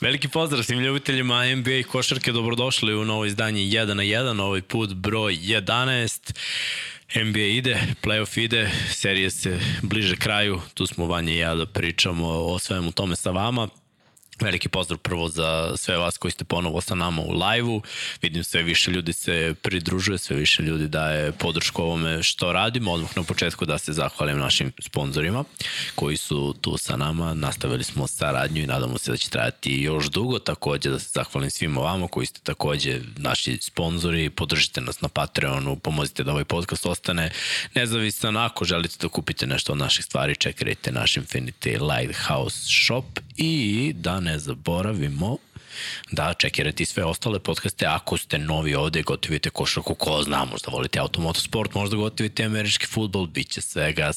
Veliki pozdrav svim ljubiteljima NBA i košarke, dobrodošli u novo izdanje 1 na 1, ovaj put broj 11. NBA ide, playoff ide, serije se bliže kraju, tu smo Vanja i ja da pričamo o svemu tome sa vama. Veliki pozdrav prvo za sve vas koji ste ponovo sa nama u live-u. Vidim sve više ljudi se pridružuje, sve više ljudi daje podršku ovome što radimo. Odmah na početku da se zahvalim našim sponsorima koji su tu sa nama. Nastavili smo saradnju i nadamo se da će trajati još dugo. Takođe da se zahvalim svima vama koji ste takođe naši sponzori. Podržite nas na Patreonu, pomozite da ovaj podcast ostane nezavisan. Ako želite da kupite nešto od naših stvari, čekajte naš Infinity Lighthouse shop i da ne zaboravimo da čekirate sve ostale podcaste. Ako ste novi ovde, gotivite košarku, ko zna, možda volite automotosport, možda gotivite američki futbol, bit će svega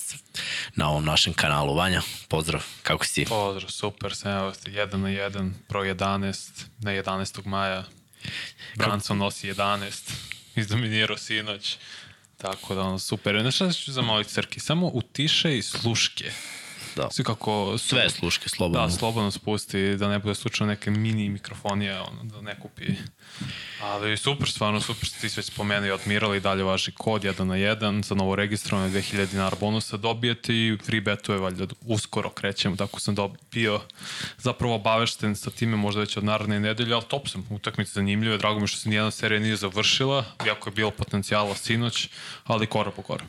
na ovom našem kanalu. Vanja, pozdrav, kako si? Pozdrav, super, sam evo, 1 na 1, pro 11, na 11. maja. Branson nosi 11, izdominirao sinoć. Tako da ono, super. Znaš šta ću zamoliti, Srki? Samo utiše i sluške Da. Svi kako... Sve sluške, slobodno. Da, slobodno spusti, da ne bude slučajno neke mini mikrofonije, ono, da ne kupi. Ali super, stvarno super, ti sve spomenuo i odmirali i dalje važi kod 1 na 1 za novo registrovane 2000 dinara bonusa dobijete i free betove valjda uskoro krećemo, tako sam dobio zapravo obavešten sa time možda već od naredne nedelje, ali top sam, utakmice zanimljive, drago mi što se nijedna serija nije završila, iako je bilo potencijala sinoć, ali kora po kora.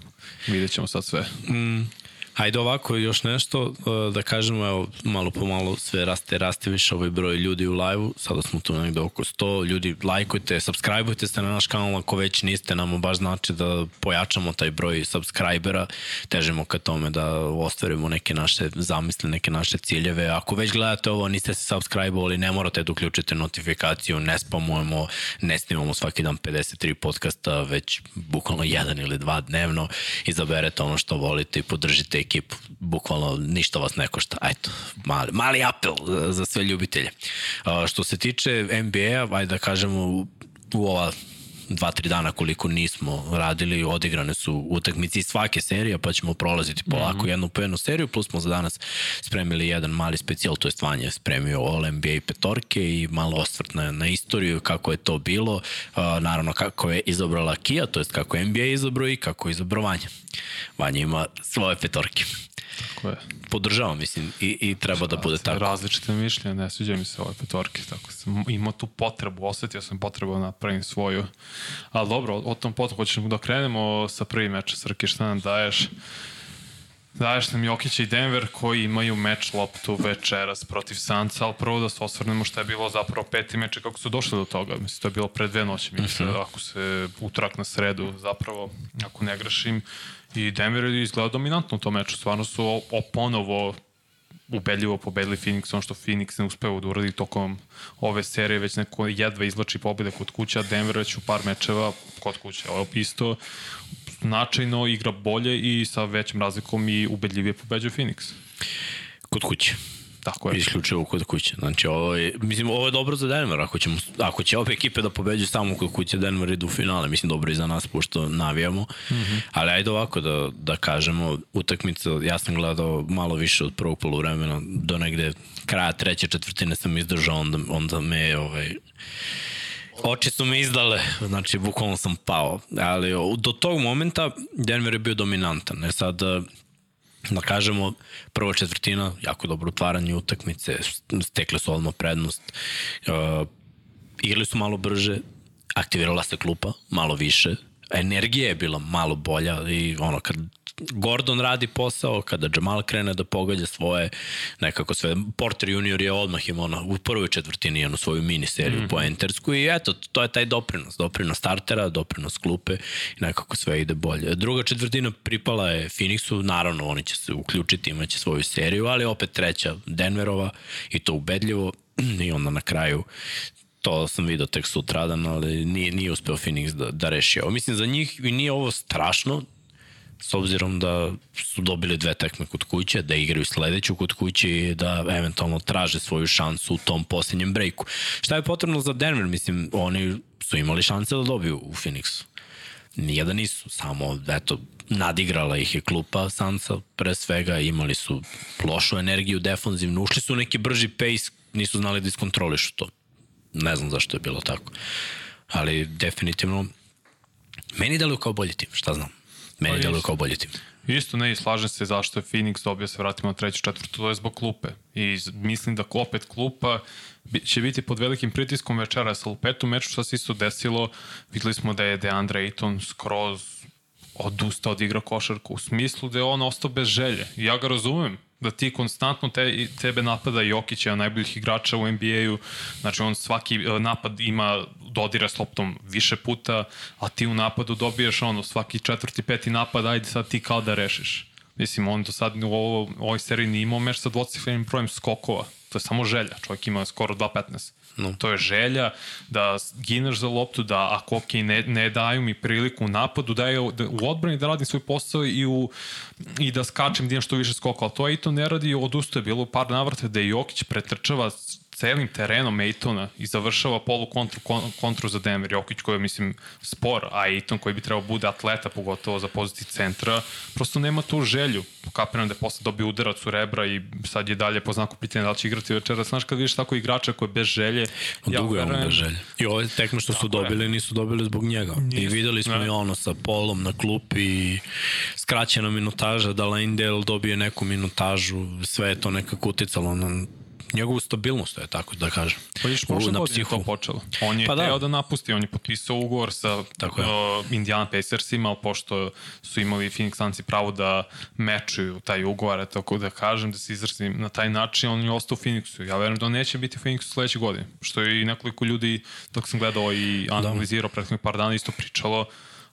Vidjet ćemo sad sve. Mm, Hajde ovako još nešto, uh, da kažemo, evo, malo po malo sve raste, raste više ovaj broj ljudi u live-u, sada smo tu negde oko 100, ljudi. Lajkujte, subscribeujte se na naš kanal ako već niste, nam baš znači da pojačamo taj broj subscribera, težimo ka tome da ostvarimo neke naše zamisle, neke naše ciljeve, ako već gledate ovo, niste se subscribe-ovali, ne morate da uključite notifikaciju, ne spamujemo, ne snimamo svaki dan 53 podcasta, već bukvalno jedan ili dva dnevno, izaberete ono što volite i podržite ekipu. Bukvalno ništa vas ne košta. Eto, mali, mali apel za, za sve ljubitelje. Što se tiče NBA, ajde da kažemo u ova dva, tri dana koliko nismo radili, odigrane su utakmici svake serije, pa ćemo prolaziti polako mm -hmm. jednu po jednu seriju, plus smo za danas spremili jedan mali specijal, to je Vanja spremio All NBA petorke i malo osvrt na, na istoriju, kako je to bilo, uh, naravno kako je izabrala Kia, to je kako je NBA izabrao i kako je izabrao Vanja. Vanja ima svoje petorke. Tako je. Podržavam, mislim, i, i treba da bude tako. Različite mišljenja, ne sviđa mi se ove petorke, tako sam imao tu potrebu, osetio sam potrebu da napravim svoju. Ali dobro, o tom potom hoćemo da krenemo sa prvim meča. Srki, šta nam daješ? Daješ nam Jokića i Denver koji imaju meč loptu večeras protiv Sanca, ali prvo da se osvrnemo šta je bilo zapravo peti meč kako su došli do toga. Mislim, to je bilo pre dve noći, mislim, uh -huh. ako se utrak na sredu zapravo, ako ne grešim, I Denver je izgledao dominantno u tom meču. Stvarno su o, o ponovo ubedljivo pobedili Phoenix, ono što Phoenix ne uspeo da uradi tokom ove serije, već neko jedva izlači pobede kod kuća, Denver već u par mečeva kod kuće, ovo isto značajno igra bolje i sa većim razlikom i ubedljivije pobeđuje Phoenix. Kod kuće. Tako je. Isključivo kod kuće. Znači, ovo je, mislim, ovo je dobro za Denver. Ako, ćemo, ako će obe ekipe da pobeđu samo kod kuće, Denver idu u finale. Mislim, dobro i za nas, pošto navijamo. Mm -hmm. Ali ajde ovako da, da kažemo, utakmica, ja sam gledao malo više od prvog polovremena, do negde kraja treće četvrtine sam izdržao, onda, onda me ovaj, Oči su me izdale, znači bukvalno sam pao. Ali do tog momenta Denver je bio dominantan. E sad, da kažemo, prva četvrtina, jako dobro otvaranje utakmice, stekle su odmah prednost, uh, igrali su malo brže, aktivirala se klupa, malo više, energija je bila malo bolja i ono, kad Gordon radi posao, kada Jamal krene da pogađa svoje nekako sve. Porter junior je odmah imao ono, u prvoj četvrtini jednu svoju mini seriju mm poentersku i eto, to je taj doprinos. Doprinos startera, doprinos klupe i nekako sve ide bolje. Druga četvrtina pripala je Phoenixu, naravno oni će se uključiti, imaće svoju seriju, ali opet treća Denverova i to ubedljivo i onda na kraju to sam vidio tek sutradan, ali nije, nije uspeo Phoenix da, da reši ovo. Mislim, za njih i nije ovo strašno, s obzirom da su dobili dve tekme kod kuće, da igraju sledeću kod kuće i da eventualno traže svoju šansu u tom posljednjem brejku. Šta je potrebno za Denver? Mislim, oni su imali šanse da dobiju u Phoenixu. Nijedan nisu, samo, eto, nadigrala ih je klupa Sansa, pre svega imali su lošu energiju defanzivnu, ušli su neki brži pace nisu znali da iskontrolišu to. Ne znam zašto je bilo tako. Ali definitivno, meni deluje kao bolji tim, šta znam. Meni Pa deluje kao bolji tim. Isto ne, i slažem se zašto je Phoenix dobio, se vratimo na treću, četvrtu, to je zbog klupe. I mislim da opet klupa će biti pod velikim pritiskom večeras, ali u petu meču šta se isto desilo, videli smo da je DeAndre Ayton skroz odustao od igra košarku, u smislu da je on ostao bez želje. Ja ga razumem, da ti konstantno te, tebe napada Jokić, jedan od najboljih igrača u NBA-u, znači on svaki e, napad ima dodira s loptom više puta, a ti u napadu dobiješ ono, svaki četvrti, peti napad, ajde sad ti kao da rešiš. Mislim, on do sad u, ovo, ovoj seriji nije imao meč sa dvocifrenim brojem skokova. To je samo želja. Čovjek ima skoro 2.15. No. To je želja da gineš za loptu, da ako ok, ne, ne daju mi priliku u napadu, da, je, da u odbrani da radim svoj posao i, u, i da skačem da što više skokova. Ali to Ejton ne radi odustaje. Bilo par navrata da je Jokić pretrčava celim terenom Ejtona i završava polu kontru, kon, kontru za Denver. Jokić koji je, mislim, spor, a Ejton koji bi trebao bude atleta, pogotovo za poziciji centra, prosto nema tu želju. Kapiram da je posle dobio udarac u rebra i sad je dalje po znaku pitanja da li će igrati večera. Znaš kad vidiš tako igrača koji je bez želje, Ja Dugo je on bez želje. I ove tekme što su dobili, nisu dobili zbog njega. I Nisu, videli smo ne. i ono sa Polom na klupi, i skraćena minutaža, da Landale dobije neku minutažu, sve je to nekako uticalo na njegovu stabilnost, je tako da kažem. Pa U- prošle godine je to počelo. On je Pa da. teo da. napusti, on je potpisao ugovor sa Tako je. uh, Indiana Pacersima, ali pošto su imali Phoenix Sunsi pravo da mečuju taj ugovor, tako da kažem, da se izrazim na taj način, on je ostao u Phoenixu. Ja verujem da on neće biti u Phoenixu sledeće godine, što je i nekoliko ljudi, dok sam gledao i analizirao da. prethodnih par dana, isto pričalo,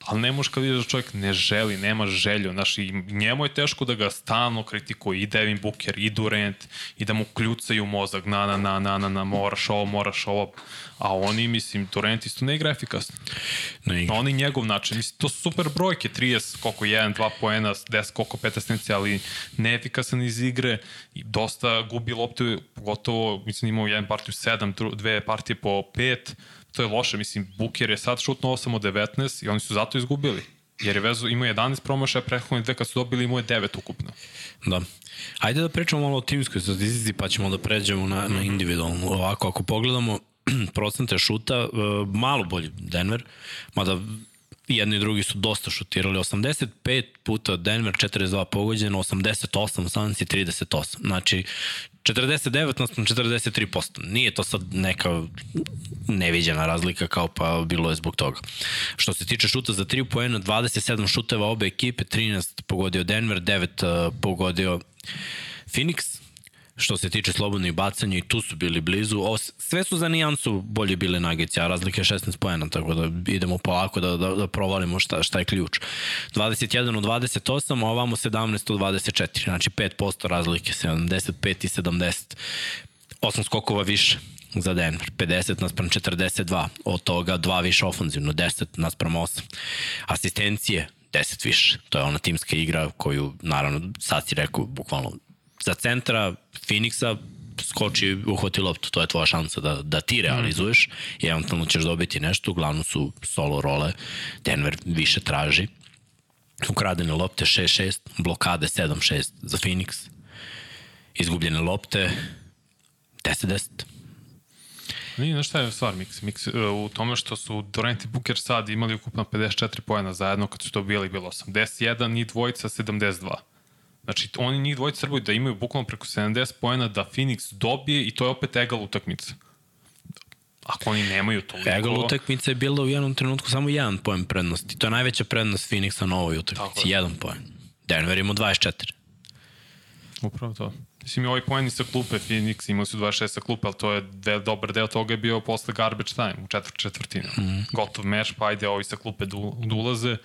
ali ne možeš kad vidiš da čovjek ne želi, nema želju, znaš, i njemu je teško da ga stalno kritikuje. I Devin Booker, i Durant, i da mu kljucaju mozak, na, na, na, na, na, na, moraš ovo, moraš ovo, a oni, mislim, Durant isto ne igra efikasno. Ne igra. On i njegov način, mislim, to su super brojke, 30, koliko 1, 2 poena, 10, koliko 5 asistencija, ali neefikasan iz igre. I dosta gubi lopte, pogotovo, mislim, imao jedan partiju 7, dru- dve partije po 5, to je loše, mislim, Buker je sad šutno 8 od 19 i oni su zato izgubili. Jer je vezu, imao 11 promašaja, prethodne dve kad su dobili imao je 9 ukupno. Da. Ajde da pričamo malo o timskoj statistici, pa ćemo da pređemo na, na individualnu. Ovako, ako pogledamo procente šuta, e, malo bolji Denver, mada jedni i drugi su dosta šutirali. 85 puta Denver, 42 pogođeno, 88 Suns i 38. Znači, 49 naspram 43%. Nije to sad neka neviđena razlika kao pa bilo je zbog toga. Što se tiče šuta za 3 poena, 27 šuteva obe ekipe, 13 pogodio Denver, 9 uh, pogodio Phoenix. Što se tiče slobodnih bacanja i tu su bili blizu. O, sve su za nijansu bolje bile Nuggets, a razlika je 16 poena, tako da idemo polako da, da, da provalimo šta, šta je ključ. 21 od 28, a ovamo 17 od 24, znači 5% razlike, 75 i 70. 8 skokova više za Denver, 50 naspram 42, od toga dva više ofanzivno, 10 naspram 8. Asistencije, 10 više. To je ona timska igra koju, naravno, sad si rekao, bukvalno za centra Phoenixa skoči, uhvati loptu, to je tvoja šansa da, da ti realizuješ i eventualno ćeš dobiti nešto, uglavnom su solo role, Denver više traži, ukradene lopte 6-6, blokade 7-6 za Phoenix, izgubljene lopte 10-10. Nije, znaš šta je stvar Mix? Mix uh, u tome što su Durant i Booker sad imali ukupno 54 poena zajedno, kad su to bili bilo 81 i dvojica 72. Znači, oni njih dvojica trebaju da imaju bukvalno preko 70 poena da Phoenix dobije i to je opet egal utakmica. Ako oni nemaju toliko... Egal utakmica je bila u jednom trenutku samo jedan poen prednosti. To je najveća prednost Phoenixa na ovoj utakmici. je. Jedan poen. Denver ima 24. Upravo to. Mislim, i ovaj poeni sa klupe, Phoenix imali su 26 sa klupe, ali to je de, dobar deo toga je bio posle garbage time, u četvrt četvrtini. Mm. Gotov meč, pa ajde, ovi sa klupe du, dulaze.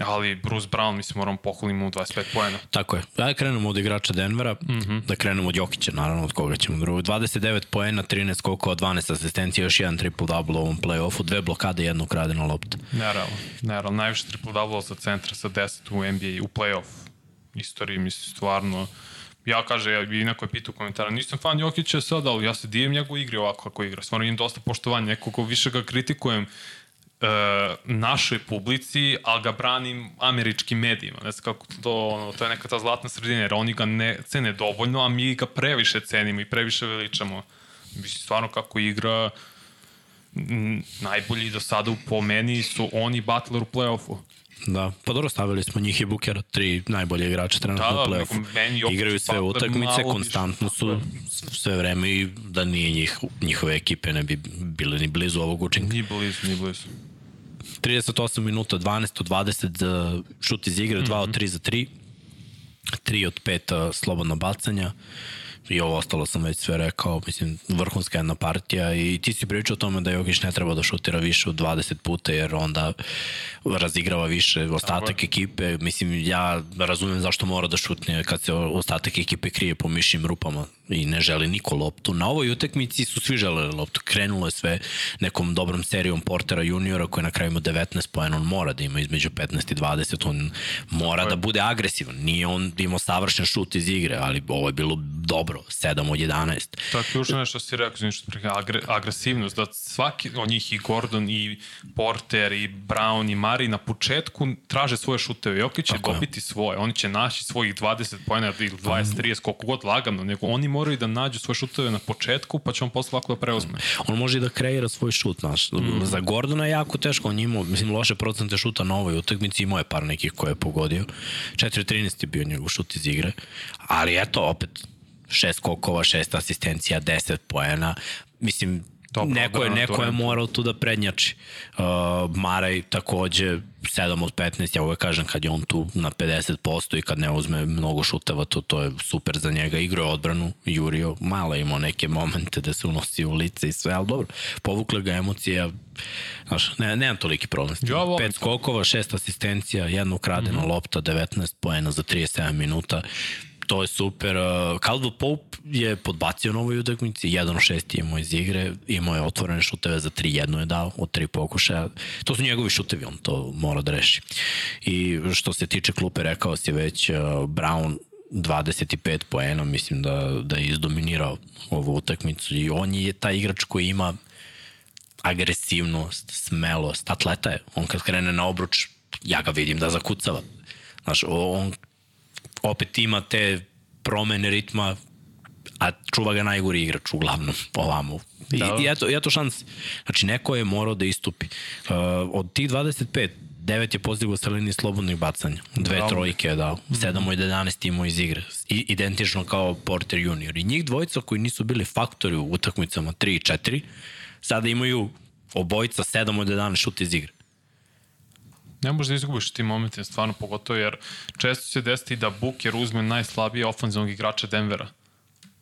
Ali Bruce Brown, mislim, moram pohvaliti mu 25 poena. Tako je. Ajde krenemo od igrača Denvera, mm. -hmm. da krenemo od Jokića, naravno, od koga ćemo drugo. 29 poena, 13 skokova, 12 asistencija, još jedan triple-double u ovom play-offu, dve blokade, jednu ukradenu loptu. Nerealno, nerealno. Najviše triple double za centra sa 10 u NBA, u play-off istoriji, mislim, stvarno. Ja kaže, ja, i neko je pitao u komentara, nisam fan Jokića sad, ali ja se divim njegov igri ovako kako igra. Stvarno imam dosta poštovanja, neko ko više ga kritikujem, našoj publici, ali ga branim američkim medijima. Ne znam kako to, ono, to je neka ta zlatna sredina, jer oni ga ne cene dovoljno, a mi ga previše cenimo i previše veličamo. Mislim, stvarno kako igra najbolji do sada po meni su oni Butler u play-offu. Da, pa dobro stavili smo njih i Bukera, tri najbolje igrače trenutno Da, da, u play-offu. meni Jokić Igraju sve Butler utakmice, konstantno su sve vreme i da nije njih, njihove ekipe ne bi bile ni blizu ovog učinka. Ni blizu, ni blizu. 38 minuta, 12 od 20 za šut iz igre, 2 od 3 za 3, 3 od 5 slobodna bacanja i ovo ostalo sam već sve rekao, mislim, vrhunska jedna partija i ti si pričao o tome da Jokić ne treba da šutira više od 20 puta jer onda razigrava više ostatak ekipe, mislim, ja razumem zašto mora da šutne kad se ostatak ekipe krije po mišljim rupama i ne želi niko loptu. Na ovoj utakmici su svi želeli loptu. Krenulo je sve nekom dobrom serijom Portera juniora koji na kraju ima 19 poena. On mora da ima između 15 i 20. On mora da bude agresivan. Nije on imao savršen šut iz igre, ali ovo je bilo dobro. 7 od 11. To je ključno nešto što si rekao, znači agre, agresivnost, da svaki od njih i Gordon i Porter i Brown i Mari na početku traže svoje šuteve. Jokić će Tako je. dobiti svoje, oni će naći svojih 20 pojena ili 20, 30, koliko god lagano, nego oni moraju da nađu svoje šuteve na početku, pa će on posle lako da preuzme. On može i da kreira svoj šut, znaš. Mm. Za Gordona je jako teško, on je imao, mislim, loše procente šuta na ovoj utakmici, imao je par nekih koje je pogodio. 4-13 je bio njegov šut iz igre, ali eto, opet, šest kokova, šest asistencija, 10 poena. Mislim, Dobro neko je, neko je morao tu da prednjači. Uh, Maraj takođe 7 od 15, ja uvek kažem kad je on tu na 50% i kad ne uzme mnogo šuteva, to, to je super za njega. Igrao je odbranu, Jurio, malo imao neke momente da se unosi u lice i sve, ali dobro, povukle ga emocije, znaš, ne, nemam toliki problem. s tim. Ja volim Pet skokova, šest asistencija, jedna ukradena mm -hmm. lopta, 19 poena za 37 minuta to je super. Uh, Caldwell Pope je podbacio na ovoj utakmici, 1 od 6 je imao iz igre, imao je otvorene šuteve za 3, jedno je dao od 3 pokušaja. To su njegovi šutevi, on to mora da reši. I što se tiče klupe, rekao si već, uh, Brown 25 poena, mislim da, da je izdominirao ovu utakmicu i on je taj igrač koji ima agresivnost, smelost, atleta je. On kad krene na obruč, ja ga vidim da zakucava. Znaš, on opet ima te promene ritma, a čuva ga najgori igrač uglavnom ovamo. I, Da. i eto, eto šans. Znači, neko je morao da istupi. Uh, od tih 25, 9 je postigao sa linije slobodnih bacanja. Dve Bravo. trojke je dao. 7 od 11 imao iz igre. I, identično kao Porter junior. I njih dvojica koji nisu bili faktori u utakmicama 3 i 4, sada imaju obojica 7 od 11 šut iz igre. Ne možeš da izgubiš ti momente, stvarno pogotovo, jer često će desiti da Booker uzme najslabije ofenzivnog igrača Denvera.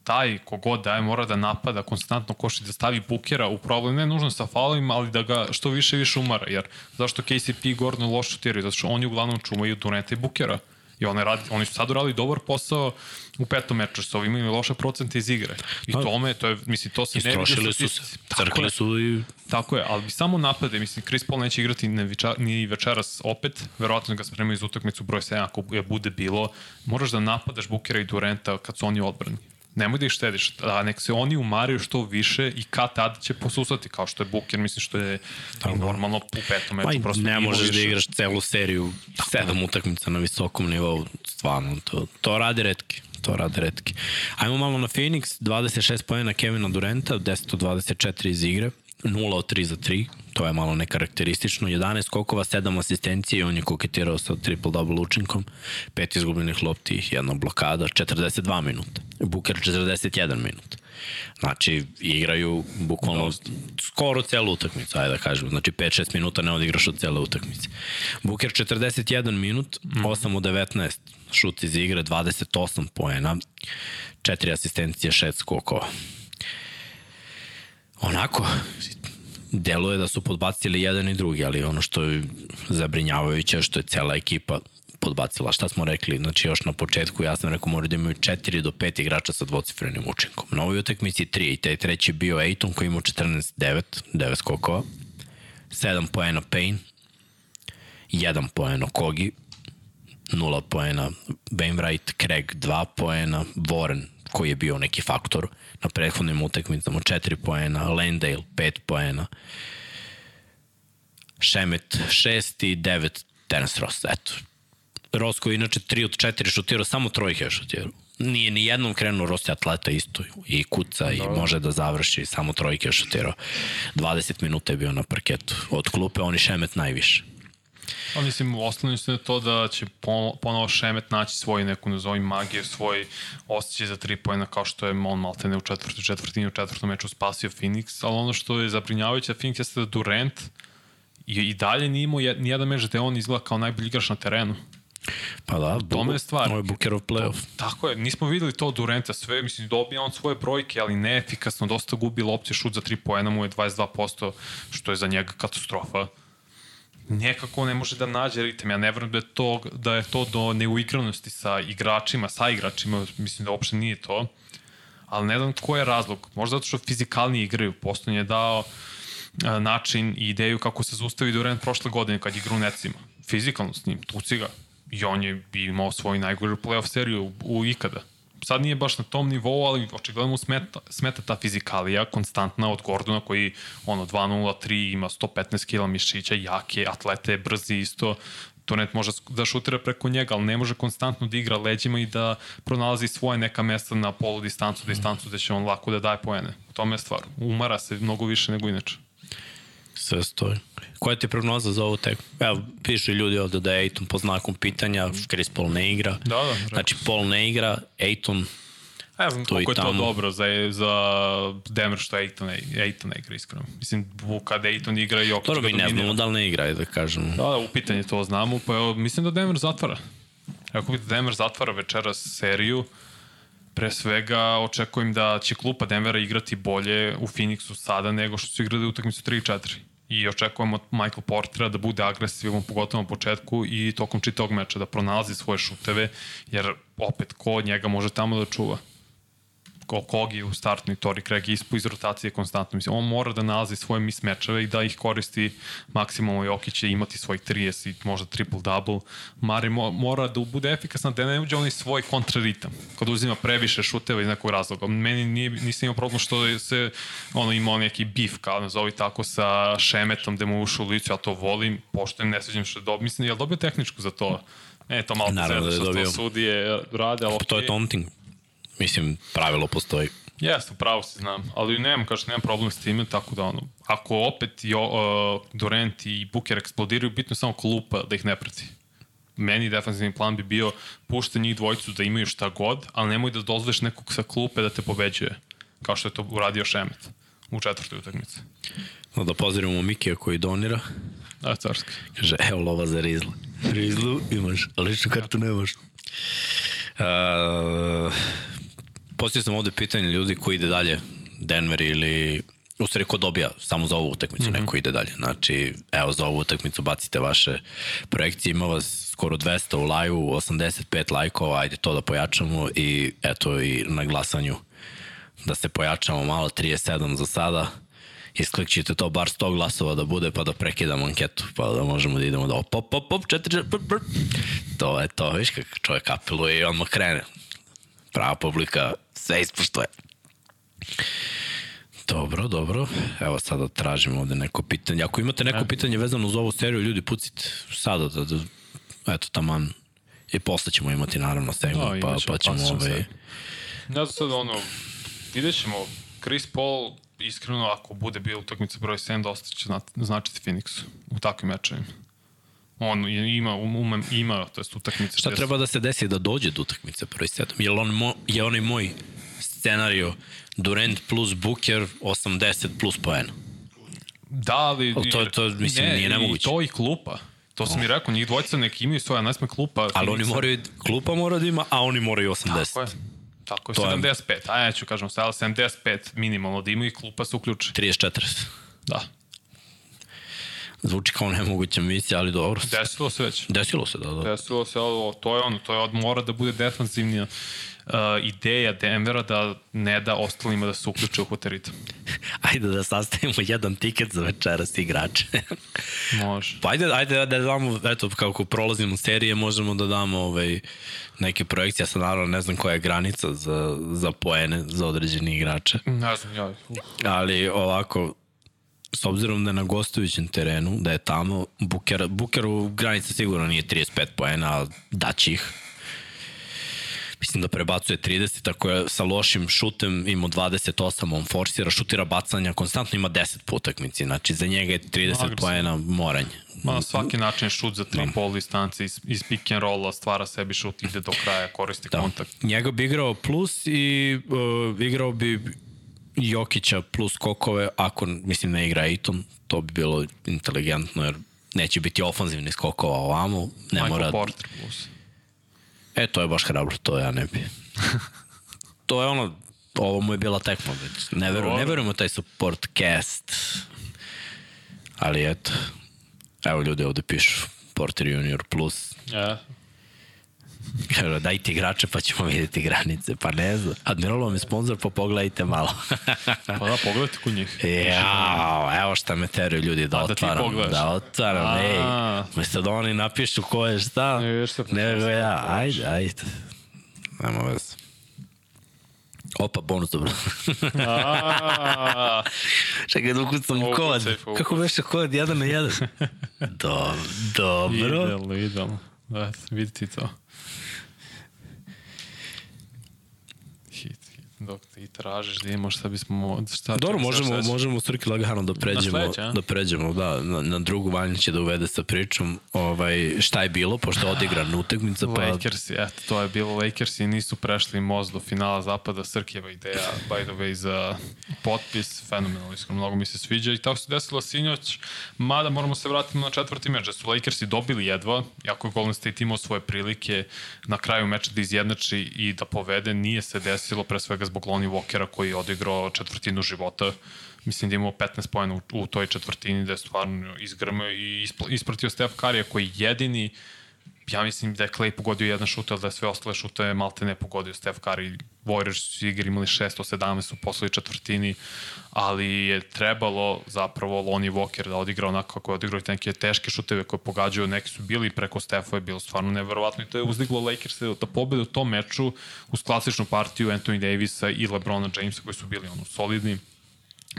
Taj kogod daje mora da napada konstantno koši, da stavi Bookera u problem, ne nužno sa faulovima, ali da ga što više više umara, jer zašto KCP i Gordon loš? Zato što oni uglavnom čumaju Durenta i Bookera. I oni, radi, oni su sad uradili dobar posao u petom meču, što imali loše procente iz igre. I Pa, tome, to je, mislim, to se ne vidi u Istrošili su se. Crkli su i Tako je, ali bi samo napade, mislim, Chris Paul neće igrati ni, veča, ni večeras opet, verovatno ga spremaju za utakmicu broj 7 ako je bude bilo, moraš da napadaš Bukera i Durenta kad su oni odbrani. Nemoj da ih štediš, a nek se oni umaraju što više i kad tad će posusati, kao što je Buker, mislim što je i normalno u petom Pa meču. i prosto ne možeš da više. igraš celu seriju, sedam utakmica na visokom nivou, stvarno, to, to radi redki. To rade redki. Ajmo malo na Phoenix, 26 pojena Kevina Durenta, 10 od 24 iz igre, 0 od 3 za 3, to je malo nekarakteristično, 11 skokova, 7 asistencije i on je koketirao sa triple-double učinkom, 5 izgubljenih lopti, jedna blokada, 42 minuta. Booker 41 minut. Znači, igraju bukvalno skoro celu utakmicu, ajde da kažemo. Znači, 5-6 minuta ne odigraš od cele utakmice. Booker 41 minut, 8 od 19 šut iz igre, 28 poena, 4 asistencije, 6 skokova. Onako, deluje da su podbacili jedan i drugi, ali ono što je zabrinjavajuće što je cela ekipa podbacila. Šta smo rekli? Znači još na početku ja sam rekao moraju da imaju 4 do 5 igrača sa dvocifrenim učinkom. Na ovoj utakmici 3 i taj treći bio Aiton koji ima 14-9, 9 skokova, 7 poena Payne, 1 poena Kogi, 0 poena Wainwright, Craig 2 poena, Warren koji je bio neki faktor na prethodnim utakmicama 4 poena, Landale 5 poena, Šemet 6 i 9 Terence Ross. Eto. Ross koji inače 3 od 4 šutirao, samo trojke je šutirao. Nije ni jednom krenuo Ross je atleta isto i kuca da. i može da završi, samo trojke je šutirao. 20 minuta je bio na parketu. Od klupe oni Šemet najviše. Pa mislim, osnovno je to da će ponovo Šemet naći svoj neku, nazovi magiju, svoj osjećaj za tri pojena kao što je on maltene u četvrtu, četvrtini, u četvrtom meču spasio Phoenix, ali ono što je zabrinjavajuće da Phoenix jeste da Durant i, i dalje nije imao nijedan meč gde on izgleda kao najbolji igrač na terenu. Pa da, tome je stvar. Ovo je Bookerov playoff. Tako je, nismo videli to Durenta, sve, mislim, dobija on svoje brojke, ali neefikasno, dosta gubi lopće, šut za 3 poena mu je 22%, što je za njega katastrofa nekako ne može da nađe ritam. Ja ne vrem da je to, da je to do neuigranosti sa igračima, sa igračima, mislim da uopšte nije to. Ali ne znam ko je razlog. Možda zato što fizikalni igraju. Poston je dao a, način i ideju kako se zaustavi Durant prošle godine kad igra u necima. Fizikalno s njim, tuci ga. I on je imao svoju najgoru playoff seriju u, u ikada sad nije baš na tom nivou, ali očigledno mu smeta, smeta ta fizikalija konstantna od Gordona koji ono 2-0-3 ima 115 kg mišića, jake, atlete, brzi isto, to net može da šutira preko njega, ali ne može konstantno da igra leđima i da pronalazi svoje neka mesta na polu distancu, distancu gde će on lako da daje poene. U tome je stvar. Umara se mnogo više nego inače. Sve stoji. Koja ti je prognoza za ovu tekmu? Evo, pišu ljudi ovde da je Ejton po znakom pitanja, Chris Paul ne igra. Da, da. Znači, Paul ne igra, Ejton Ja ne znam koliko je to dobro za, za Denver što Ejton Ejton ne igra, iskreno. Mislim, kad Ejton igra i Jokić Dobro, mi ne znamo da li ne igra, da kažem. Da, da, u pitanje to znamo, pa evo, mislim da Denver zatvara. Ako bi Denver zatvara večeras seriju, pre svega očekujem da će klupa Denvera igrati bolje u Phoenixu sada nego što su igrali u utakmicu 3 4 i očekujemo od Michael Portera da bude agresivan pogotovo na početku i tokom čitavog meča da pronalazi svoje šuteve, jer opet ko njega može tamo da čuva Kogi u startnoj Tori Craig ispo iz rotacije konstantno. Mislim, on mora da nalazi svoje mismečeve i da ih koristi maksimalno Jokić će imati svoj 30 i možda triple-double. Mari mo, mora da bude efikasan, da ne uđe onaj svoj kontraritam. Kad uzima previše šuteva iz nekog razloga. Meni nije, nisam imao problem što se ono imao neki bif, kao nazovi tako, sa Šemetom, da mu ušao u licu, ja to volim, poštojem, ne sveđam što je dobio. Mislim, je li dobio tehničku za to? Ne, to malo Naravno da je dobio. Sudije rade, ali okay. To je taunting. Mislim, pravilo postoji. Jeste, pravo se znam, ali nemam, kažem, nemam problem s time, tako da ono, ako opet jo, uh, Durant i Booker eksplodiraju, bitno je samo klupa da ih ne prati. Meni defensivni plan bi bio pušta njih dvojicu da imaju šta god, ali nemoj da dozveš nekog sa klupe da te pobeđuje, kao što je to uradio Šemet u četvrtoj utakmici. No da pozdravimo Mikija koji donira. Da, carski. Kaže, evo lova za Rizlu. Rizlu imaš, ali ličnu kartu nemaš. Uh, Postavio sam ovde pitanje ljudi koji ide dalje, Denver ili u stvari ko dobija samo za ovu utakmicu, mm -hmm. neko ide dalje. Znači, evo za ovu utakmicu bacite vaše projekcije, ima vas skoro 200 u live-u, 85 lajkova, ajde to da pojačamo i eto i na glasanju da se pojačamo malo, 37 za sada, isklikćite to bar 100 glasova da bude pa da prekidamo anketu pa da možemo da idemo da op, op, op, op, četiri, četiri, to je to, viš kako čovjek apeluje i odmah krene prava publika sve ispoštuje. Dobro, dobro. Evo sada tražimo ovde neko pitanje. Ako imate neko pitanje vezano uz ovu seriju, ljudi pucite sada da, da eto taman i posle ćemo imati naravno segment, da, pa, pa ćemo ovaj... Ja sad ono, vidjet ćemo Chris Paul iskreno ako bude bio utakmica broj 7 dosta će značiti Phoenixu u takvim mečevima on ima, um, ima to jest utakmice. Šta treba da se desi da dođe do utakmice prvi set? Je, on mo, je onaj moj scenario Durant plus Booker 80 plus poena? Da, ali... ali to, to mislim, ne, nije nemoguće. I to i klupa. To sam oh. i rekao, njih dvojica nek imaju svoja, ne sme klupa. Ali oni moraju, klupa mora da ima, a oni moraju 80. Tako je. Tako je, to 75. Je... A ja ću kažem, 75 minimalno da imaju i klupa se uključi. 30-40. Da. Zvuči kao nemoguća misija, ali dobro. Desilo se već. Desilo se, da, da. Desilo se, ali to je ono, to je od mora da bude defanzivnija uh, ideja Denvera da ne da ostalima da se uključe u hoteritam. ajde da sastavimo jedan tiket za večeras igrače. Može. Pa ajde, ajde da damo, eto, kako prolazimo serije, možemo da damo ovaj, neke projekcije. Ja sam naravno ne znam koja je granica za, za poene za određeni igrače. Ne znam, ja. Ali ovako, s obzirom da je na gostujućem terenu, da je tamo, Buker, Bukeru granica sigurno nije 35 poena, ali daći ih. Mislim da prebacuje 30, tako je sa lošim šutem ima 28, on forsira, šutira bacanja, konstantno ima 10 po utakmici, znači za njega je 30 Agresivno. poena moranje. Ma na svaki način šut za tri da. pol distance iz, iz pick and rolla, stvara sebi šut, ide do kraja, koristi da. kontakt. Njega bi igrao plus i uh, igrao bi Jokića plus kokove, ako, mislim, ne igra Aiton, to bi bilo inteligentno, jer neće biti ofanzivni skokova ovamo. Ne Michael mora... Porter plus. E, to je baš hrabro, to ja ne bi. to je ono, ovo mu je bila tekma već. Ne, veru, ne verujemo taj support cast. Ali eto, evo ljudi ovde pišu Porter Junior plus. Ja, Kaže, dajte igrače pa ćemo vidjeti granice. Pa ne znam. Admiral vam je sponsor, pa pogledajte malo. pa da, pogledajte kod njih. Jao, evo šta me teraju ljudi da, da otvaram. Da otvaram, A. ej. Mesto da oni napišu ko je šta. Ne, nego ja, ajde, ajde. Nemo vez. Opa, bonus, dobro. Čekaj da ukucam kod. Kako beše kod, jedan na jedan? Do, dobro. Idealno, idealno. Da, vidite to. Dok ti tražiš da imamo šta bismo šta Dobro, možemo šta možemo Srki lagano da pređemo sledeće, da pređemo da na, na drugu Vanja će da uvede sa pričom ovaj šta je bilo pošto je odigran utakmica pa Lakers eto to je bilo. Lakers i nisu prešli most do finala zapada Srkjeva ideja by the way za potpis fenomenalno iskreno mnogo mi se sviđa. I tako se desilo sinoć mada moramo se vratiti na četvrti meč da su Lakersi dobili jedva jako je Golden State imao svoje prilike na kraju meča da izjednači i da povede nije se desilo pre svega zbog Lonnie Walkera koji je odigrao četvrtinu života. Mislim da imao 15 pojena u, u toj četvrtini da je stvarno izgrmio i ispratio Steph Curry koji je jedini ja mislim da je Clay pogodio jedan šut, ali da je sve ostale šute malte ne pogodio Steph Curry. Warriors su igri imali 617 u poslednjoj četvrtini, ali je trebalo zapravo Lonnie Walker da odigra onako kako je odigrao i neke teške šuteve koje pogađaju, neki su bili preko Stefa je bilo stvarno neverovatno i to je uzdiglo Lakers da pobede u tom meču uz klasičnu partiju Anthony Davisa i LeBrona Jamesa koji su bili ono solidni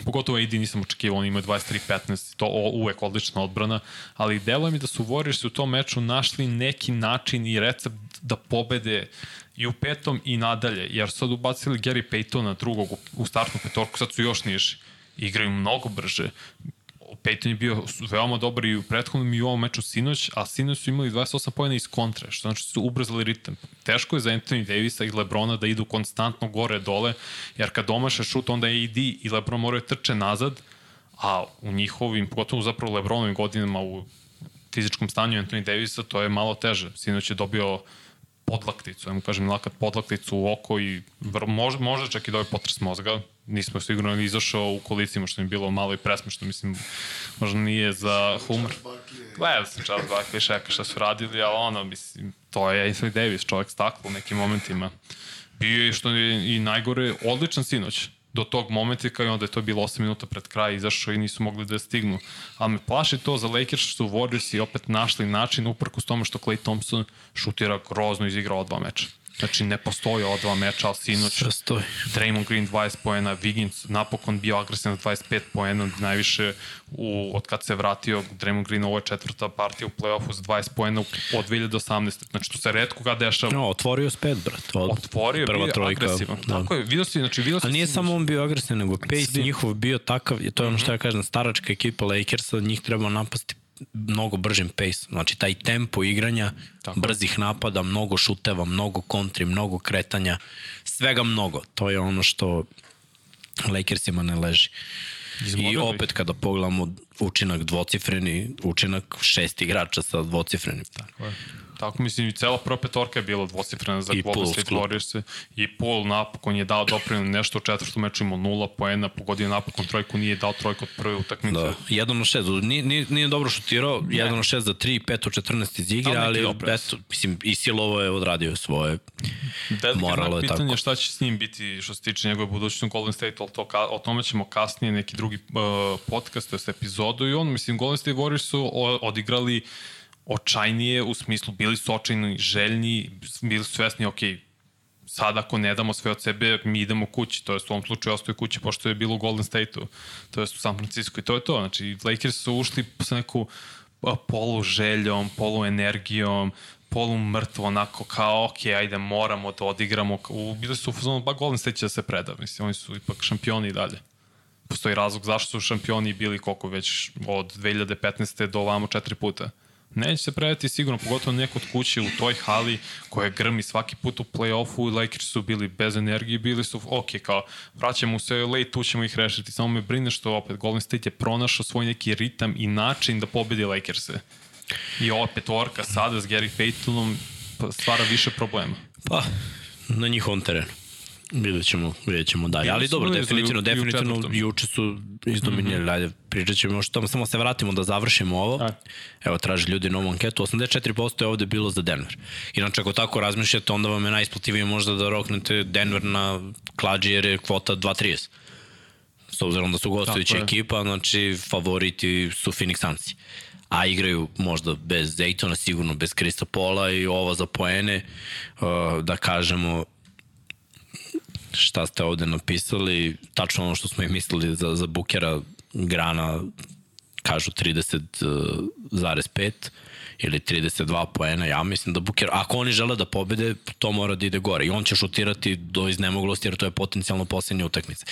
Pogotovo AD nisam očekivao, on ima 23-15, to uvek odlična odbrana, ali delo mi da su Warriors u tom meču našli neki način i recept da pobede i u petom i nadalje, jer sad ubacili Gary Paytona drugog u startnu petorku, sad su još niži igraju mnogo brže. Peyton je bio veoma dobar i u prethodnom i u ovom meču sinoć, a sinoć su imali 28 pojena iz kontre, što znači su ubrzali ritam. Teško je za Anthony Davisa i Lebrona da idu konstantno gore-dole, jer kad domaše šut, onda AD i Lebron moraju trče nazad, a u njihovim, pogotovo zapravo Lebronovim godinama u fizičkom stanju Anthony Davisa, to je malo teže. Sinoć je dobio podlakticu, ja mu kažem lakat podlakticu u oko i može, može čak i da je potres mozga. Nismo sigurno ni izašao u kolicima što mi je bilo malo i presmešno, mislim, možda nije za humor. Gledao sam Charles Barkley Šeka šta su radili, ali ono, mislim, to je Anthony Davis, čovjek staklo u nekim momentima. Bio je što je i najgore, odličan sinoć do tog momenta kao i onda je to bilo 8 minuta pred kraj izašao i nisu mogli da stignu. Ali me plaši to za Lakers što su Warriors i opet našli način uprkos tome što Clay Thompson šutira grozno izigrao dva meča. Znači, ne postoji ova dva meča, ali sinoć Sastoji. Draymond Green 20 poena, Wiggins napokon bio agresivan 25 poena, najviše u, od kad se vratio Draymond Green, ovo je četvrta partija u play-offu s 20 poena od 2018. Znači, to se redko ga dešava. No, otvorio spet, brat. Od otvorio, prva bio trojka, agresivan. Da. Tako je, vidio si, znači, vidio si... A nije sinoć. samo on bio agresivan, nego pace Svi. njihov bio takav, to je ono što ja kažem, staračka ekipa Lakersa, njih treba napasti mnogo bržim pace, znači taj tempo igranja, Tako. brzih napada, mnogo šuteva, mnogo kontri, mnogo kretanja, svega mnogo. To je ono što Lakersima ne leži. I opet kada pogledamo učinak dvocifreni, učinak šest igrača sa dvocifrenim. Tako je. Tako mislim i cela prva petorka je bila dvocifrena za Golden State Warriors i Paul napokon je dao doprinos nešto u četvrtom meču imao nula poena, pogodio napokon trojku, nije dao trojku od prve utakmice. Da, 1 na 6, nije, nije, nije dobro šutirao, 1 na 6 za 3, 5 od 14 iz igre, ali eto, mislim, i Silovo je odradio svoje. Moralo je pitanje tako. šta će s njim biti što se tiče njegove budućnosti u Golden State, ali to, o tome ćemo kasnije neki drugi uh, podcast, to je epizodu i on, mislim, Golden State Warriors su odigrali očajnije u smislu bili su očajni, željni, bili su svesni, ok, sad ako ne damo sve od sebe, mi idemo kući, to je u ovom slučaju ostaje kući, pošto je bilo u Golden State-u, to je u San Francisco i to je to. Znači, Lakers su ušli sa neku polu željom, polu energijom, polu mrtvo, onako kao, ok, ajde, moramo da odigramo. U, bili su u fazonu, ba Golden State će da se preda, mislim, oni su ipak šampioni i dalje. Postoji razlog zašto su šampioni bili koliko već od 2015. do ovamo četiri puta. Neće se predati sigurno, pogotovo neko od kuće u toj hali koja grmi svaki put u play-offu Lakers su bili bez energije, bili su ok, kao vraćamo se late, tu ćemo ih rešiti. Samo me brine što opet Golden State je pronašao svoj neki ritam i način da pobedi Lakers-e. I ova petorka sada s Gary Paytonom pa, stvara više problema. Pa, na njihovom terenu. Vidjet ćemo, vidjet ćemo dalje. Ali dobro, definitivno, definitivno juče su izdominirali. Mm -hmm. Ajde, pričat ćemo još tamo, samo se vratimo da završimo ovo. A. Evo, traži ljudi novu anketu. 84% je ovde bilo za Denver. Inače, ako tako razmišljate, onda vam je najisplativije možda da roknete Denver na klađi jer je kvota 2.30. S obzirom da su gostujuća ekipa, znači favoriti su Phoenix Sunsi a igraju možda bez Daytona, sigurno bez Krista Pola i ovo za poene, uh, da kažemo šta ste ovde napisali, tačno ono što smo i mislili za, za Bukera, Grana kažu 30,5 ili 32 poena, ja mislim da Buker, ako oni žele da pobede, to mora da ide gore. I on će šutirati do iznemoglosti jer to je potencijalno poslednja utakmica.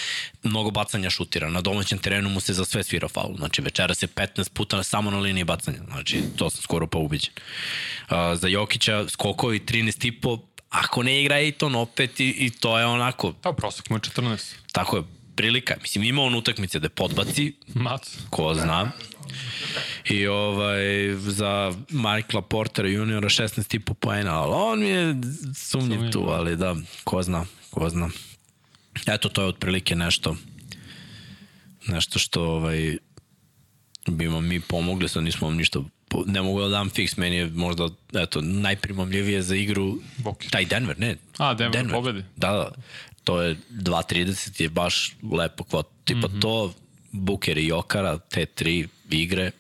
Mnogo bacanja šutira, na domaćem terenu mu se za sve svira faul, znači večera se 15 puta samo na liniji bacanja, znači to sam skoro pa ubiđen. Uh, za Jokića skokovi 13,5, ako ne igra Ejton opet i, i to je onako... Pa prosek mu je 14. Tako je, prilika. Mislim, ima on utakmice da podbaci. Mac. Ko zna. I ovaj, za Michaela Portera juniora 16,5 poena, ali on je sumnjiv tu, ali da, ko zna, ko zna. Eto, to je otprilike nešto nešto što ovaj, bi vam mi pomogli, sad nismo vam ništa ne mogu da dam fix, meni je možda eto, najprimamljivije za igru Boki. taj Denver, ne. A, Denver, Denver. pobedi. Da, da. To je 2.30 je baš lepo kvot. Tipa mm -hmm. to, Buker i Jokara, te tri igre.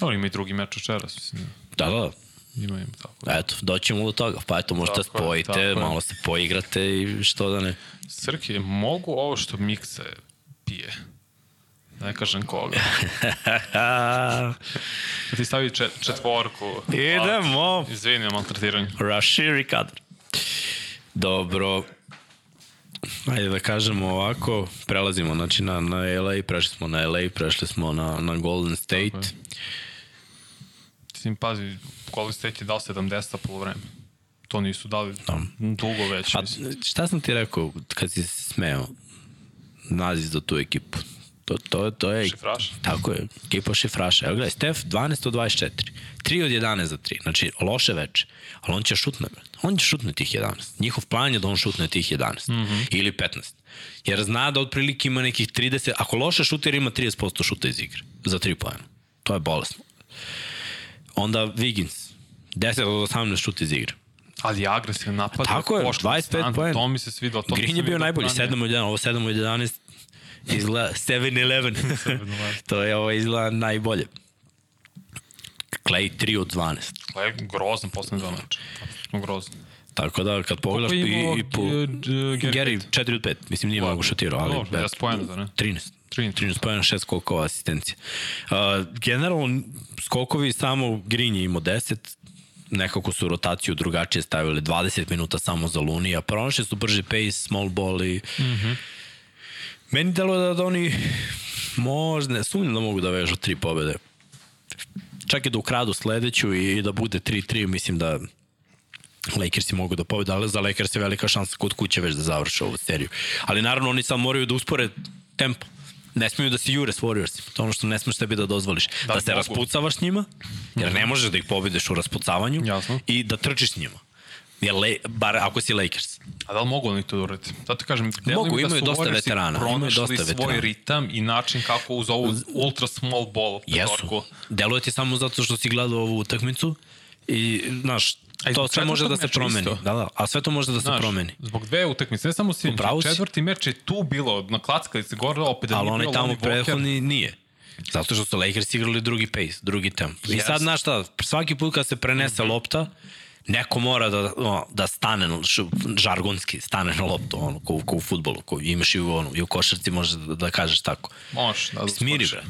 Dobro, ima i drugi meč večeras, mislim. Da, da. Ima im tako. Eto, doćemo do toga. Pa eto, možete tako spojite, je, malo se poigrate i što da ne. Srki, mogu ovo što Mikse pije? Ne kažem koga. da ti stavi čet, četvorku. Idemo. Izvini, maltretiranje. Rashiri kadar. Dobro. Ajde da kažemo ovako, prelazimo znači, na, na LA, prešli smo na LA, prešli smo na, na Golden State. Mislim, pazi, Golden State je dao 70 po vreme. To nisu dali da. dugo već. Pa, šta sam ti rekao kad si se smeo? Naziv za tu ekipu. To, to, to je... Šifraš. Tako je, ekipa šifraša. Evo gledaj, Stef 12 od 24. 3 od 11 za 3. Znači, loše veče. Ali on će šutne, on će šutne tih 11. Njihov plan je da on šutne tih 11. Mm -hmm. Ili 15. Jer zna da otprilike ima nekih 30... Ako loše šuter ima 30% šuta iz igre. Za 3 pojena. To je bolesno. Onda Wiggins. 10 od 18 šuta iz igre. Ali agresivan napad. Tako je, 25 poena. To mi se svidao. To Green je bio najbolji, 7 od 1, ovo 7 od 11, Izgleda 7-Eleven. to je ovo izgleda najbolje. Clay 3 od 12. Clay grozan poslednje dva meča. Apsolutno grozan. Tako da kad pogledaš i, i po, Gary 4 od 5, mislim nije mnogo šutirao, ali Dobro, 10 pojena, da ne? 13. 13, 13 pojena, 6 skokova asistencije. Uh, generalno, skokovi samo Green je imao 10, nekako su rotaciju drugačije stavili 20 minuta samo za Luni, a pronašli su brže pace, small ball i mm -hmm. Meni delo da, da oni možda, sumnjam da mogu da vežu tri pobede. Čak i da ukradu sledeću i da bude 3-3, mislim da Lakersi mogu da pobede, ali za Lakers je velika šansa kod kuće već da završe ovu seriju. Ali naravno oni sad moraju da uspore tempo. Ne smiju da se jure s Warriorsima. To ono što ne smiješ tebi da dozvoliš. Da, da se mogu. raspucavaš njima, jer ne možeš da ih pobedeš u raspucavanju Jasno. i da trčiš s njima. Jer le, bar ako si Lakers. A da li mogu oni to da urati? Zato kažem, mogu, imaju da dosta veterana. Imaju dosta veterana. svoj ritam i način kako uz ovu ultra small ball petorku. Jesu. Deluje ti samo zato što si gledao ovu utakmicu i, znaš, A to sve može da se promeni. Isto. Da, da, a sve to može da se Znaš, promeni. Zbog dve utakmice, ne samo sin, četvrti meč je tu bilo, na klackali se gore, opet da Ali onaj tamo prethodni nije. Zato što su Lakers igrali drugi pace, drugi tempo. Yes. I sad, znaš šta, svaki put kad se prenese mm -hmm. lopta, Neko mora da, no, da stane, žargonski, stane na loptu, ono, ko, ko u futbolu, ko imaš i u, ono, i u košarci možeš da, da kažeš tako. Možeš, da, da Smiri, bre.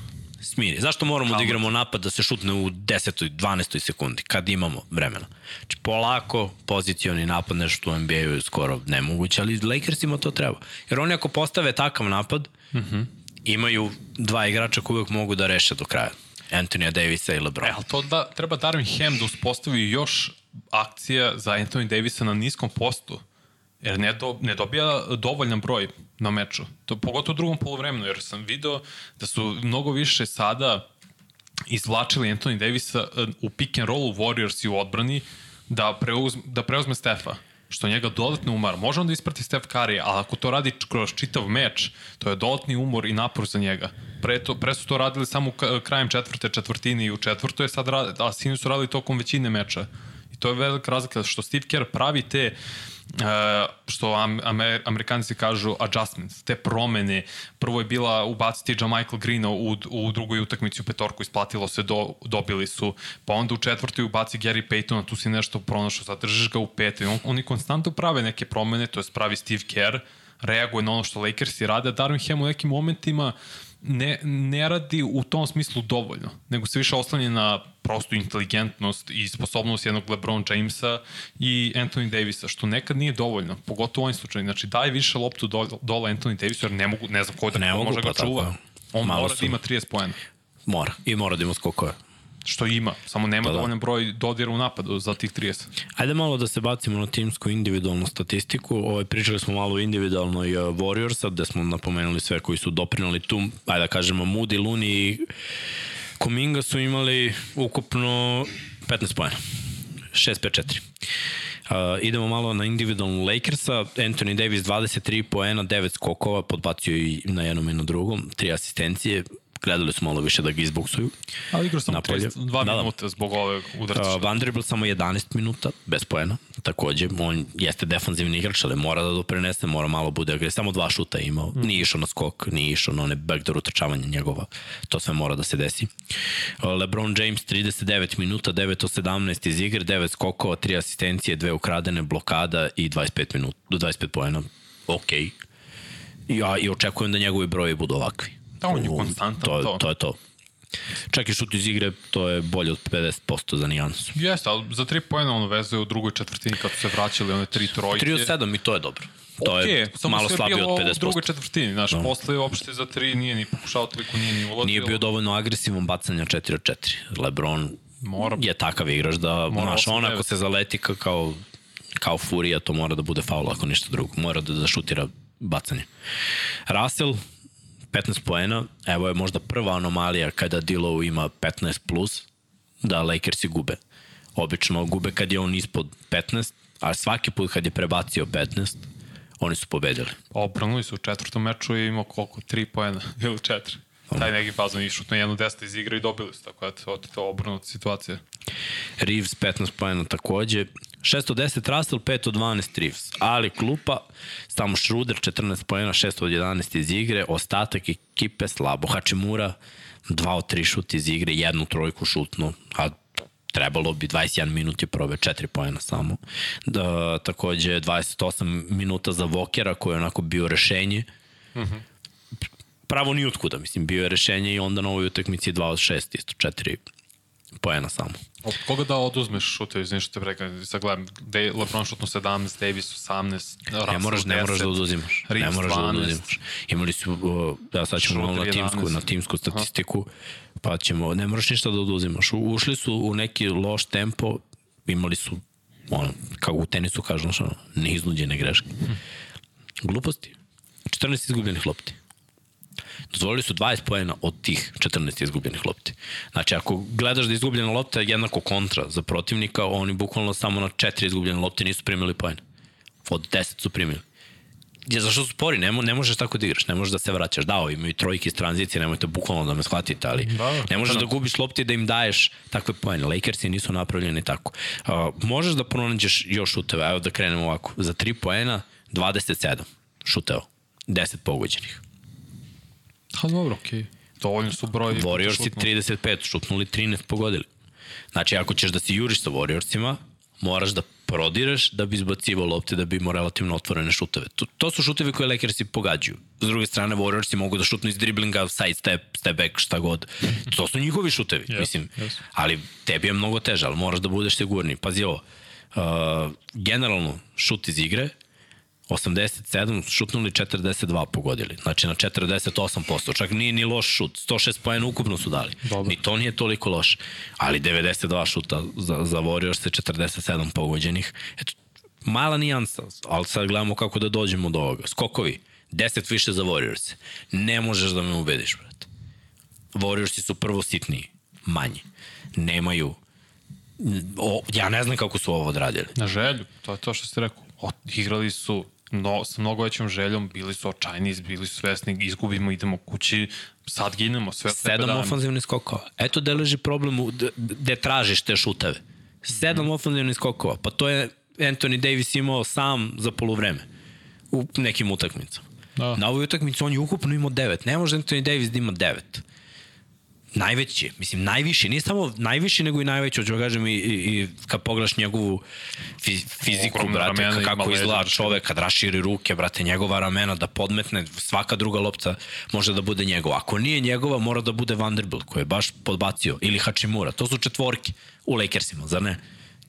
Smiri. Zašto moramo da igramo napad da se šutne u 10. 12. sekundi, kad imamo vremena? Znači, polako, pozicioni napad, nešto u NBA-u je skoro nemoguće, ali Lakersima to treba. Jer oni ako postave takav napad, mm -hmm. imaju dva igrača koji uvek mogu da reše do kraja. Antonija Davisa i LeBron. E, ali to da, treba Darvin Ham da uspostavi još akcija za Anthony Davisa na niskom postu. Jer ne, do, ne dobija dovoljan broj na meču. To, pogotovo u drugom polovremenu, jer sam video da su mnogo više sada izvlačili Anthony Davisa eh, u pick and rollu Warriors i u odbrani da, preuzme, da preuzme Stefa što njega dodatno umara. Može on da isprati Steph Curry, ali ako to radi kroz čitav meč, to je dodatni umor i napor za njega. Pre, to, pre su to radili samo krajem četvrte četvrtine i u četvrtoj, sad radi, a sinu su radili tokom većine meča. To je velika razlika što Steve Kerr pravi te Uh, što am, amer, amerikanci kažu adjustments, te promene. Prvo je bila ubaciti Michael Greena u, u drugoj utakmici u petorku, isplatilo se, do, dobili su. Pa onda u četvrtoj ubaci Gary Paytona, tu si nešto pronašao, zadržiš ga u petoj. On, oni konstantno prave neke promene, to je pravi Steve Kerr, reaguje na ono što Lakersi rade, Darvin Ham u nekim momentima uh, ne, ne radi u tom smislu dovoljno, nego se više oslanje na prostu inteligentnost i sposobnost jednog LeBron Jamesa i Anthony Davisa, što nekad nije dovoljno, pogotovo u ovim slučaju. Znači, daj više loptu dole, dole Anthony Davisu, jer ne, mogu, ne znam ko da ne ko može pa ga čuva. Tako. On Malo mora su. da ima 30 poena. Mora. I mora da ima skokove. Što ima, samo nema Da, da, da. dovoljan broj dodira u napadu za tih 30. Ajde malo da se bacimo na timsku individualnu statistiku. Ovaj, pričali smo malo o individualnoj uh, Warriorsa, gde smo napomenuli sve koji su doprinali tu. Ajde da kažemo, Moody, Luni i Kuminga su imali ukupno 15 pojena. 6-5-4. Uh, idemo malo na individualnu Lakersa. Anthony Davis 23 poena, 9 skokova, podbacio i na jednom i na drugom, tri asistencije. Gledali su malo više da ga izboksuju. Ali igrao sam Napolje. 32 Da, da. minuta zbog ove udarca. Uh, Vanderbilt samo 11 minuta, bez poena. Takođe, on jeste defanzivni igrač, ali mora da doprinese, mora malo bude agresivno. Samo dva šuta je imao. Nije išao na skok, nije išao na one backdoor utrčavanje njegova. To sve mora da se desi. Uh, LeBron James 39 minuta, 9 od 17 iz igre, 9 skokova, 3 asistencije, 2 ukradene, blokada i 25 minuta, do 25 poena. Ok. I, ja, I očekujem da njegovi broji budu ovakvi. Da, on je U- konstantan, to. to. To je to. Čak i šut iz igre, to je bolje od 50% za nijansu. Jeste, ali za 3 poena on vezuje u drugoj četvrtini kad su se vraćali one tri trojke. 3 od 7 i to je dobro. To je Okej, samo malo slabije od U 50%. drugoj četvrtini, znaš, no. posle uopšte za 3 nije ni pokušao toliko, nije ni ulazio. Nije bio dovoljno agresivan bacanja 4 od 4. Lebron Mora- je takav igrač da, znaš, on 8-9. ako se zaleti ka- kao, kao furija, to mora da bude faul ako ništa drugo. Mora da, da šutira bacanje. Russell, 15 poena, evo je možda prva anomalija kada Dilow ima 15 plus, da Lakersi gube. Obično gube kad je on ispod 15, a svaki put kad je prebacio 15, oni su pobedili. Obranuli su u četvrtom meču i imao koliko? 3 poena ili 4. Taj neki fazon išao na jednu deseta iz igre i dobili su, tako da to to obrnuta situacija. Reeves 15 pojena takođe. 6 od 10 Russell, 5 od 12 Reeves. Ali klupa, samo Schroeder 14 pojena, 6 od 11 iz igre, ostatak ekipe slabo. Hačimura 2 od 3 šut iz igre, jednu trojku šutno, a trebalo bi 21 minut je probe 4 pojena samo. Da, takođe 28 minuta za Vokera koji je onako bio rešenje. Mm -hmm. Pravo ni otkuda, mislim, bio je rešenje i onda na ovoj utakmici 2 od 6, isto 4 poena samo. Od koga da oduzmeš šute, što te prekam, sad gledam, De, LeBron šutno 17, Davis 18, Russell Ne moraš, ne moraš da oduzimaš. Ne Reeves moraš da 12. oduzimaš. Imali su, ja sad ćemo malo na timsku, 11. na timsku statistiku, pa ćemo, ne moraš ništa da oduzimaš. U- Ušli su u neki loš tempo, imali su, ono, kao u tenisu kažu, ono, neiznuđene greške. Gluposti. 14 izgubljenih lopti. Dozvolili su 20 poena od tih 14 izgubljenih lopti. Znači, ako gledaš da je izgubljena lopta je jednako kontra za protivnika, oni bukvalno samo na 4 izgubljene lopte nisu primili poena. Od 10 su primili. Je, zašto su spori? Ne, mo- ne možeš tako da igraš, ne možeš da se vraćaš. Da, ovi imaju trojke iz tranzicije, nemojte bukvalno da me shvatite, ali Da, ne možeš da. da gubiš lopti i da im daješ takve pojene. Lakersi nisu napravljeni tako. Uh, možeš da pronađeš još šuteva, evo da krenemo ovako. Za 3 poena, 27 šuteva, 10 pogođenih. Ha, dobro, okej. Okay. Dovoljno su broj. Warriorsi 35 šutnuli, 13 pogodili. Znači, ako ćeš da se juriš sa Warriorsima, moraš da prodireš da bi izbacivao lopte, da bi imao relativno otvorene šuteve. To, to su šutevi koje Lakersi pogađaju. S druge strane, Warriorsi mogu da šutnu iz driblinga, side step, step back, šta god. To su njihovi šutevi, yes, mislim. Yes. Ali tebi je mnogo teže, ali moraš da budeš sigurniji. Pazi ovo, uh, generalno šut iz igre, 87, šutnuli 42 pogodili. Znači na 48%. Čak nije ni loš šut. 106 pojena ukupno su dali. Dobar. Ni to nije toliko loš. Ali 92 šuta za, za Warriors se 47 pogođenih. Eto, mala nijansa, ali sad gledamo kako da dođemo do ovoga. Skokovi, 10 više za Warriors. Ne možeš da me ubediš, brate. Warriorsi su prvo sitniji, manji. Nemaju o, ja ne znam kako su ovo odradili. Na želju, to je to što ste rekao. Od, igrali su no, sa mnogo većom željom, bili su očajni, bili su svesni, izgubimo, idemo kući, sad ginemo, sve Sedam da ofanzivnih skokova. Eto da leži problem gde tražiš te šuteve. Sedam mm ofanzivnih skokova. Pa to je Anthony Davis imao sam za polovreme u nekim utakmicama. Da. Na ovoj utakmici on je ukupno imao devet. Ne može Anthony Davis da ima devet najveći, mislim najviši, nije samo najviši nego i najveći, hoću da kažem i, i, i kad pogledaš njegovu fiziku, Ogromna brate, kako izgleda čovek, kad raširi ruke, brate, njegova ramena da podmetne, svaka druga lopta može da bude njegova. Ako nije njegova, mora da bude Vanderbilt, koji je baš podbacio, ili Hachimura, to su četvorke u Lakersima, zar ne?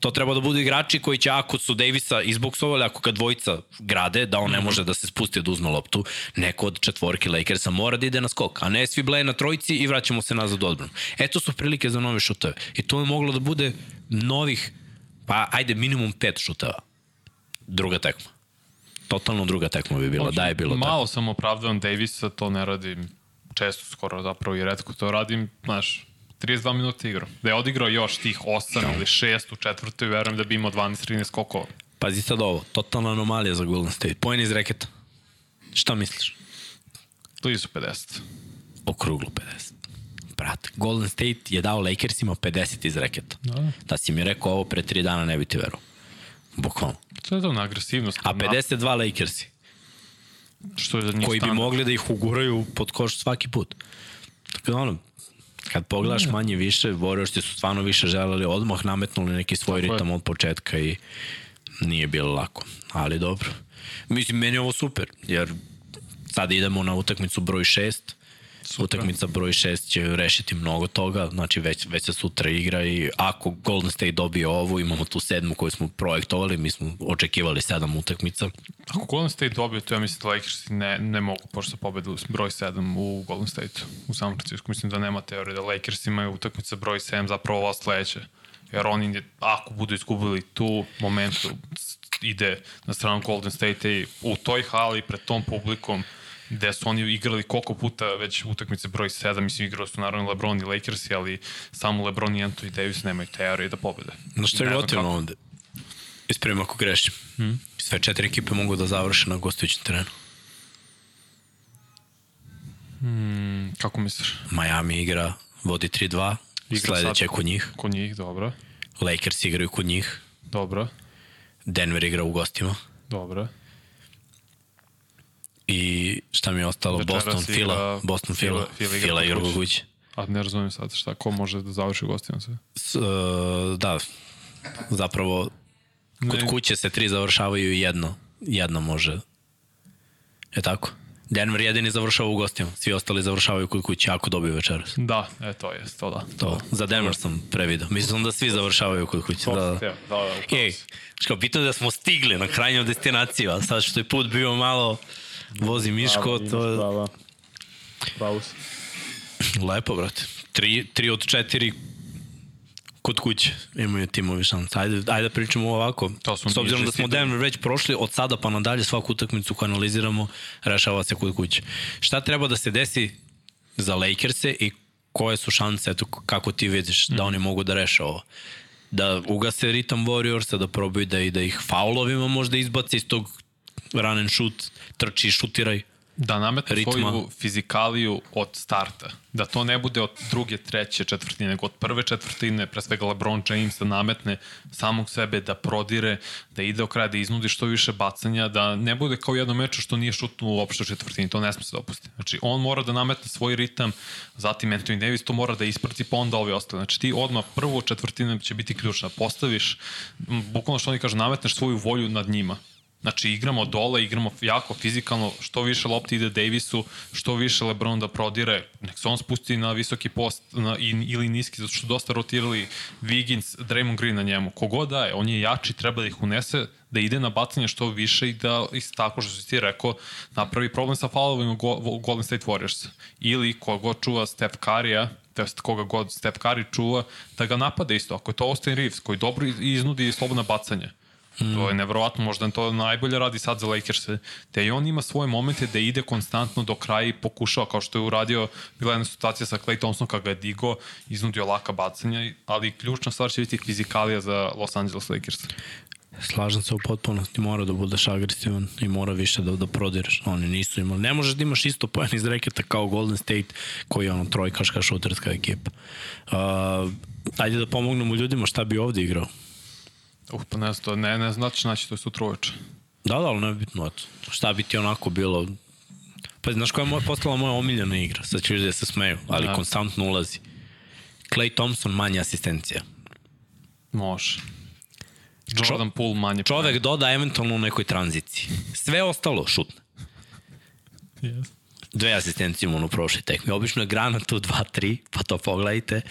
To treba da budu igrači koji će ako su Davisa izboksovali, ako ga dvojica grade, da on ne mhm. može da se spusti da uzme loptu, neko od četvorke Lakersa mora da ide na skok, a ne svi bleje na trojici i vraćamo se nazad u odbranu. Eto su prilike za nove šutove. I to je moglo da bude novih, pa ajde minimum pet šuteva. Druga tekma. Totalno druga tekma bi bila, da je bilo Malo tako. sam opravdan Davisa, to ne radim često, skoro zapravo i redko to radim, znaš, 32 minuta igrao. Da je odigrao još tih 8 no. ili 6 u četvrtoj, verujem da bi imao 12-13 skokova. Pazi sad ovo, totalna anomalija za Golden State. Pojen iz reketa. Šta misliš? Blizu 50. Okruglo 50. Brate, Golden State je dao Lakersima 50 iz reketa. Da. da si mi rekao ovo pre 3 dana, ne bi ti verovao. Bukvalno. To je to na agresivnost. A 52 na... Lakersi. Što je za njih Koji bi mogli da ih uguraju pod koš svaki put. Tako da ono, Kad pogledaš manje više, Warriorsi su stvarno više želeli, odmah nametnuli neki svoj Tako ritam je. od početka i nije bilo lako. Ali dobro. Mislim, meni je ovo super, jer sad idemo na utakmicu broj 6, Super. Utakmica broj 6 će rešiti mnogo toga, znači već, već se sutra igra i ako Golden State dobije ovu, imamo tu sedmu koju smo projektovali, mi smo očekivali sedam utakmica. Ako Golden State dobije, to ja mislim da Lakers ne, ne mogu pošto pobedu broj 7 u Golden State u San Francisco. Mislim da nema teorije da Lakers imaju utakmica broj 7 zapravo ova sledeća. Jer oni, ako budu izgubili tu momentu, ide na stranu Golden State i u toj hali pred tom publikom gde su oni igrali koliko puta već utakmice broj 7, mislim igrali su naravno LeBron i Lakersi, ali samo LeBron i Anthony Davis nemaju teorije da pobede. No što je gotivno ovde? Ispravim ako grešim. Hmm? Sve četiri ekipe mogu da završe na gostujućem terenu. Hmm, kako misliš? Miami igra, vodi 3-2, sledeće kod njih. Kod njih, dobro. Lakers igraju kod njih. Dobro. Denver igra u gostima. Dobro. I šta mi je ostalo? Večeras Boston, Fila. Boston, Fila. Fila, Fila igra kući. A ne razumijem sad šta, ko može da završi gostima sve? S, uh, da, zapravo kod ne. kuće se tri završavaju i jedno. Jedno može. Je tako? Denver jedini završava u gostima, svi ostali završavaju kod kuće ako dobiju večeras. Da, e, to je, to da. To, za Denver sam previdio. Mislim da svi završavaju kod kuće. Da, da. da, da Ej, bitno je da smo stigli na krajnju destinaciju, a sad što je put bio malo vozi Miško, to je... Prava. Pravo si. Lepo, brate. Tri, tri od četiri kod kuće imaju timovi šanse. Ajde, ajde da pričamo ovako. To S obzirom da smo Denver već prošli, od sada pa nadalje svaku utakmicu koju analiziramo, rešava se kod kuće. Šta treba da se desi za Lakers-e i koje su šanse, eto, kako ti vidiš, mm. da oni mogu da reše ovo? Da ugase ritam Warriorsa, da probaju da, i da ih faulovima možda izbaci iz tog run and shoot, trči šutiraj. Da nametne ritma. svoju fizikaliju od starta. Da to ne bude od druge, treće četvrtine, nego od prve četvrtine, pre svega LeBron James da nametne samog sebe, da prodire, da ide o kraj, da iznudi što više bacanja, da ne bude kao jedno meču što nije šutnuo uopšte u četvrtini. To ne sme se dopustiti. Znači, on mora da nametne svoj ritam, zatim Anthony Davis to mora da isprati, pa onda ovi ostali. Znači, ti odmah prvu četvrtinu će biti ključna. Postaviš, bukvalno što oni kažu, nametneš svoju volju nad njima Znači, igramo dole, igramo jako fizikalno, što više lopti ide Davisu, što više Lebron da prodire, nek se on spusti na visoki post na, in, ili niski, zato što dosta rotirali Wiggins, Draymond Green na njemu. Kogod daje, on je jači, treba da ih unese, da ide na bacanje što više i da, isto tako što si ti rekao, napravi problem sa faulovima u Golden State Warriors. Ili kogo čuva Steph Curry-a, to koga god Steph Curry čuva, da ga napade isto. Ako je to Austin Reeves, koji dobro iznudi slobodna bacanja, Mm. To je nevrovatno, možda to najbolje radi sad za Lakers. Te i on ima svoje momente da ide konstantno do kraja i pokušava, kao što je uradio, bila jedna situacija sa Clay Thompson kada ga je digo, iznudio laka bacanja, ali ključna stvar će biti fizikalija za Los Angeles Lakers. Slažem se u potpunosti, mora da budeš agresivan i mora više da, da prodireš. Oni nisu imali. Ne možeš da imaš isto poen iz reketa kao Golden State, koji je ono trojkaška šuterska ekipa. Uh, ajde da pomognemo ljudima šta bi ovde igrao. Uh, pa ne znam, ne, ne znači naći to je sutra uveče. Da, da, ali ne bitno, eto. Šta bi ti onako bilo... Pa znaš koja je moja, postala moja omiljena igra? Sad ću da se smeju, ali da. konstantno ulazi. Clay Thompson manje asistencija. Može. Jordan Poole manje. Čovek doda eventualno u nekoj tranziciji. Sve ostalo šutne. Yes. Dve asistencije imamo u prošloj tekmi. Obično je grana tu 2-3, pa to pogledajte.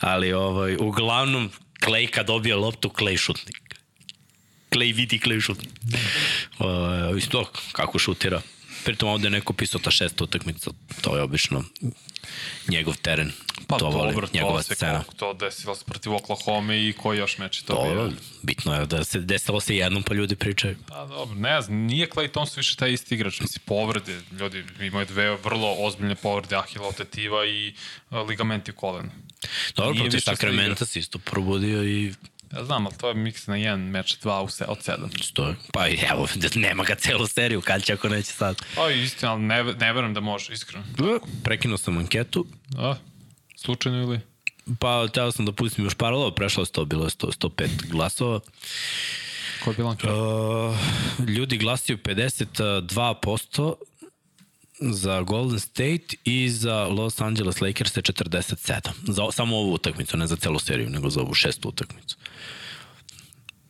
Ali ovaj, uglavnom Clay kad dobije loptu, Clay šutnik. Clay vidi, Clay šutnik. Uh, isto kako šutira. Pritom ovde je neko pisao ta šesta utakmica, to je obično njegov teren. Pa to voli, dobro, njegova to se scena. to desilo se protiv Oklahoma i koji još meč to, to bio? Bitno je da se desilo se jednom pa ljudi pričaju. Pa dobro, ne znam, nije Clay Thompson više taj isti igrač, misli povrede, ljudi imaju dve vrlo ozbiljne povrede Ahila tetiva i uh, ligamenti u kolenu. Dobro, protiv Sakramenta se isto probudio i Ja znam, ali to je miks na jedan meč, dva u se, od sedam. Stoji. Pa evo, nema ga celu seriju, kad će ako neće sad. Pa istina, ali ne, ne verujem da može, iskreno. Prekinuo sam anketu. A, slučajno ili? Pa, teo sam da pustim još par lova, prešlo je 100, bilo je 100, 105 glasova. Ko je bila anketa? Uh, ljudi glasio 52%, za Golden State i za Los Angeles Lakers je 47. Za samo ovu utakmicu, ne za celu seriju, nego za ovu šestu utakmicu.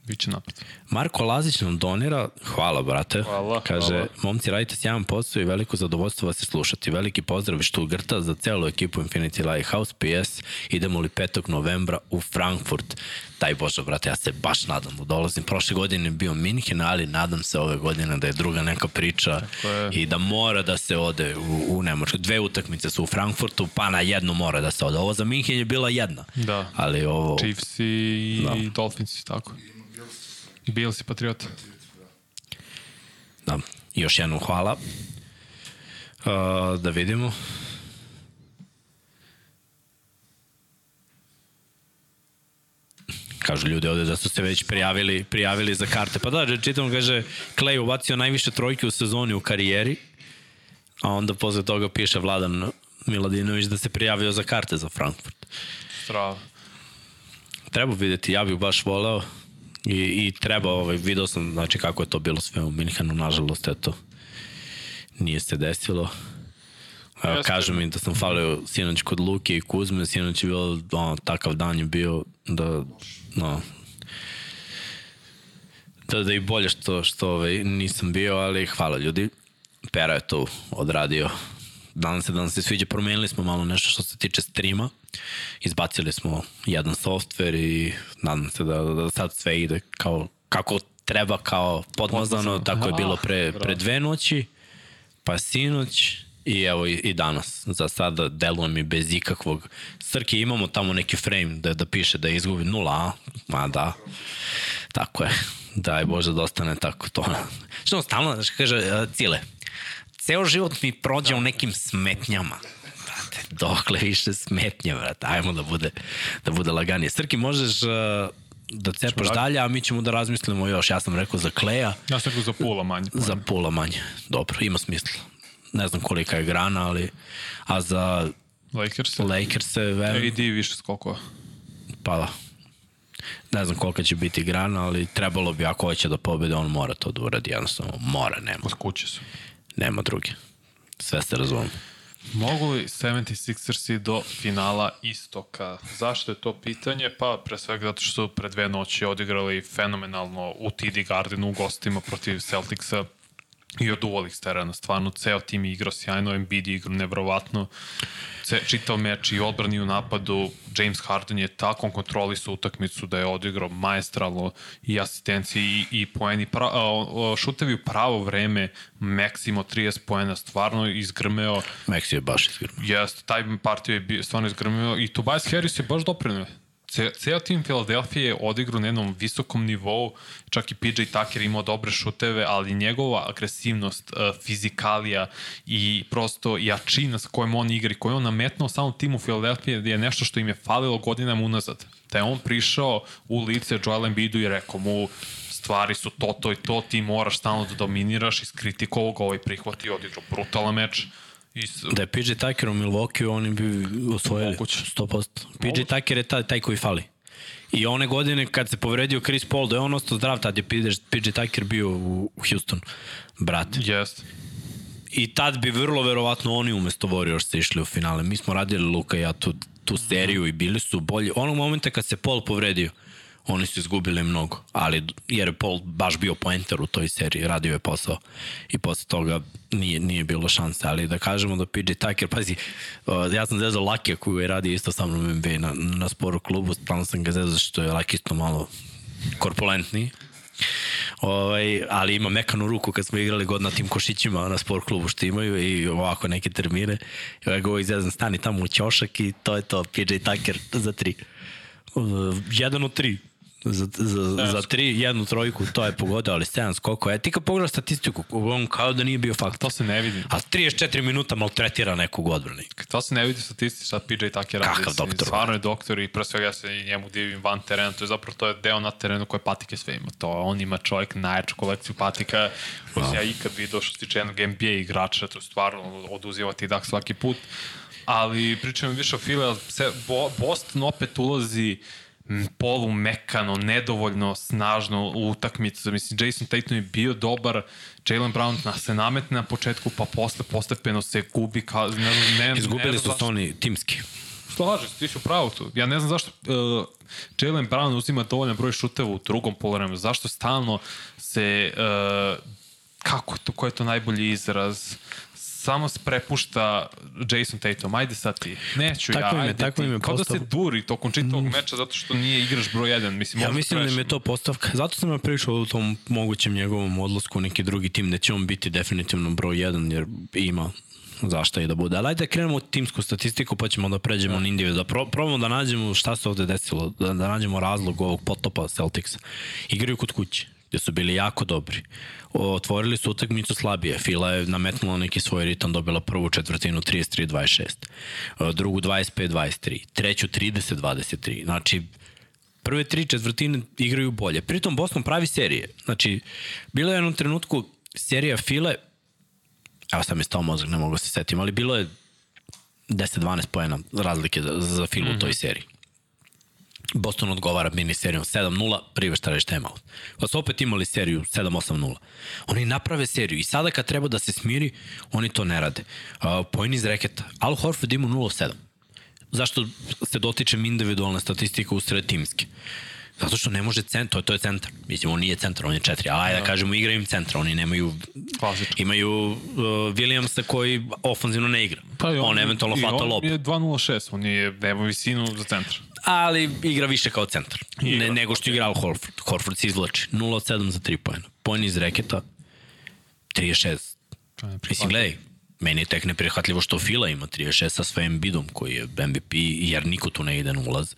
Biće napad. Marko Lazić nam donira, hvala brate, hvala, kaže, hvala. momci radite sjajan posao i veliko zadovoljstvo vas je slušati. Veliki pozdrav iz Stuttgarta za celu ekipu Infinity Lighthouse PS. Idemo li 5. novembra u Frankfurt. Daj Bože, brate, ja se baš nadam da dolazim. Prošle godine je bio Minhen, ali nadam se ove godine da je druga neka priča i da mora da se ode u, u Nemačku. Dve utakmice su u Frankfurtu, pa na jednu mora da se ode. Ovo za Minhen je bila jedna. Da. Ali ovo... Chiefs i da. Dolphins, tako. Bills i Patriota. Da, još jednom hvala. Uh, da vidimo. Kažu ljudi ovde da su se već prijavili, prijavili za karte. Pa da, čitam, kaže, Clay ubacio najviše trojke u sezoni u karijeri, a onda posle toga piše Vladan Miladinović da se prijavio za karte za Frankfurt. Strava. Treba videti, ja bih baš voleo i, i treba, ovaj, video sam znači, kako je to bilo sve u Minhenu, nažalost, eto, nije se desilo. Evo, kažu mi da sam falio sinoć kod Luke i Kuzme, sinoć je bilo, ono, takav dan je bio da, no, da, da i bolje što, što ovaj, nisam bio, ali hvala ljudi. Pera je to odradio. Danas se, danas se sviđa, promenili smo malo nešto što se tiče streama. Izbacili smo jedan softver i nadam se da, da sad sve ide kao, kako treba kao podmazano, tako je bilo pre, pre dve noći, pa sinoć I evo i, i danas. Za sada deluje mi bez ikakvog... Srke, imamo tamo neki frame da, da piše da izgubi nula, a? Ma da. Tako je. Daj Bože da ostane tako to. Što stalno, znaš, kaže, Cile, ceo život mi prođe da. u nekim smetnjama. Dokle više smetnje, brate, ajmo da bude, da bude laganije. Srki, možeš uh, da cepaš dalje, a mi ćemo da razmislimo još. Ja sam rekao za Kleja. Ja sam rekao za pola manje. Za pola manje. Dobro, ima smisla ne znam kolika je grana, ali a za Lakers. Lakers se verujem, AD više skokova. pa da. Ne znam kolika će biti grana, ali trebalo bi, ako hoće da pobede, on mora to da uradi, jednostavno mora, nema, Od kuće su. nema druge. Sve se razumemo. Mogu li 76ersi do finala istoka? Zašto je to pitanje? Pa pre svega zato što su pre dve noći odigrali fenomenalno u TD Gardenu u gostima protiv Celticsa i oduvali ih s terena. Stvarno, ceo tim je igrao sjajno, Embiid je igrao nevrovatno. Ce, čitav meč i odbrani u napadu. James Harden je tako kontrolisao utakmicu da je odigrao maestralno i asistencije i, i poeni. Pra, a, a, šutevi u pravo vreme, Maksimo 30 poena, stvarno izgrmeo. Meksi je baš izgrmao. Jeste, taj partiju je bio, stvarno izgrmio i Tobias Harris je baš doprinio. Ce, ceo tim Filadelfije je odigrao na jednom visokom nivou, čak i PJ Tucker imao dobre šuteve, ali njegova agresivnost, uh, fizikalija i prosto jačina sa kojom on igra i koju on nametnuo samom timu Filadelfije je nešto što im je falilo godinama unazad. Da je on prišao u lice Joel Embiidu i rekao mu stvari su to, to i to, ti moraš stalno da dominiraš, iskritikovao ga, ovaj prihvati, odigrao brutalan meč. I s- Da je PJ Tucker u Milwaukee, oni bi osvojili Moguće. 100%. PJ Tucker je taj, taj koji fali. I one godine kad se povredio Chris Paul, da je on ostao zdrav, tad je PJ, Tucker bio u, u Houston. Brate. Jeste. I tad bi vrlo verovatno oni umesto Warriorsa išli u finale. Mi smo radili Luka i ja tu, tu seriju i bili su bolji. Onog momenta kad se Paul povredio, oni su izgubili mnogo, ali jer je Paul baš bio poenter u toj seriji, radio je posao i posle toga nije, nije bilo šanse, ali da kažemo da PJ Tucker, pazi, uh, ja sam zezao Lakija koji je radio isto sa mnom NBA na, na sporu klubu, stalno sam ga zezao što je Laki isto malo korpulentniji, Ovaj, ali ima mekanu ruku kad smo igrali god na tim košićima na sport klubu što imaju i ovako neke termine. I ovaj go izvezan stani tamo u ćošak i to je to, PJ Tucker za tri. Uh, jedan od tri. Za, za, za tri, jednu trojku, to je pogodio, ali 7 skokova. E, ti kad pogledaš statistiku, on kao da nije bio fakt. To se ne vidi. A 34 minuta maltretira nekog u odbrani. To se ne vidi statistično šta PJ Tucker radi. Kakav doktor. Stvarno je doktor i pre svega ja se i njemu divim van terena. To je zapravo to je deo na terenu koje patike sve ima. To on ima čovjek najjaču kolekciju patika koju sam ja ikad vidio što se tiče jednog NBA igrača. To je stvarno oduzima ti dak svaki put. Ali pričamo više o Bo, Boston opet ulazi m, polu mekano, nedovoljno snažno u utakmicu. Mislim, Jason Tatum je bio dobar, Jalen Brown na, se nametne na početku, pa posle postepeno se gubi. Kao, ne, ne, ne, Izgubili znam su zašto- to oni timski. Slažem se, ti si u pravu tu. Ja ne znam zašto uh, Jalen Brown uzima dovoljan broj šuteva u drugom polovremenu. Zašto stalno se, uh, kako to, koji je to najbolji izraz, samo prepušta Jason Tatum. Ajde sad ti. Neću Tako ja, je- ajde tako ti. im je Kao da se duri tokom čitavog meča zato što nije igraš broj 1. Mislim, Ja mislim da mi je to postavka. Zato sam ja prišao u tom mogućem njegovom odlasku u neki drugi tim, da će on biti definitivno broj 1, jer ima zašto i da bude. Ali ajde da krenemo od timsku statistiku, pa ćemo da pređemo na individu. Da pro, probamo da nađemo šta se ovde desilo, da, da nađemo razlog ovog potopa Celticsa. Igraju kod kuće, gde su bili jako dobri. Otvorili su utakmicu slabije. Fila je nametnula neki svoj ritam, dobila prvu četvrtinu 33-26, drugu 25-23, treću 30-23. Znači, prve tri četvrtine igraju bolje. Pritom Boston pravi serije. Znači, bilo je u jednom trenutku serija File, evo sad mi stao mozak, ne mogu se setim, ali bilo je 10-12 pojena razlike za, za Filu mm -hmm. u toj seriji. Boston odgovara mini serijom 7-0, priveštaraš timeout. Pa su opet imali seriju 7-8-0. Oni naprave seriju i sada kad treba da se smiri, oni to ne rade. Uh, Pojeni iz reketa. Al Horford ima 0-7. Zašto se dotičem individualne statistike u sred timske? Zato što ne može centar, to je, to je centar. Mislim, on nije centar, on je četiri, ali ajde da kažemo, igra im centra, oni nemaju, Klasično. imaju uh, Williamsa koji ofanzivno ne igra. Pa i on, eventualno hvata lop. lopu On je 2.06, on je, nema visinu za centar. Ali igra više kao centar. Ne, nego što igra Al Horford. Horford se izvlači. 0 od 7 za 3 pojena. Pojeni iz reketa 36. To je Mislim, gledaj, meni je tek neprihvatljivo što Fila ima 36 sa svojim bidom koji je MVP, jer niko tu ne ide na ulaz.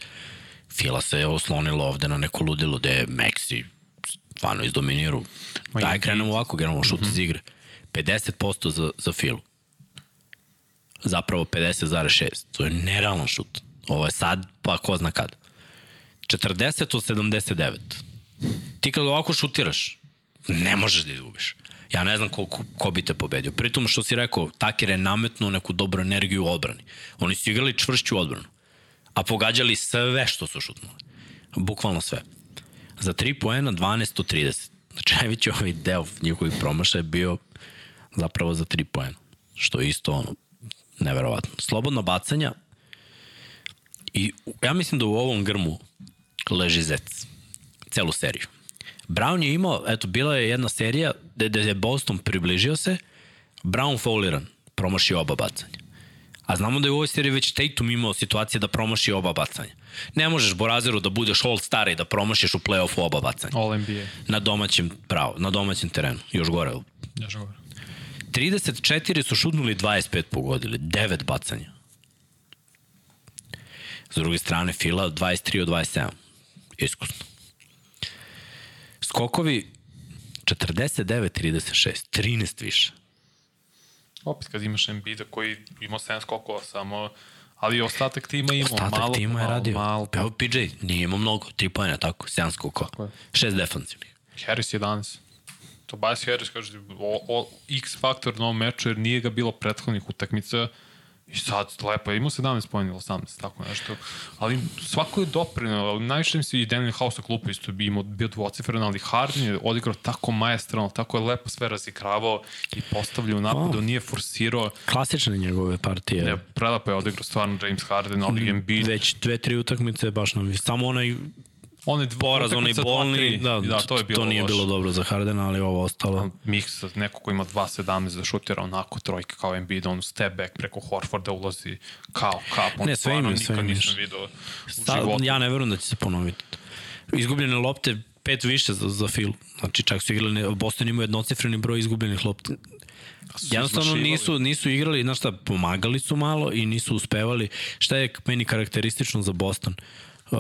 Fila se je oslonilo ovde na neko ludilo gde je Maxi stvarno izdominiru. Daj, krenemo ovako, krenemo šut iz igre. 50% za, za Filu. Zapravo 50,6. To je nerealan šut. Ovo je sad, pa ko zna kad. 40 od 79. Ti kad ovako šutiraš, ne možeš da izgubiš. Ja ne znam ko, ko, ko bi te pobedio. Pritom što si rekao, Taker je nametnuo neku dobru energiju u odbrani. Oni su igrali čvršću odbranu, a pogađali sve što su šutnuli. Bukvalno sve. Za 3 poena 12 od 30. Znači, najveći ovaj deo njihovih promaša je bio zapravo za 3 poena. Što je isto ono, neverovatno. Slobodno bacanja i ja mislim da u ovom grmu leži zec. Celu seriju. Brown je imao, eto, bila je jedna serija gde, je Boston približio se, Brown fauliran, promašio oba bacanja. A znamo da je u ovoj seriji već Tatum imao situacije da promaši oba bacanja. Ne možeš Borazeru da budeš all star i da promašiš u play-offu oba bacanja. All NBA. Na domaćem, pravo, na domaćem terenu. Još gore. Još gore. 34 su šutnuli 25 pogodili, 9 bacanja. S druge strane, Fila 23 od 27. Iskusno. Skokovi 49-36, 13 više. Opet kad imaš Embiida koji imao 7 skokova samo, ali ostatak tima imao Ostatak malo, tima je malo, radio. malo. Evo PJ, nije imao mnogo, 3 pojene, tako, 7 skokova. Tako je. 6 defanzivnih. Harris 11. Tobias Harris kaže o, o, X faktor na ovom meču jer nije ga bilo prethodnih utakmica i sad lepo imao 17 pojena ili 18 tako nešto ali svako je doprinao ali najviše mi se i Daniel House na klupu isto bi imao bio dvocifren ali Harden je odigrao tako majestralno tako je lepo sve razigravao i postavljao napad Wow. nije forsirao Klasične njegove partije. ne, prelepo je odigrao stvarno James Harden ali Embiid Već dve, tri utakmice baš nam samo onaj on je dvo- poraz, onaj utakmica bolni, 2-3. da, da, to je bilo to nije loše. bilo dobro za Hardena, ali ovo ostalo. miks neko ko ima 2.17 da šutira onako trojke kao Embiid, on step back preko Horforda ulazi kao kap. On Ne, sve imaju, sve imaju. nisam video Sta, ja ne verujem da će se ponoviti. Izgubljene lopte pet više za, za Phil. Znači čak su igrali, Boston ima jednocifreni broj izgubljenih lopti. Jednostavno nisu, nisu igrali, znaš šta, pomagali su malo i nisu uspevali. Šta je meni karakteristično za Boston? Uh,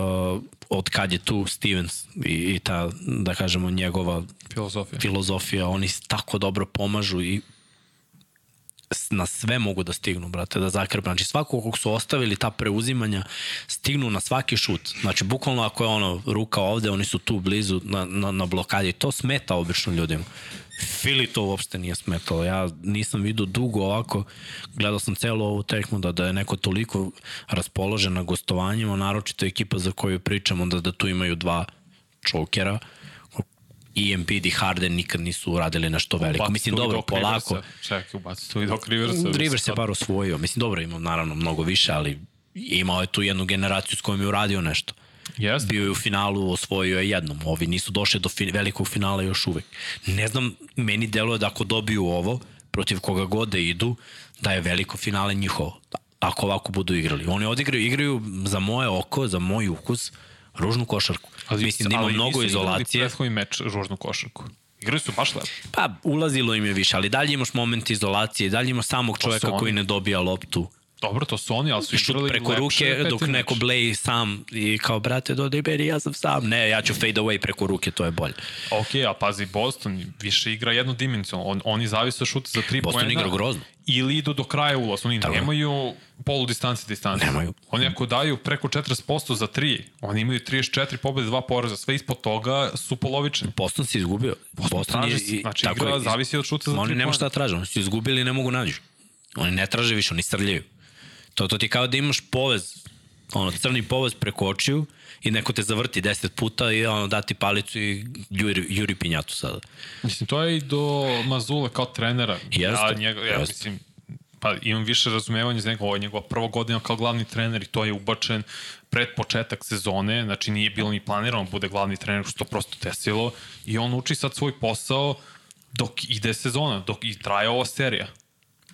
od kad je tu Stevens i, i ta, da kažemo, njegova Filozofija. filozofija, oni tako dobro pomažu i na sve mogu da stignu, brate, da zakrpe. Znači, svako kog su ostavili ta preuzimanja, stignu na svaki šut. Znači, bukvalno ako je ono, ruka ovde, oni su tu blizu na, na, na blokadi. To smeta obično ljudima. Fili to uopšte nije smetalo. Ja nisam vidio dugo ovako, gledao sam celu ovu tekmu da, da je neko toliko raspoložen na gostovanjima, naročito ekipa za koju pričamo da, da tu imaju dva čokera, i Embiid i Harden nikad nisu uradili nešto veliko. Ubaci Mislim, dobro, polako. Čekaj, ubaci tu i Doc Riversa. Rivers je bar osvojio. Mislim, dobro, imao naravno mnogo više, ali imao je tu jednu generaciju s kojom je uradio nešto. Jeste. Bio je u finalu, osvojio je jednom. Ovi nisu došli do fi velikog finala još uvek. Ne znam, meni deluje da ako dobiju ovo, protiv koga god da idu, da je veliko finale njihovo. Ako ovako budu igrali. Oni odigraju, igraju za moje oko, za moj ukus, ružnu košarku. Ali, Mislim da ima ali mnogo izolacije. prethodni meč ružnu košarku. Igrali su baš lepo. Pa, ulazilo im je više, ali dalje imaš moment izolacije, dalje imaš samog čoveka koji ne dobija loptu. Dobro, to su oni, ali su igrali preko lepše ruke dok meč. neko bleji sam i kao, brate, dodaj meni, ja sam sam. Ne, ja ću fade away preko ruke, to je bolje. Ok, a pazi, Boston više igra jednu dimenziju. On, oni zavise od šuta za tri Boston poena. igra grozno. Ili idu do kraja ulaz. Oni Tako je. nemaju polu distanci distanci. Nemaju. Oni ako daju preko 40% za tri, oni imaju 34 pobjede, dva poraza. Sve ispod toga su polovični. Boston se izgubio. Boston, traži se. Znači, igra zavisi od šuta za Oni tri nema poena. šta traže, oni su izgubili i ne mogu nađu. Oni ne traže više, oni srljaju. To, to ti kao da imaš povez, ono, crni povez preko očiju i neko te zavrti 10 puta i ono, dati palicu i juri, juri pinjatu sada. Mislim, to je i do Mazule kao trenera. Jeste, Ja, njega, ja jeste. mislim, pa imam više razumevanja za njega, ovo je njegova prva godina kao glavni trener i to je ubačen pred početak sezone, znači nije bilo ni planirano da bude glavni trener, što to prosto desilo i on uči sad svoj posao dok ide sezona, dok i traje ova serija.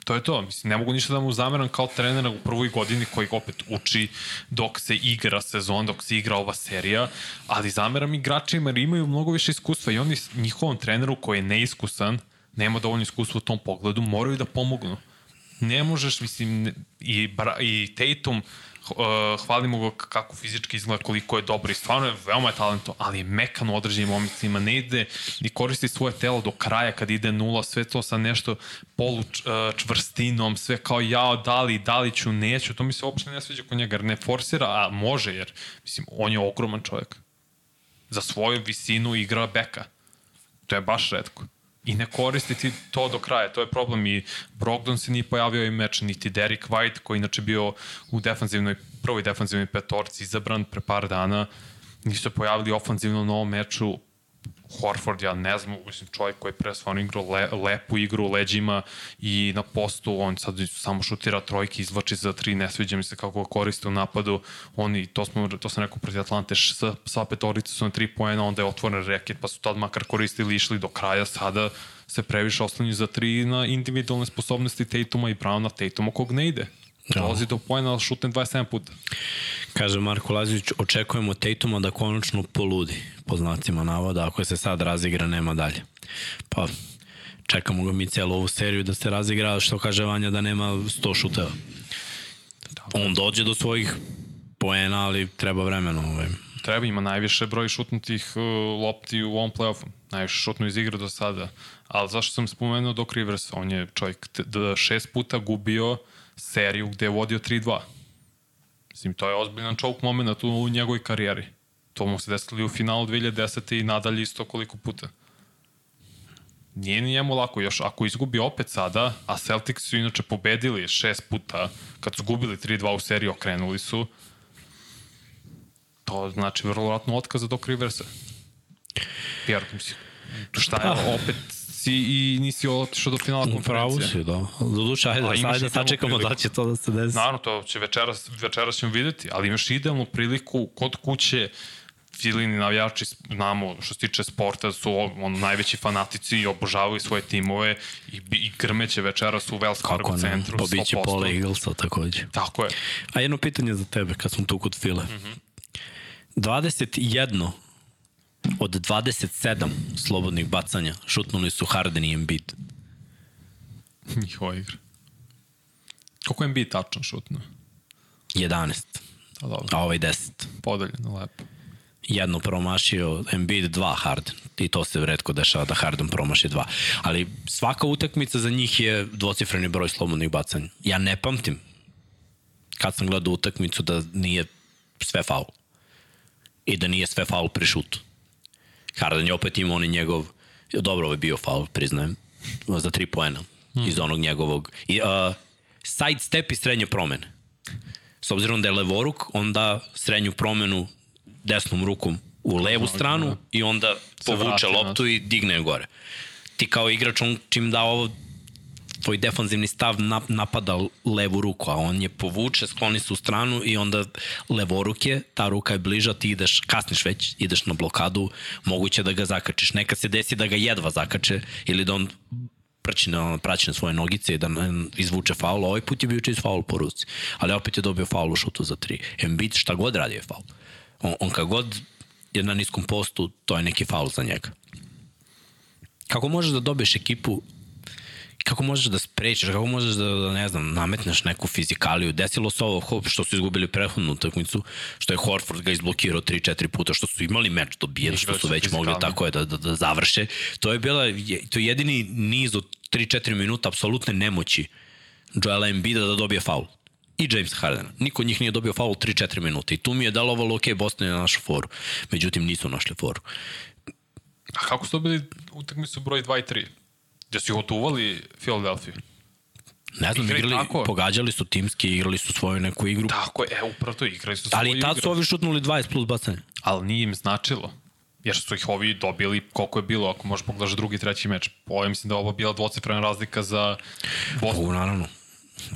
To je to, mislim, ne mogu ništa da mu zameram kao trenera u prvoj godini koji opet uči dok se igra sezon, dok se igra ova serija, ali zameram igračima jer imaju mnogo više iskustva i oni njihovom treneru koji je neiskusan, nema dovoljno iskustva u tom pogledu, moraju da pomognu. Ne možeš, mislim, i, Bra, i Tatum, hvalimo ga kako fizički izgleda, koliko je dobro i stvarno je veoma je talento, ali je mekan u određenim momentima, ne ide ni koristi svoje telo do kraja kad ide nula, sve to sa nešto polu uh, čvrstinom, sve kao ja, da li, da li ću, neću, to mi se uopšte ne sviđa kod njega, jer ne forsira, a može, jer mislim, on je ogroman čovjek. Za svoju visinu igra beka. To je baš redko. I ne koristiti to do kraja. To je problem i Brogdon se nije pojavio i meč, niti Derek White koji inače bio u defanzivnoj, prvoj defanzivnoj petorci izabran pre par dana, nisu se pojavili ofanzivno na ovom meču, Horford, ja ne znam, mislim, čovjek koji je pre stvarno igrao le, lepu igru u leđima i na postu on sad samo šutira trojke, izvači za tri, ne sviđa mi se kako ga koriste u napadu. Oni, to, smo, to sam rekao protiv Atlante, sva, sva petorica su na tri poena, onda je otvoren reket, pa su tad makar koristili išli do kraja, sada se previše oslanju za tri na individualne sposobnosti Tatuma i Browna, Tatuma kog ne ide. Dolazi do pojena, šutne 27 puta. Kaže Marko Lazić, očekujemo Tatuma da konačno poludi, po znacima navoda, ako se sad razigra, nema dalje. Pa, čekamo ga mi celu ovu seriju da se razigra, što kaže Vanja da nema 100 šuteva. On dođe do svojih poena, ali treba vremena. Ovaj. Treba, ima najviše broj šutnutih uh, lopti u ovom playoffu. Najviše šutnu iz igre do sada. Ali zašto sam spomenuo Doc Rivers? On je čovjek šest puta gubio seriju gde je vodio 3-2. Mislim, to je ozbiljan choke moment u njegovoj karijeri. To mu se desilo u finalu 2010. i nadalje isto koliko puta. Nije ni njemu lako, još ako izgubi opet sada, a Celtics su inače pobedili šest puta, kad su gubili 3-2 u seriji, okrenuli su, to znači vrlo vratno otkaz za Doc Riversa. Jer, mislim, šta je opet si i nisi otišao do finala konferencije. Pravo si, da. Doduše, ajde, ajde da sačekamo da će to da se desi. Naravno, to će večeras, večeras ćemo videti, ali imaš idealnu priliku kod kuće Filini navijači, znamo što se tiče sporta, su on, najveći fanatici i obožavaju svoje timove i, i grmeće večeras u Wells Fargo centru. Pa biće pola Eaglesa takođe. Tako je. A jedno pitanje za tebe, kad smo tu kod File. Mm -hmm. 21 Od 27 slobodnih bacanja šutnuli su Harden i Embiid. Njihova igra. Koliko je Embiid tačno šutno? 11. A, dobro. a ovaj 10. Podeljeno, lepo. Jedno promašio Embiid, dva Harden. I to se redko dešava da Harden promaši dva. Ali svaka utakmica za njih je dvocifreni broj slobodnih bacanja. Ja ne pamtim kad sam gledao utakmicu da nije sve faul. I da nije sve faul pri šutu. Harden je opet imao on njegov, dobro ovo je bio faul, priznajem, za tri poena hmm. iz onog njegovog. I, uh, side step i srednje promene. S obzirom da je levoruk, onda srednju promenu desnom rukom u levu stranu i onda povuče loptu i digne gore. Ti kao igrač, on čim da ovo tvoj defanzivni stav napada levu ruku, a on je povuče, skloni se u stranu i onda levoruke, ta ruka je bliža, ti ideš, kasniš već, ideš na blokadu, moguće da ga zakačiš. Neka se desi da ga jedva zakače ili da on praći na, praći na svoje nogice i da izvuče faul. Ovaj put je bio čist faul po ruci, ali opet je dobio faul u šutu za tri. Embiid šta god radi je faul. On, on kad god je na niskom postu, to je neki faul za njega. Kako možeš da dobiješ ekipu kako možeš da sprečiš, kako možeš da, da ne znam, nametneš neku fizikaliju. Desilo se ovo što su izgubili prethodnu utakmicu, što je Horford ga izblokirao 3-4 puta, što su imali meč dobijen, što su već mogli tako je da, da, da završe. To je bila, to je jedini niz od 3-4 minuta apsolutne nemoći Joela Embida da dobije faul i James Harden. Niko od njih nije dobio faul 3-4 minuta i tu mi je delovalo ok, Boston je na našu foru. Međutim, nisu našli foru. A kako su dobili utakmicu broj 2 i 3? Gde su ih otuvali Philadelphia? Ne znam, igrali, tako. pogađali su timski, igrali su svoju neku igru. Tako je, e, upravo to, igrali su svoju Ali i tad su ovi šutnuli 20 plus bacanje. Ali nije im značilo. Jer su ih ovi dobili koliko je bilo, ako možeš pogledaš drugi, treći meč. Ovo mislim da ovo bila dvocifrena razlika za Boston. U, naravno.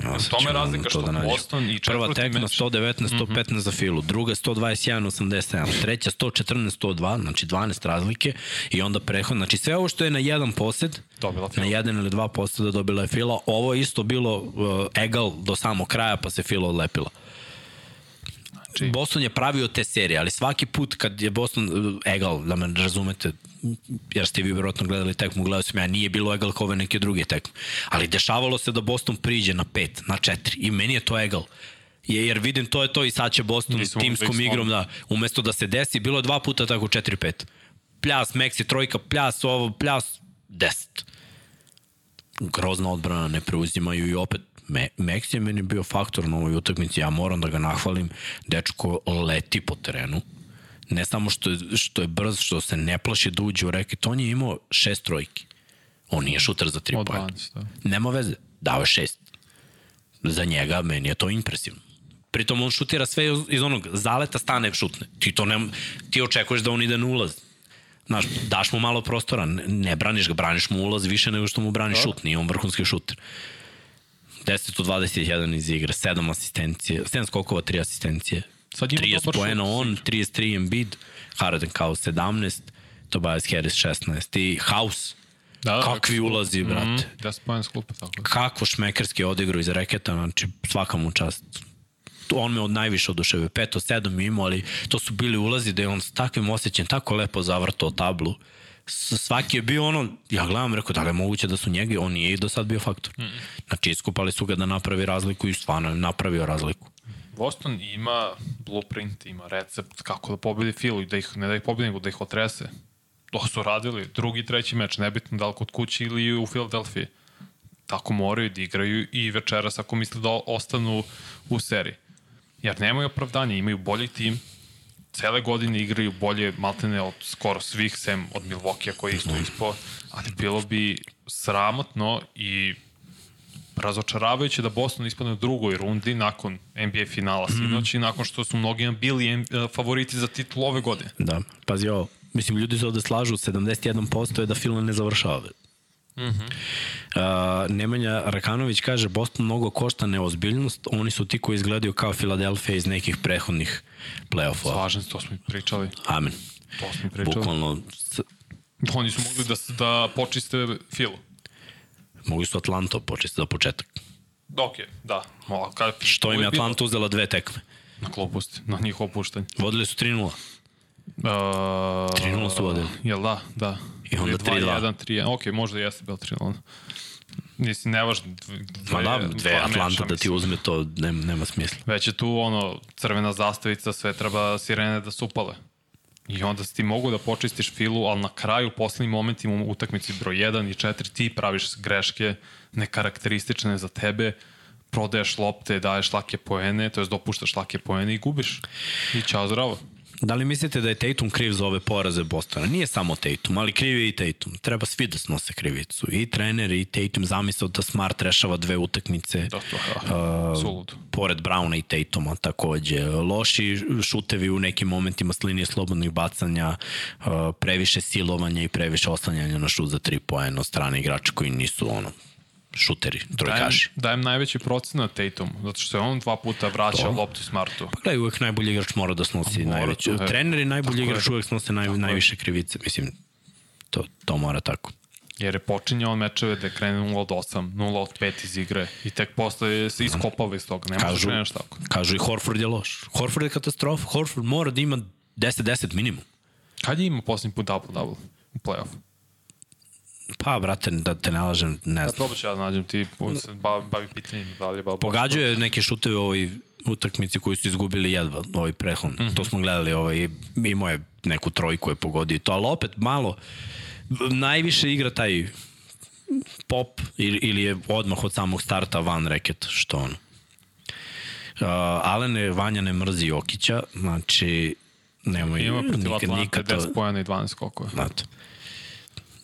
Ja, tome razlika što da Boston i Prva tekma 119, 115 mm -hmm. za Filu, druga 121, 87, treća 114, 102, znači 12 razlike i onda prehod, znači sve ovo što je na jedan posed, dobila Fila. na jedan ili dva poseda dobila je Fila, ovo je isto bilo uh, egal do samog kraja pa se Fila odlepila. Znači... Boston je pravio te serije, ali svaki put kad je Boston uh, egal, da me razumete, jer ste vi vjerojatno gledali tekmu, gledao sam ja, nije bilo egal kao ove neke druge tekme. Ali dešavalo se da Boston priđe na pet, na četiri i meni je to egal. Je, jer vidim to je to i sad će Boston Nisam timskom igrom da umesto da se desi, bilo je dva puta tako 4-5. Pljas, Meksi, trojka, pljas, ovo, pljas, 10. Grozna odbrana, ne preuzimaju i opet Me, Meksi je meni bio faktor na ovoj utakmici, ja moram da ga nahvalim, dečko leti po terenu, ne samo što je, što je brz, što se ne plaši da uđe u reket, on je imao šest trojki. On nije šuter za 3 Od pojena. 12, da. Nema veze, dao je šest. Za njega, meni je to impresivno. Pritom on šutira sve iz- onog zaleta, stane, šutne. Ti to ne, ti očekuješ da on ide na ulaz. Znaš, daš mu malo prostora, ne, ne braniš ga, braniš mu ulaz više nego što mu braniš šut, nije on vrhunski šuter. 10 od 21 iz igre, 7 asistencije, 7 skokova, 3 asistencije. Sad ima 30 dobar poena on, 33 Embiid, Harden kao 17, Tobias Harris 16 i House. Da, da, Kakvi ulazi, brate. Mm, 10 pojena s klupe, tako. Kako šmekerski odigru iz reketa, znači svaka mu čast. On me od najviše oduševio. 5 od 7 je imao, ali to su bili ulazi da je on s takvim osjećajem tako lepo zavrtao tablu. Svaki je bio ono, ja gledam, rekao, da li je moguće da su njegi, on nije i do sad bio faktor. Znači, iskupali su ga da napravi razliku i stvarno je napravio razliku. Boston ima blueprint, ima recept kako da pobedi Filu i da ih, ne da ih pobedi, nego da ih otrese. To su radili. Drugi, treći meč, nebitno da li kod kuće ili u Filadelfiji. Tako moraju da igraju i večeras ako misle da ostanu u seriji. Jer nemaju opravdanja, imaju bolji tim, cele godine igraju bolje maltene od skoro svih, sem od Milvokija koji je isto ispo, ali bilo bi sramotno i razočaravajuće da Boston ispadne u drugoj rundi nakon NBA finala sinoć i nakon što su mnogi bili em, favoriti za titul ove godine. Da, pazi ovo. Mislim, ljudi se ovde slažu, 71% je da Fila ne završava. Mm -hmm. uh, Nemanja Rakanović kaže Boston mnogo košta neozbiljnost, oni su ti koji izgledaju kao Filadelfija iz nekih prehodnih play-offova. Slažem se, to smo i pričali. Amen. To smo i pričali. Bukvalno, Oni su mogli da, da počiste Filu. mogli su Atlanto početi za početak. Ok, da. No, kad, Što im je Atlanta uzela dve tekme. Na gluposti, na njihovo opuštanje. Vodili su 3-0. Uh, 3:0 su vodili. Jel da, da. I onda 3:2. 1, 3 Ok, možda jeste bilo 3 Nisi, nevažno. Ma da, dve Atlanta da ti uzme to, nema, nema smisla. Već je tu ono, crvena zastavica, sve treba sirene da se upale. I onda si ti mogu da počistiš filu, ali na kraju, poslednjim momentima u utakmici broj 1 i 4, ti praviš greške nekarakteristične za tebe, prodaješ lopte, daješ lake poene, to jest dopuštaš lake poene i gubiš. I čao zdravo. Da li mislite da je Tatum kriv za ove poraze Bostona? Nije samo Tatum, ali kriv je i Tatum. Treba svi da snose krivicu. I trener i Tatum zamisao da Smart rešava dve utakmice. Da, to je uh, pored Browna i Tatuma takođe. Loši šutevi u nekim momentima s linije slobodnih bacanja, uh, previše silovanja i previše oslanjanja na šut za tri poena od strane igrača koji nisu ono šuteri, Dajem, trojkaši. dajem najveći procenat Tatum, zato što je on dva puta vraća To. loptu Smartu. Pa gledaj, uvek najbolji igrač mora da snosi Mora najveće. to, e. Trener i najbolji Tako je. igrač uvek snose naj, najviše krivice. Mislim, to, to mora tako. Jer je počinjao on mečeve da je krene 0 od 8, 0 od 5 iz igre i tek posle se iskopava iz toga. Ne Kažu, tako. kažu i Horford je loš. Horford je katastrofa. Horford mora da ima 10-10 minimum. Kad je imao posljednji put double-double u play-off? Pa, brate, da te ne lažem, ne Ja znam. probat ću ja da nađem ti, se bavi, bavi pitanjem da li je bao Pogađaju neke šuteve u ovoj utakmici koji su izgubili jedva, ovaj prehon. Mm -hmm. To smo gledali, ovaj, imao je neku trojku je pogodio to, ali opet malo, najviše igra taj pop ili, ili je odmah od samog starta van reket, što ono. Uh, Alene Vanja ne mrzi Jokića, znači nemoj Ima protiv Atlante nikad to, 10 pojena i 12 skokova. znate,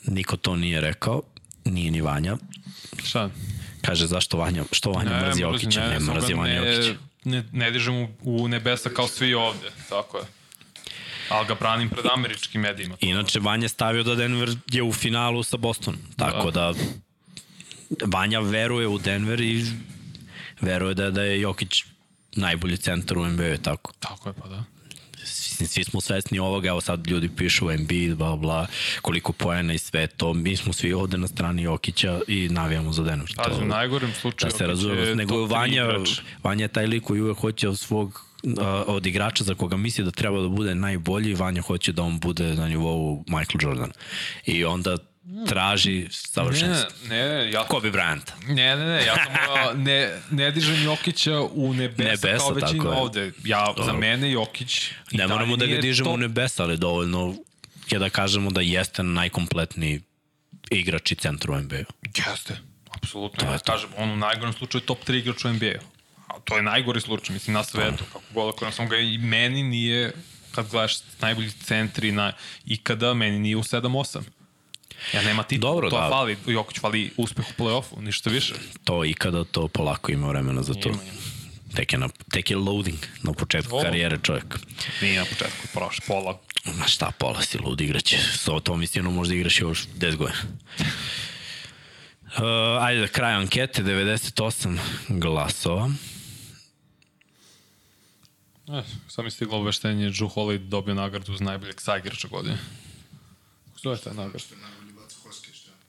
niko to nije rekao, nije ni Vanja. Šta? Kaže zašto Vanja, što Vanja ne, mrzi Jokića, ne, ne ga Vanja ne, Jokića. Ne, ne dižem u, u nebesa kao svi ovde, tako je. Ali ga branim pred američkim medijima. Inače, Vanja stavio da Denver je u finalu sa Bostonom. Tako da, Vanja veruje u Denver i veruje da, da je Jokić najbolji centar u NBA, tako. Tako je, pa da. Svi, svi smo svesni ovoga, evo sad ljudi pišu NBA, bla, bla, koliko poena i sve to. Mi smo svi ovde na strani Jokića i navijamo za Denver. Pazi, u najgorem slučaju da se razumemo. je Nego Vanja. Vanja je taj lik koji uvek hoće od svog od igrača za koga misli da treba da bude najbolji, Vanja hoće da on bude na nivou Michael Jordan. I onda traži savršenstvo. Ne, ne, ja, Kobe Bryant. ne, ne, ne, ja sam, ne, ne dižem Jokića u nebesa, Nebesa, kao većina ovde. Ja, za mene Jokić Ne moramo da ga dižemo top u nebesa, ali dovoljno je da kažemo da jeste najkompletniji igrač i centar u NBA-u. Jeste, apsolutno. Ja kažem, on u najgorem slučaju top 3 igrač u NBA-u. A to je najgori slučaj, mislim, na svetu. Kako god, ako sam ga i meni nije, kad gledaš najbolji centri na ikada, meni nije u 7-8. Ja nema titul, Dobro, to da. fali, Jokić fali uspeh u play-offu, ništa više. To ikada to polako ima vremena za to. Ima, ima. Tek je, na, tek je loading na početku O. karijere čovjek. Nije na početku, prošle, pola. Ma šta, pola si lud igraće. Sa tom istinom možda igraš još 10 godina. Uh, ajde, kraj ankete, 98 glasova. E, sad mi stiglo obeštenje, Drew Holiday dobio nagradu za najboljeg sa igrača godine. Kako se zove taj nagrad?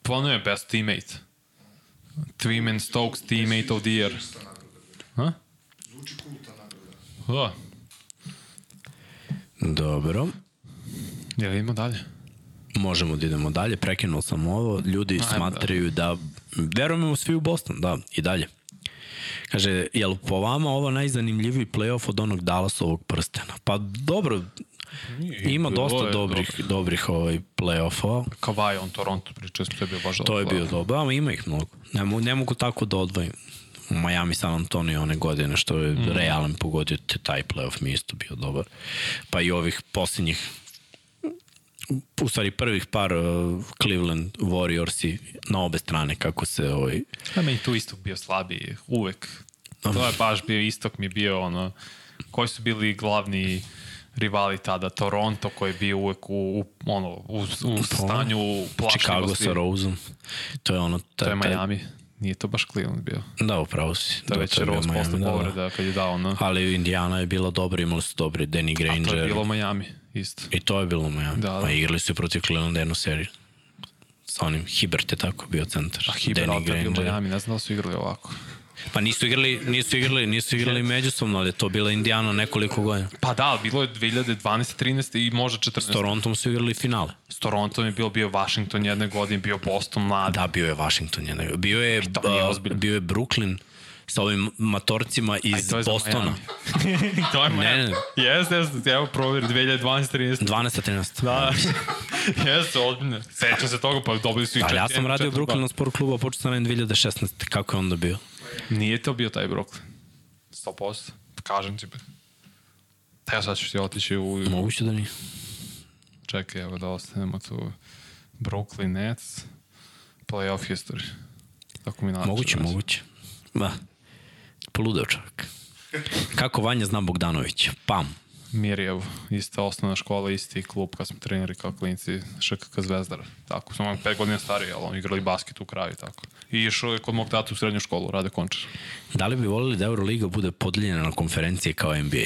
Ono je best teammate. Tweeman Stokes teammate of the year. Ha? Zvuči cool ta nagrada. Da. Dobro. Jel ima dalje? Možemo da idemo dalje, prekinuo sam ovo. Ljudi Ajde, smatraju da... Verujemo svi u Boston, da, i dalje. Kaže, jel po vama ovo najzanimljiviji playoff od onog Dallasovog prstena? Pa dobro, ima bilo dosta dobrih, dobrih ovaj playoffova. Kavaj, on Toronto, pričao to je bio baš To je bio dobro, ali ima ih mnogo. Ne, mogu, ne mogu tako da odvojim. Miami San Antonio one godine što je mm. realan pogodio te taj playoff mi isto bio dobar. Pa i ovih posljednjih u stvari prvih par uh, Cleveland Warriorsi na obe strane kako se ovaj A meni tu istok bio slabiji, uvek. To je baš bio istok mi bio ono, koji su bili glavni rivali tada, Toronto koji je bio uvek u, u ono, u, u stanju Pa, Chicago sa Roseom. To je ono To je taj- Miami. Nije to baš Cleveland bio. Da, upravo si. To je Da, već bio Rose posle da, da. povreda kad je dao ono. Ali Indiana je bila dobra, imali su dobri Danny A to je Granger. bilo Miami, isto. I to je bilo Miami. Da, da. Pa igrali su protiv Clevelanda jednu seriju. Sa onim Hibert je tako bio centar. A Hiber, ali Danny to je Granger. Miami, ne znam da su igrali ovako. Pa nisu igrali, nisu igrali, nisu igrali međusobno, ali to bila Indiana nekoliko godina. Pa da, bilo je 2012. 13. i možda 14. S Torontom su igrali finale. S Torontom je bio, bio Washington jedne godine, bio Boston mlad. Da, bio je Washington. Je, bio je, uh, bio je Brooklyn sa ovim matorcima iz to Bostona. To je Miami. ne. Jeste, jeste, evo proveri, 2012. 13. 12-13. Da, jeste, ozbiljno. Sećam se toga, pa dobili su i Ali ja četiri- sam radio u četiri Brooklynu sport kluba, počeo sam radim 2016. Kako je onda bio? Ba- Nije to bio taj Brooklyn. 100%. Kažem ti. be. Evo sad ćeš ti otići u... Moguće da nije. Čekaj, evo da ostanemo tu. Brooklyn Nets, playoff history. Tako mi nače. Moguće, moguće. Da. Poludeo čovjek. Kako Vanja zna Bogdanović? Pam. Mirjev, ista osnovna škola, isti klub kad smo treneri kao klinci ŠKK Zvezdara. Tako, sam on pet godina stariji, ali on igrali basket u kraju, tako. I išao je kod mog tata u srednju školu, Rade Končar. Da li bi volili da Euroliga bude podeljena na konferencije kao NBA?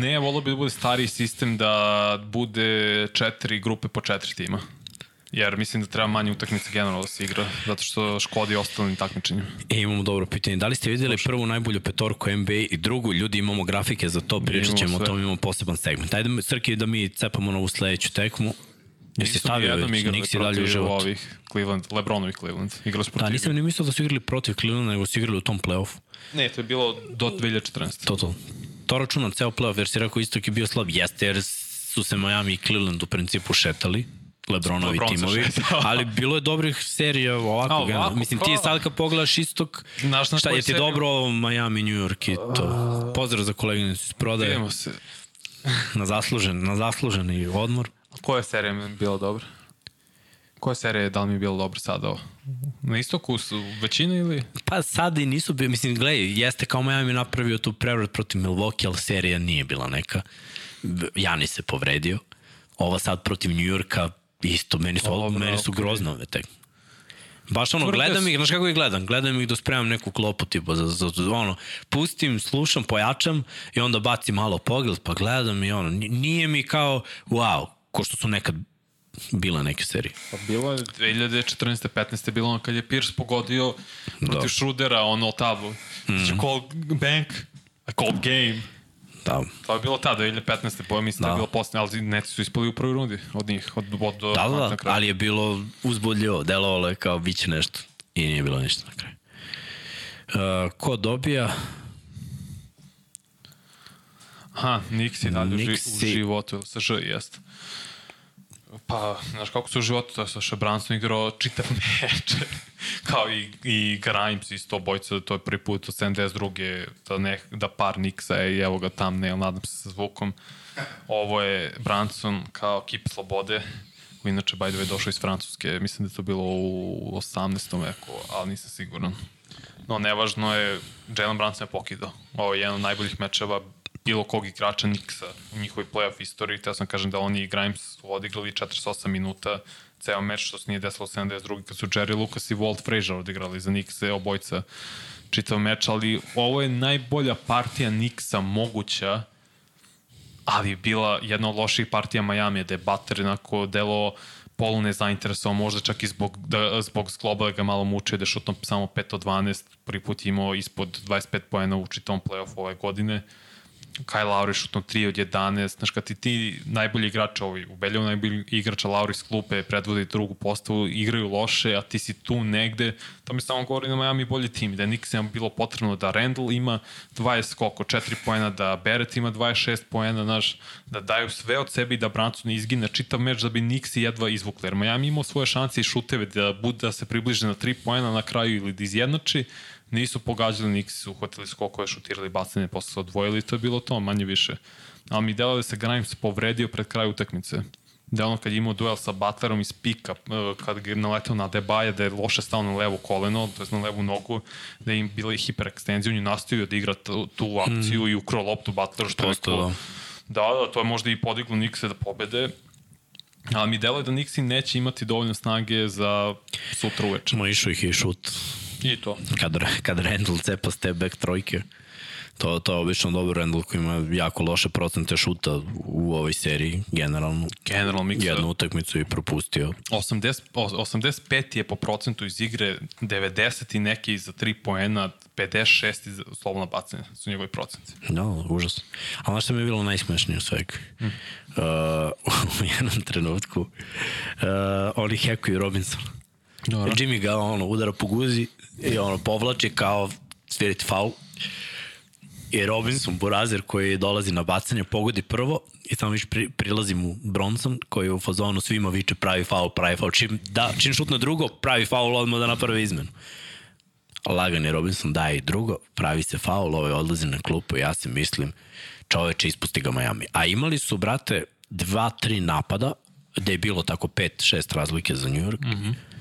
Ne, volio bi da bude stariji sistem da bude četiri grupe po četiri tima. Jer mislim da treba manje utakmice generalno da se igra, zato što škodi ostalim takmičenjima. E, imamo dobro pitanje. Da li ste vidjeli prvu najbolju petorku NBA i drugu? Ljudi, imamo grafike za to, pričat ćemo o tom, imamo poseban segment. Ajde, Srki, da mi cepamo na ovu sledeću tekmu. Jesi stavio već, igrali nisi dalje u životu. ovih Cleveland, Lebronovih Cleveland. Igrali su Da, protiv... nisam ni mislio da su igrali protiv Clevelanda, nego su igrali u tom playoffu. Ne, to je bilo do 2014. To, to. To računam ceo playoff, jer si rekao istok je bio slab. Jeste, jer su se Miami i Cleveland u principu šetali. Lebronovi Lebron timovi, šetao. ali bilo je dobrih serija ovako, A, ovako, generalno. Mislim, ti sad kad pogledaš istok, Znaš na šta je ti seriju? dobro ovo Miami, New York i to. Pozdrav za koleginicu iz prodaje, Vidimo se. na zaslužen, na zasluženi odmor. Koja serija mi je bila dobra? Koja serija je, da li mi je bila dobra sada ovo? Na istoku su većina ili? Pa sad i nisu bili, mislim, gledaj, jeste kao Miami napravio tu prevrat protiv Milwaukee, ali serija nije bila neka. Jani se povredio. Ova sad protiv New Yorka, isto, meni su, Dobro, meni su grozne ove tek. Baš ono, Tvrde gledam ih, znaš kako ih gledam? Gledam ih da spremam neku klopu, tipa, za, za, za, ono, pustim, slušam, pojačam i onda bacim malo pogled, pa gledam i ono, ni- nije mi kao, wow, ko što su nekad bile neke serije. Pa bilo je 2014. 15. bilo ono kad je Pierce pogodio protiv Da. Šrudera ono tablu. Mm. Call bank, I called game. Da, To je bilo tada, 2015. Boja mislim da, Da. je bilo posljednje, ali neci su ispali u prvoj rundi od njih, od, od, od Da, da, da, ali je bilo uzbudljivo, delovalo je kao bit će nešto i nije bilo ništa na kraju. Uh, ko dobija? Aha, Nixi dalje ži, u Nixi. životu, sa Ž, jeste. Pa, znaš kako su u životu, to je Saša Branson igrao čitav meč. Kao i, i Grimes isto bojca, to je prvi put od 72. Da, ne, da par Nixa je evo ga thumbnail, nadam se sa zvukom. Ovo je Branson kao kip slobode koji inače, by the way, došao iz Francuske. Mislim da je to bilo u 18. veku, ali nisam siguran. No, nevažno je, Jalen Brunson je pokidao. Ovo je jedan od najboljih mečeva bilo kog igrača Nixa u njihovoj playoff istoriji. Teo sam kažem da oni i Grimes su odigrali 48 minuta ceo meč, što se nije desilo 72. kad su Jerry Lucas i Walt Frazier odigrali za Nixa, obojca čitav meč, ali ovo je najbolja partija Nixa moguća ali bila jedna od loših partija Miami, da je Butler onako delo polu nezainteresovan, možda čak i zbog, da, zbog skloba ga malo muče, da je šutno samo 5 od 12, prvi put imao ispod 25 poena u čitom play-offu ove godine. Uh, Kyle Lauri šutno 3 od 11, znaš kad ti ti najbolji igrač, ovi, ubeljivo najbolji igrač, Lauri iz klupe predvodi drugu postavu, igraju loše, a ti si tu negde, to mi samo govori da Miami bolji tim, da je Nixima bilo potrebno da Randall ima 20 skoko, 4 poena, da Barrett ima 26 poena, znaš, da daju sve od sebe i da Brancu ne izgine čitav meč da bi Nixi jedva izvukli, jer Miami imao svoje šanse i šuteve da, bude, da se približe na 3 poena na kraju ili da izjednači, nisu pogađali, niksi su uhvatili skokove, šutirali bacanje, posle se odvojili i to je bilo to, manje više. Ali mi delo da se Grimes povredio pred kraju utakmice. Da ono kad je imao duel sa Butlerom iz pika, e, kad je naletao na Debaja, da je loše stao na levo koleno, to je na levu nogu, da je im bila i hiperekstenzija, on je nastavio da igra tu, tu akciju mm. i ukro loptu Butleru, što je neko... Da. da, da, to je možda i podiglo Nikse da pobede, ali mi deluje da Nixi neće imati dovoljno snage za sutra uveče. Ma išao ih i šut I to. Kad, kad Randall cepa step back trojke, to, to je obično dobro Randall koji ima jako loše procente šuta u ovoj seriji, generalno. Generalno miksa. Jednu utakmicu i propustio. 80, 85 je po procentu iz igre, 90 i neki za 3 poena, 56 za slobodno bacanje su njegovi procenti. Da, užas. A ono što mi je bilo najsmešnije u svega, mm. uh, u jednom trenutku, uh, oni hekuju Robinson. Dobro. Jimmy ga ono, udara po guzi i ono, povlači kao sviriti faul. I Robinson, Burazer, koji dolazi na bacanje, pogodi prvo i tamo viš pri, prilazi mu Bronson, koji u fazonu svima viče pravi faul, pravi faul. Čim, da, čim šutne drugo, pravi faul odmah da napravi izmenu. Lagan je Robinson daje i drugo, pravi se faul, ovaj odlazi na klupu, ja se mislim, čoveče ispusti ga Miami. A imali su, brate, dva, tri napada, gde je bilo tako pet, šest razlike za New York. Mm -hmm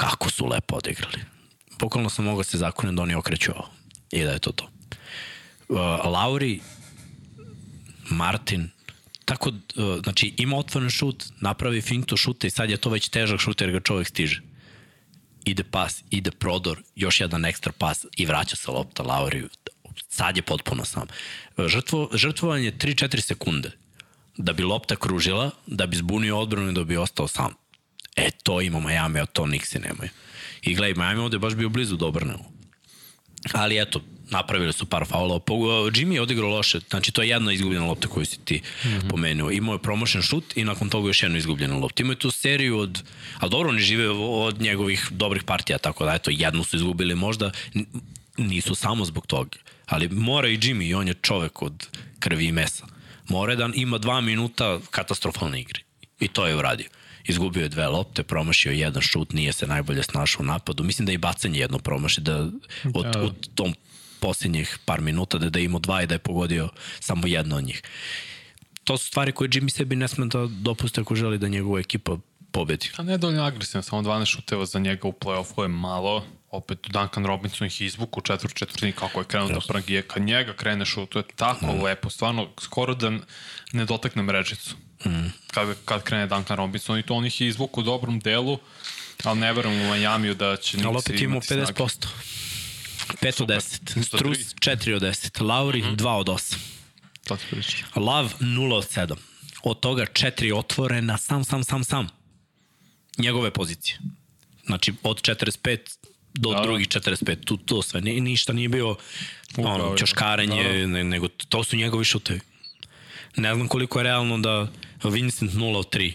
kako su lepo odigrali. Pokolno sam mogao se zakonem da oni okreću ovo. I da je to to. Uh, Lauri, Martin, tako, uh, znači ima otvoren šut, napravi fintu šuta i sad je to već težak šut jer ga čovek stiže. Ide pas, ide prodor, još jedan ekstra pas i vraća se lopta Lauri. Sad je potpuno sam. Žrtvo, žrtvovanje 3-4 sekunde da bi lopta kružila, da bi zbunio odbranu i da bi ostao sam. E, to ima Miami, a to Nixi nemaju. I gledaj, Miami ovde je baš bio blizu do obrneo. Ali eto, napravili su par faulova. Jimmy je odigrao loše, znači to je jedna izgubljena lopta koju si ti mm -hmm. pomenuo. Imao je promošen šut i nakon toga još jednu izgubljenu loptu. Imao je tu seriju od, ali dobro, oni žive od njegovih dobrih partija, tako da eto, jednu su izgubili možda, nisu samo zbog toga. Ali mora i Jimmy, i on je čovek od krvi i mesa. Mora da ima dva minuta katastrofalne igre. I to je uradio izgubio je dve lopte, promašio jedan šut, nije se najbolje snašao u napadu. Mislim da i bacanje jedno promaši, da od, da. od tom posljednjih par minuta da, da je imao dva i da je pogodio samo jedno od njih. To su stvari koje Jimmy sebi ne sme da dopuste ako želi da njegova ekipa pobedi. A ne dovoljno agresivan, samo 12 šuteva za njega u play-offu je malo. Opet Duncan Robinson ih izvuku u četvrt četvrtini kako je krenuo da prangije. Kad njega krene šut, to je tako mm. lepo. Stvarno, skoro da ne dotakne mrežicu. Mm. Kad, kad krene Duncan Robinson i to on ih je izvuku u dobrom delu, ali ne verujem u Majamiju da će Ali opet imamo 50%. 5 od 10. Strus 4 od 10. Lauri mm -hmm. 2 od 8. To ti priča. Lav 0 od 7. Od toga 4 otvorena, sam, sam, sam, sam. Njegove pozicije. Znači, od 45 do da. drugih 45, tu, to sve, ni, ništa nije bio ono, čoškarenje, da. Ne, nego to su njegovi šutevi. Ne znam koliko je realno da Vincent 0 od 3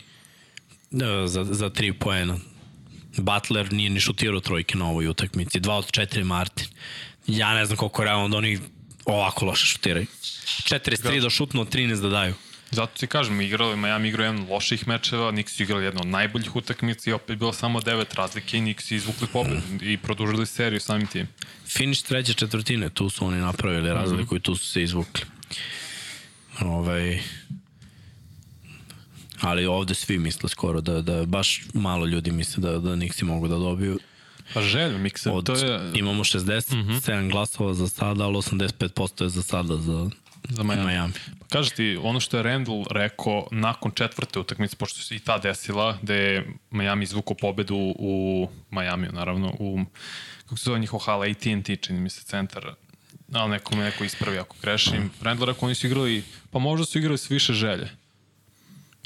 da, za, za 3 poena. Butler nije ni šutirao trojke na ovoj utakmici. 2 od 4 Martin. Ja ne znam koliko je realno da oni ovako loše šutiraju. 43 da šutnu, 13 da daju. Zato ti kažem, igrali, Miami igrao jedan loših mečeva, Nix igrali jedno od najboljih utakmica i opet bilo samo devet razlike i Nix izvukli pobed mm. i produžili seriju samim tim. Finish treće četvrtine, tu su oni napravili razliku mm -hmm. i tu su se izvukli. Ovaj, Ali ovde svi misle skoro da, da baš malo ljudi misle da, da Nixi mogu da dobiju. Pa želju, mikse, Od, to je. Imamo 67 mm -hmm. glasova za sada, ali 85% je za sada za, za Miami. Miami. Pa Kaži ti, ono što je Randall rekao nakon četvrte utakmice, pošto se i ta desila, da je Miami izvukao pobedu u Majamiju, naravno, u, kako se zove njihov hala, AT&T, čini mi se, centar, ali neko me neko ispravi ako grešim. Randall rekao, oni su igrali, pa možda su igrali s više želje.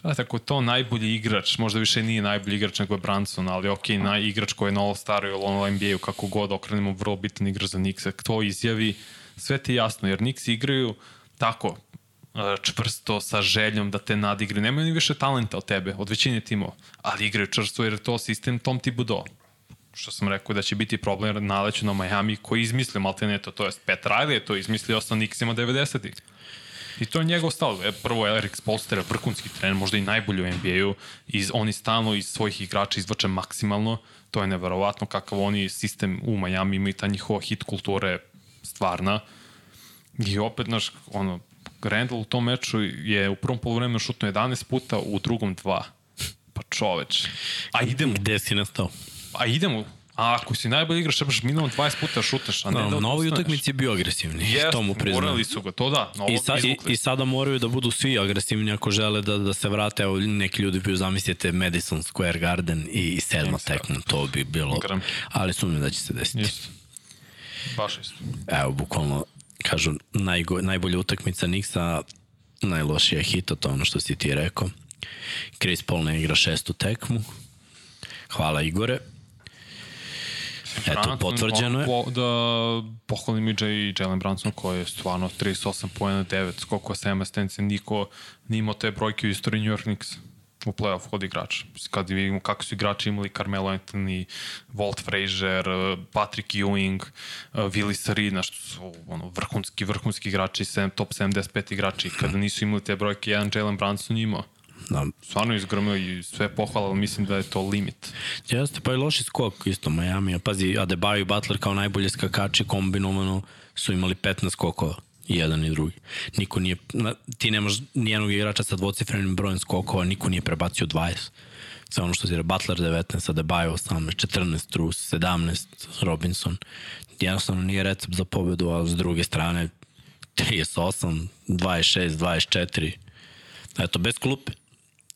A tako je to najbolji igrač, možda više nije najbolji igrač nego je Branson, ali ok, naj, igrač koji je na All-Staru ili ono NBA-u, kako god okrenemo, vrlo bitan igrač za Knicks. To izjavi, sve ti je jasno, jer Knicks igraju tako, e, čvrsto, sa željom da te nadigre. Nemaju ni više talenta od tebe, od većine timova, ali igraju čvrsto jer je to sistem Tom Thibodeau što sam rekao da će biti problem jer naleću na Miami koji izmislio Malteneto, to jest Pat Riley je to izmislio sa Knicksima 90-ih. I to je njegov stav. E, prvo, Eric Spolster je vrhunski trener, možda i najbolji u NBA-u. Iz, oni stalno iz svojih igrača izvače maksimalno. To je neverovatno kakav oni sistem u Miami imaju ta njihova hit kultura je stvarna. I opet, znaš, ono, Randall u tom meču je u prvom polovremenu šutno 11 puta, u drugom 2. Pa čoveč. A idemo, Gde si nastao? A idemo. A ako si najbolji igrač, trebaš minimum 20 puta šutneš, a ne No, da na ovoj odustaneš. utakmici je bio agresivni, Jeste, to mu priznam. morali su ga, to da. I, sa, i, I sada moraju da budu svi agresivni ako žele da, da se vrate. Evo, neki ljudi bi zamislite Madison Square Garden i, sedma se tekma, to bi bilo, Gram. ali sumnjam da će se desiti. Isto. Baš isto. Evo, bukvalno, kažu, najgo, najbolja utakmica Nixa, najlošija hita, to ono što si ti rekao. Chris Paul ne igra šestu tekmu. Hvala Igore. Eto, Branson, potvrđeno je. Po, da pohvalim i Jay, Jalen Branson koji je stvarno 38 pojena 9, skoko 7 asistencije, niko nije imao te brojke u istoriji New York Knicks u playoff od igrača. Kad vidimo kako su igrači imali Carmelo Anthony, Walt Frazier, Patrick Ewing, Willie Sarina, što su ono, vrhunski, vrhunski igrači, top 75 igrači. Kada nisu imali te brojke, jedan Jalen Branson imao. Da, Stvarno je izgrmio i sve pohvala, ali mislim da je to limit. Jeste, pa i loši skok isto Miami. Pazi, Adebayo i Butler kao najbolje skakači kombinovano su imali 15 skokova i jedan i drugi. Niko nije, ti nemaš nijednog igrača sa dvocifrenim brojem skokova, niko nije prebacio 20. Sve ono što si Butler 19, Adebayo 18, 14, Trus 17, Robinson. Jednostavno nije recept za pobedu, a s druge strane 38, 26, 24. Eto, bez klupe.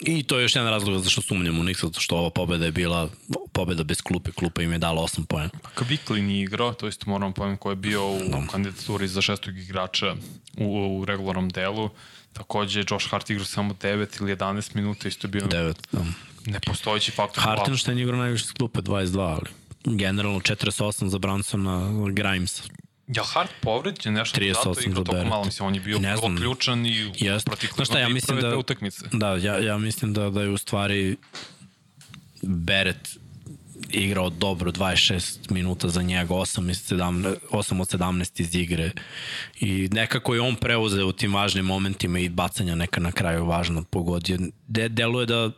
I to je još jedan razlog zašto sumnjam u Nix, zato što ova pobeda je bila pobeda bez klupe. Klupa im je dala 8 pojena. Kvikli nije igrao, to isto moram pomenuti ko je bio u no. kandidaturi za šestog igrača u, u regularnom delu. Takođe, Josh Hart igrao samo 9 ili 11 minuta, isto je bio 9, da. nepostojeći faktor. Hartenstein igrao najviše s klupe 22, ali generalno 48 za Bransona, Grimes. Li Hart povređen nešto 38 zato igrao za toliko malo, mislim, on je bio Ne znam. ključan i Jeste. protiv Znaš šta, ja Clevelanda mislim da- utakmice. Da, ja, ja mislim da, da je u stvari Beret igrao dobro 26 minuta za njega, 8, iz 17, 8 od 17 iz igre i nekako je on preuzeo u tim važnim momentima i bacanja neka na kraju važno pogodio. De, deluje da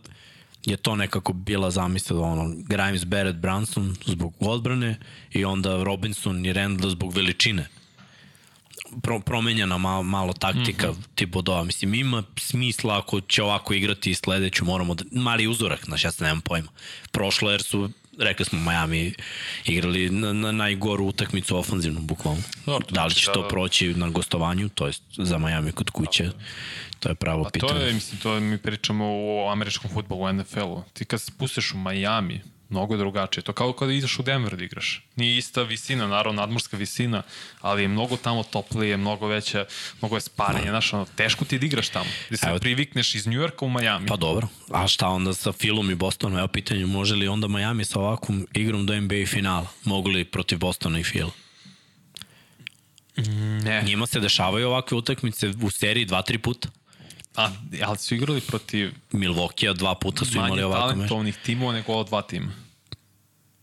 je to nekako bila zamisla ono, Grimes, Barrett, Branson zbog odbrane i onda Robinson i Randall zbog veličine pro, promenjena malo, malo taktika mm -hmm. Thibodeau. Mislim, ima smisla ako će ovako igrati i sledeću moramo da... Mali uzorak, znaš, ja se nemam pojma. Prošlo jer su, rekli smo, Miami igrali na, na najgoru utakmicu ofanzivnu, bukvalno. Dobro, to da li znači će da- to proći na gostovanju, to jest za Miami kod kuće, to je pravo Pa pitanje. to je, mislim, to je, mi pričamo o američkom futbolu, u NFL-u. Ti kad se spustiš u Miami, mnogo je drugačije. To kao kada ideš u Denver da igraš. Nije ista visina, naravno, nadmorska visina, ali je mnogo tamo toplije, mnogo veća, mnogo je sparenje, znaš, ono, teško ti da igraš tamo. Da se Evo- privikneš iz Njujorka u Miami. Pa dobro, a šta onda sa Philom i Bostonom? Evo pitanje, može li onda Miami sa ovakvom igrom do NBA finala? Mogu li protiv Bostona i Phila? ne. Njima se dešavaju ovakve utakmice u seriji dva, tri puta. A, ali su igrali protiv Milwaukee dva puta su manje imali ovako meč. talentovnih timova nego ova dva tima.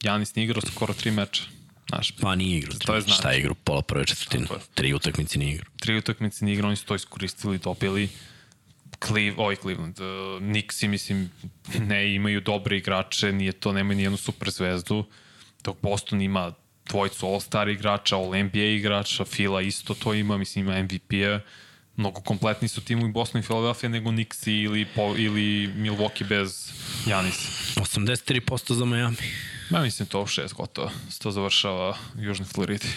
Janis nije igrao skoro tri meča. Znaš, Pa nije igrao. To je znači. Šta je igrao? Pola prve četvrtine. Tri utakmice nije igrao. tri utakmice nije igrao, oni su to iskoristili, dobili Cleve, ovaj Cleveland, uh, Nixi, mislim, ne imaju dobre igrače, nije to, nema ni jednu super zvezdu, dok Boston ima dvojicu All-Star igrača, All-NBA igrača, Fila isto to ima, mislim, ima MVP-a, mnogo kompletni su timu i Boston i Philadelphia nego Knicks ili, po, ili Milwaukee bez Janisa. 83% za Miami. Ja mislim to 6 gotovo. Se to završava u Južnoj Floridi.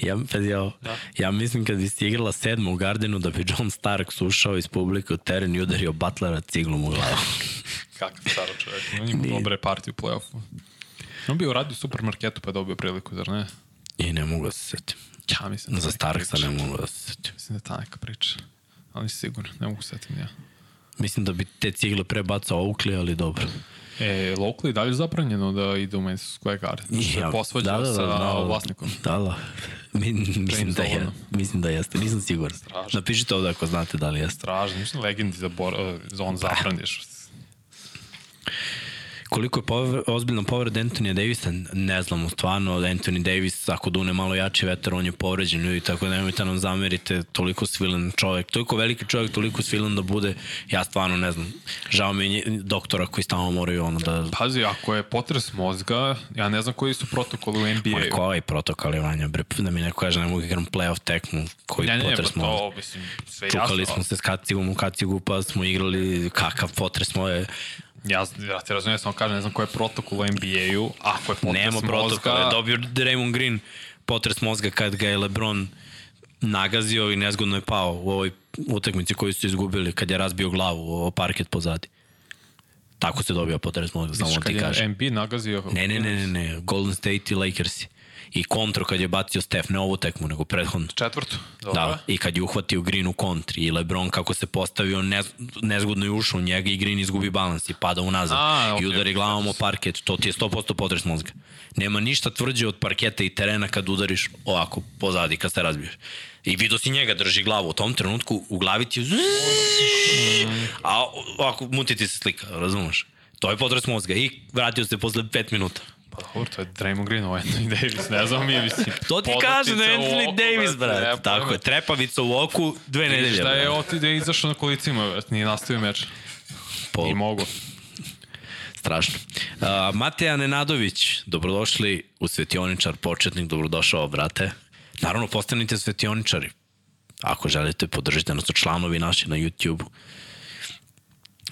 ja, pazi, ja, da. ja mislim kad bi si igrala sedmu u Gardenu da bi John Starks ušao iz publike u teren i udario Butlera ciglom u glavu. Kakav staro čovjek. On ima dobre partije u play-offu. On bi uradio u supermarketu pa je dobio priliku, zar ne? I ne mogu da se setim. Ja mislim da Za Starksa ne mogu da se setim. Mislim da je ta neka priča. Ali sigurno, ne mogu se setim ja. Mislim da bi te cigle prebacao Oakley, ali dobro. E, Oakley dalje zabranjeno da ide u Madison Square Garden. Znači, ja, posvađa da, da, da, sa da, vlasnikom. Da, da. Mi, mislim, da je, mislim da jeste, nisam siguran. Napišite ovde ako znate da li jeste. Stražno, mislim legendi za, bor, za on zabraniš koliko je pover, ozbiljno povreda Anthony Davisa, ne znamo stvarno, Anthony Davis ako dune malo jači vetar, on je povređen ljudi, tako da nemojte nam zamerite, toliko svilen čovjek, toliko veliki čovjek, toliko svilen da bude, ja stvarno ne znam, žao mi je doktora koji stalno moraju ono da... Pazi, ako je potres mozga, ja ne znam koji su protokoli u NBA. Ma koji protokoli, Vanja, bre, da mi neko kaže, ne mogu igram playoff tekmu, koji ne, ne, potres mozga. To, mislim, sve Čukali jasno. smo se s kacigom u kacigu, pa smo igrali kakav potres moje, Ja, ja te razumijem, samo kažem, ne znam koji je protokol u NBA-u, ako je potres Nema mozga... Nema protokol, je dobio Draymond Green potres mozga kad ga je LeBron nagazio i nezgodno je pao u ovoj utakmici koju su izgubili kad je razbio glavu o parket pozadi. Tako se dobio potres mozga, samo ti kažem. MB nagazio? Ne, ne, ne, ne, ne, Golden State i Lakersi i kontru kad je bacio Steph, ne ovu tekmu, nego prethodnu. Četvrtu, dobro. Da, i kad je uhvatio Green u kontri i Lebron kako se postavio, nez, nezgodno je ušao u njega i Green izgubi balans i pada unazad A, okay. i udari glavom o parket, to ti je 100% potres mozga. Nema ništa tvrđe od parketa i terena kad udariš ovako pozadi, kad se razbiješ. I vidio si njega drži glavu u tom trenutku, u glavi ti a ovako muti ti se slika, razumeš? To je potres mozga i vratio se posle 5 minuta. Pa dobro, to je Draymond Green, ovo Anthony Davis, ne znam mi, mislim. To ti kaže da Anthony Davis, brat. Tako je, trepavica u oku, dve nedelje. Šta je ovo ti da je izašao na kolicima, brat, nije nastavio meč. Pol. I mogo. Strašno. Uh, Mateja Nenadović, dobrodošli u Svetioničar, početnik, dobrodošao, brate. Naravno, postanite svetioničari. Ako želite, podržite nas, članovi naši na YouTube-u.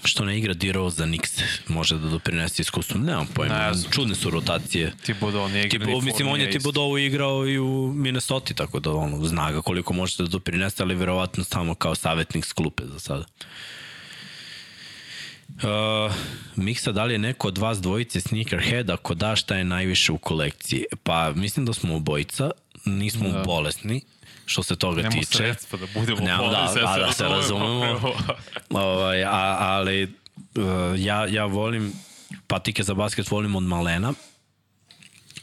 Što ne igra Diro za Nix, može da doprinese iskustvu, nemam pojma, ne, čudne su rotacije. Thibodeau nije igra Tibo, Mislim, on je Thibodeau igrao i u Minnesota, tako da ono, zna ga koliko može da doprinese, ali verovatno samo kao savjetnik s klupe za sada. Uh, Miksa, da li je neko od vas dvojice sneakerhead, ako da, šta je najviše u kolekciji? Pa, mislim da smo obojica, nismo da. bolesni, što se toga Nemo tiče. Nemo sredstva da budemo Nemo, da, da, da, da se razumemo. ovaj, a, ali uh, ja, ja volim patike za basket volim od malena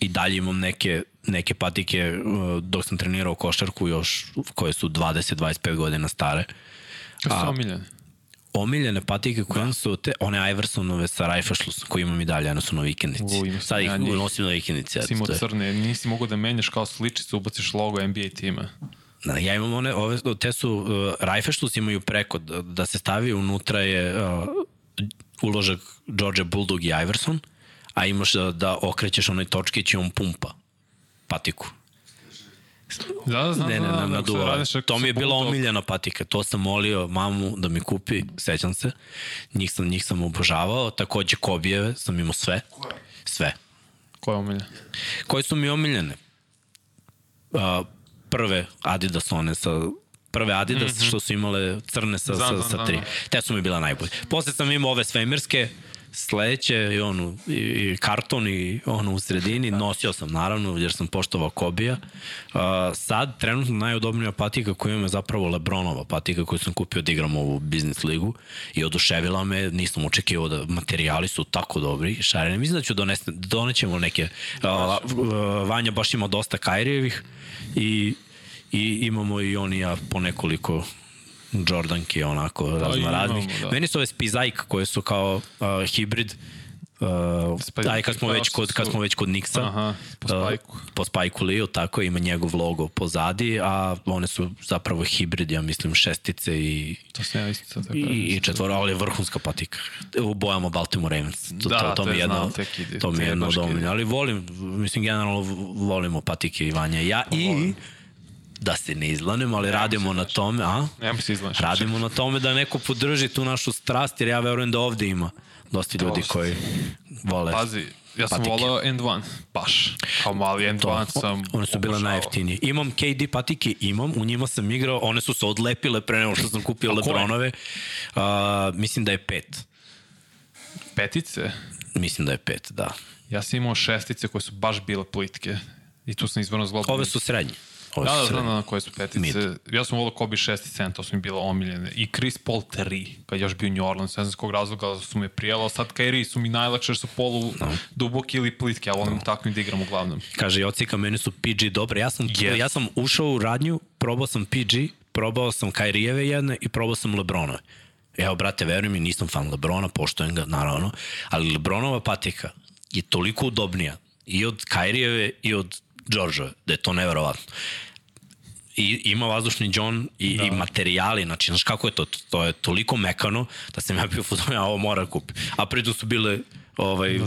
i dalje imam neke, neke patike uh, dok sam trenirao košarku još koje su 20-25 godina stare. Kako su omiljene? Omiljene patike koje da. su te, one Iversonove sa Rajfašlusom koje imam i dalje, one su na vikendici. U, Sad ih ja, nosim na vikendici. Simo crne, nisi mogu da menjaš kao sličicu, ubaciš logo NBA tima. Da, ja imam one, ove, te su, uh, Rajfešlus imaju preko, da, da se stavi unutra je uh, uložak George Bulldog i Iverson, a imaš da, da okrećeš onaj točkić i on pumpa patiku. Da, da, znam, ne, ne, ne, na duo. To mi je bila omiljena patika. To sam molio mamu da mi kupi, sećam se. Njih sam, njih sam obožavao. Takođe Kobijeve sam imao sve. Sve. Koje je omiljene? Koje su mi omiljene? Uh, prve Adidas one sa prve Adidas mm -hmm. što su imale crne sa, znam, sa, sa tri. Te su mi bila najbolje. Posle sam imao ove svemirske, sledeće i onu i, i karton i ono u sredini. Nosio sam naravno jer sam poštovao Kobija. Uh, sad trenutno najudobnija patika koju imam je zapravo Lebronova patika koju sam kupio da igram ovu biznis ligu. I oduševila me nisam očekivao da materijali su tako dobri šarene mislim da ću donesti donećemo neke uh, Vanja baš ima dosta Kairijevih i i imamo i oni ja po nekoliko Jordanke onako da, raznoraznih. Da. Meni su ove spizajk koje su kao uh, hibrid Uh, aj kad smo već kod kad smo već kod Nixa. Aha, po Spajku. Uh, po Spajku Leo, tako ima njegov logo pozadi, a one su zapravo hibrid, ja mislim šestice i to se ja isto tako. I, i četvora, ali je vrhunska patika. U bojama Baltimore Ravens. To, da, to, to, to mi je jedno, to mi je jedno dominje, ali volim, mislim generalno volimo patike i Vanja. Ja i da se ne izlanem, ali radimo na tome, a? Nemo se izlaš. Radimo na tome da neko podrži tu našu strast, jer ja verujem da ovde ima dosta ljudi koji vole. Pazi, ja sam patike. volao End One, baš. Kao mali End One sam One su bile obožavao. najjeftinije. Imam KD patike, imam, u njima sam igrao, one su se odlepile pre nego što sam kupio? Lebronove. Uh, mislim da je pet. Petice, Mislim da je pet, da. ja sam imao šestice koje su baš bile plitke. I tu sam izvrno zglobo. Ove su srednje. Da, da, znam na koje su petice. Mid. Ja sam volao Kobe 6 i 7, to su mi bilo omiljene. I Chris Paul 3, kad još bio New Orleans, ne znam s kog razloga su me prijelo. Sad Kyrie su mi najlakše jer su polu no. duboki ili plitke, ja volim no. tako da igram uglavnom. Kaže, Jocika, meni su PG dobre. Ja sam, Yes. ja sam ušao u radnju, probao sam PG, probao sam Kairijeve jedne i probao sam Lebronove. Evo, brate, veruj mi, nisam fan Lebrona, poštojem ga, naravno, ali Lebronova patika je toliko udobnija i od Kairijeve i od Đorđeve, da je to neverovatno. I ima vazdušni John i, da. i materijali, znači, znaš kako je to? To je toliko mekano da sam ja bio fuzon, ja ovo mora kupiti. A pritom su bile ovaj,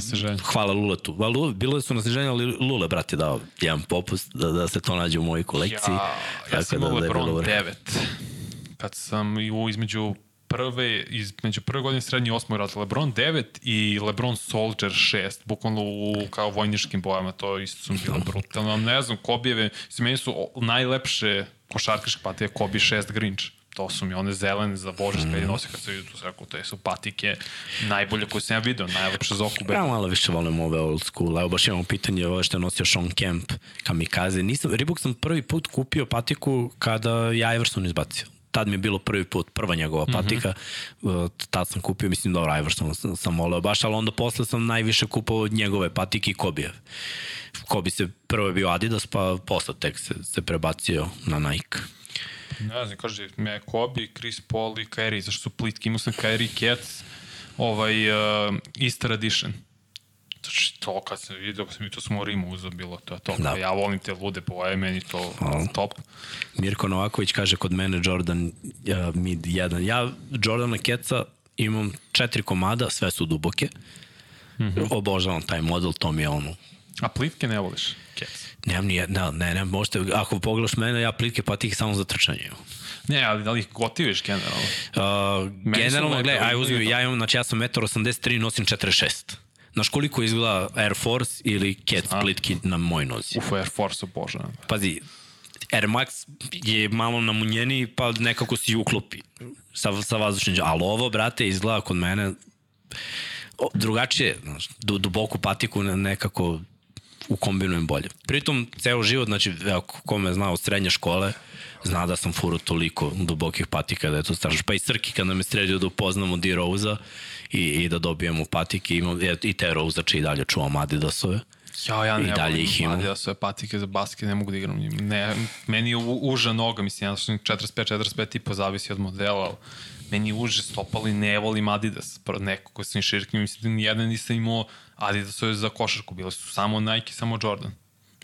hvala Luletu. Va, Lule, bile su na sniženju, ali Lule, brate, dao jedan popust da, da se to nađe u mojoj kolekciji. Ja, ja sam da, imao da bilo Lebron dobro. 9. Kad sam i u između prve, između prve godine srednje i osmoj rat, Lebron 9 i Lebron Soldier 6, bukvalno u kao vojničkim bojama, to isto su bilo brutalno. Ne znam, Kobijeve, meni su najlepše košarkaške patike Kobe 6 Grinch. To su mi one zelene za Bože mm. nosio kad se vidio tu sve, rekao, te su patike najbolje koje sam ja video, najlepše za oko Ja malo više volim ove old school. Evo baš imamo pitanje ove što je nosio Sean Kemp, kamikaze. Nisam, Reebok sam prvi put kupio patiku kada je Iverson izbacio. Tad mi je bilo prvi put, prva njegova patika. Mm -hmm. Tad sam kupio, mislim, dobro, Iverson sam, sam voleo baš, ali onda posle sam najviše kupovao od njegove patike i Kobijev. Kobi se prvo je bio Adidas, pa posle tek se, se prebacio na Nike. Ne znam, kaže, me Kobe, Chris Paul i Kyrie, zašto su plitki, imao sam Kyrie Cats, ovaj, uh, Easter Edition. Znači, to kad sam vidio, kad sam vidio, to smo Rimu uzao bilo, to je to. Da. Da. Ja volim te lude boje, meni to Hvala. top. Mirko Novaković kaže kod mene Jordan uh, mid 1. Ja Jordana Keca imam četiri komada, sve su duboke. Mm -hmm. Obožavam taj model, to mi je ono A plitke ne voliš? Cats. Nemam ni jedna, ne, ne, možete, ako pogledaš mene, ja plitke patike samo za trčanje imam. Ne, ali da li ih gotiviš generalno? Uh, generalno, gledaj, aj uzmi, to. ja imam, znači ja sam 1,83 m, nosim 46. Znaš koliko izgleda Air Force ili Kets plitki na moj nozi? Uf, Air Force obožavam. Pazi, Air Max je malo namunjeniji, pa nekako si uklopi sa, sa vazdušnim. Ali ovo, brate, izgleda kod mene o, drugačije, znaš, du, duboku patiku ne- nekako ukombinujem bolje. Pritom, ceo život, znači, ko me zna od srednje škole, zna da sam furo toliko dubokih patika da je to strašno. Pa i Srki kad nam je sredio da upoznamo D. I, i da dobijemo patike, imam, i te Rose-a i dalje čuvam Adidasove. Ja, ja I ne dalje volim ih imam. Adidas sve patike za basket, ne mogu da igram. Ne, meni je uža noga, mislim, ja sam 45-45 tipa zavisi od modela, ali meni je uže stopali, ne volim Adidas. Neko ko sam širki, mislim da nijedan nisam imao Adidasove za košarku, bile su samo Nike, samo Jordan.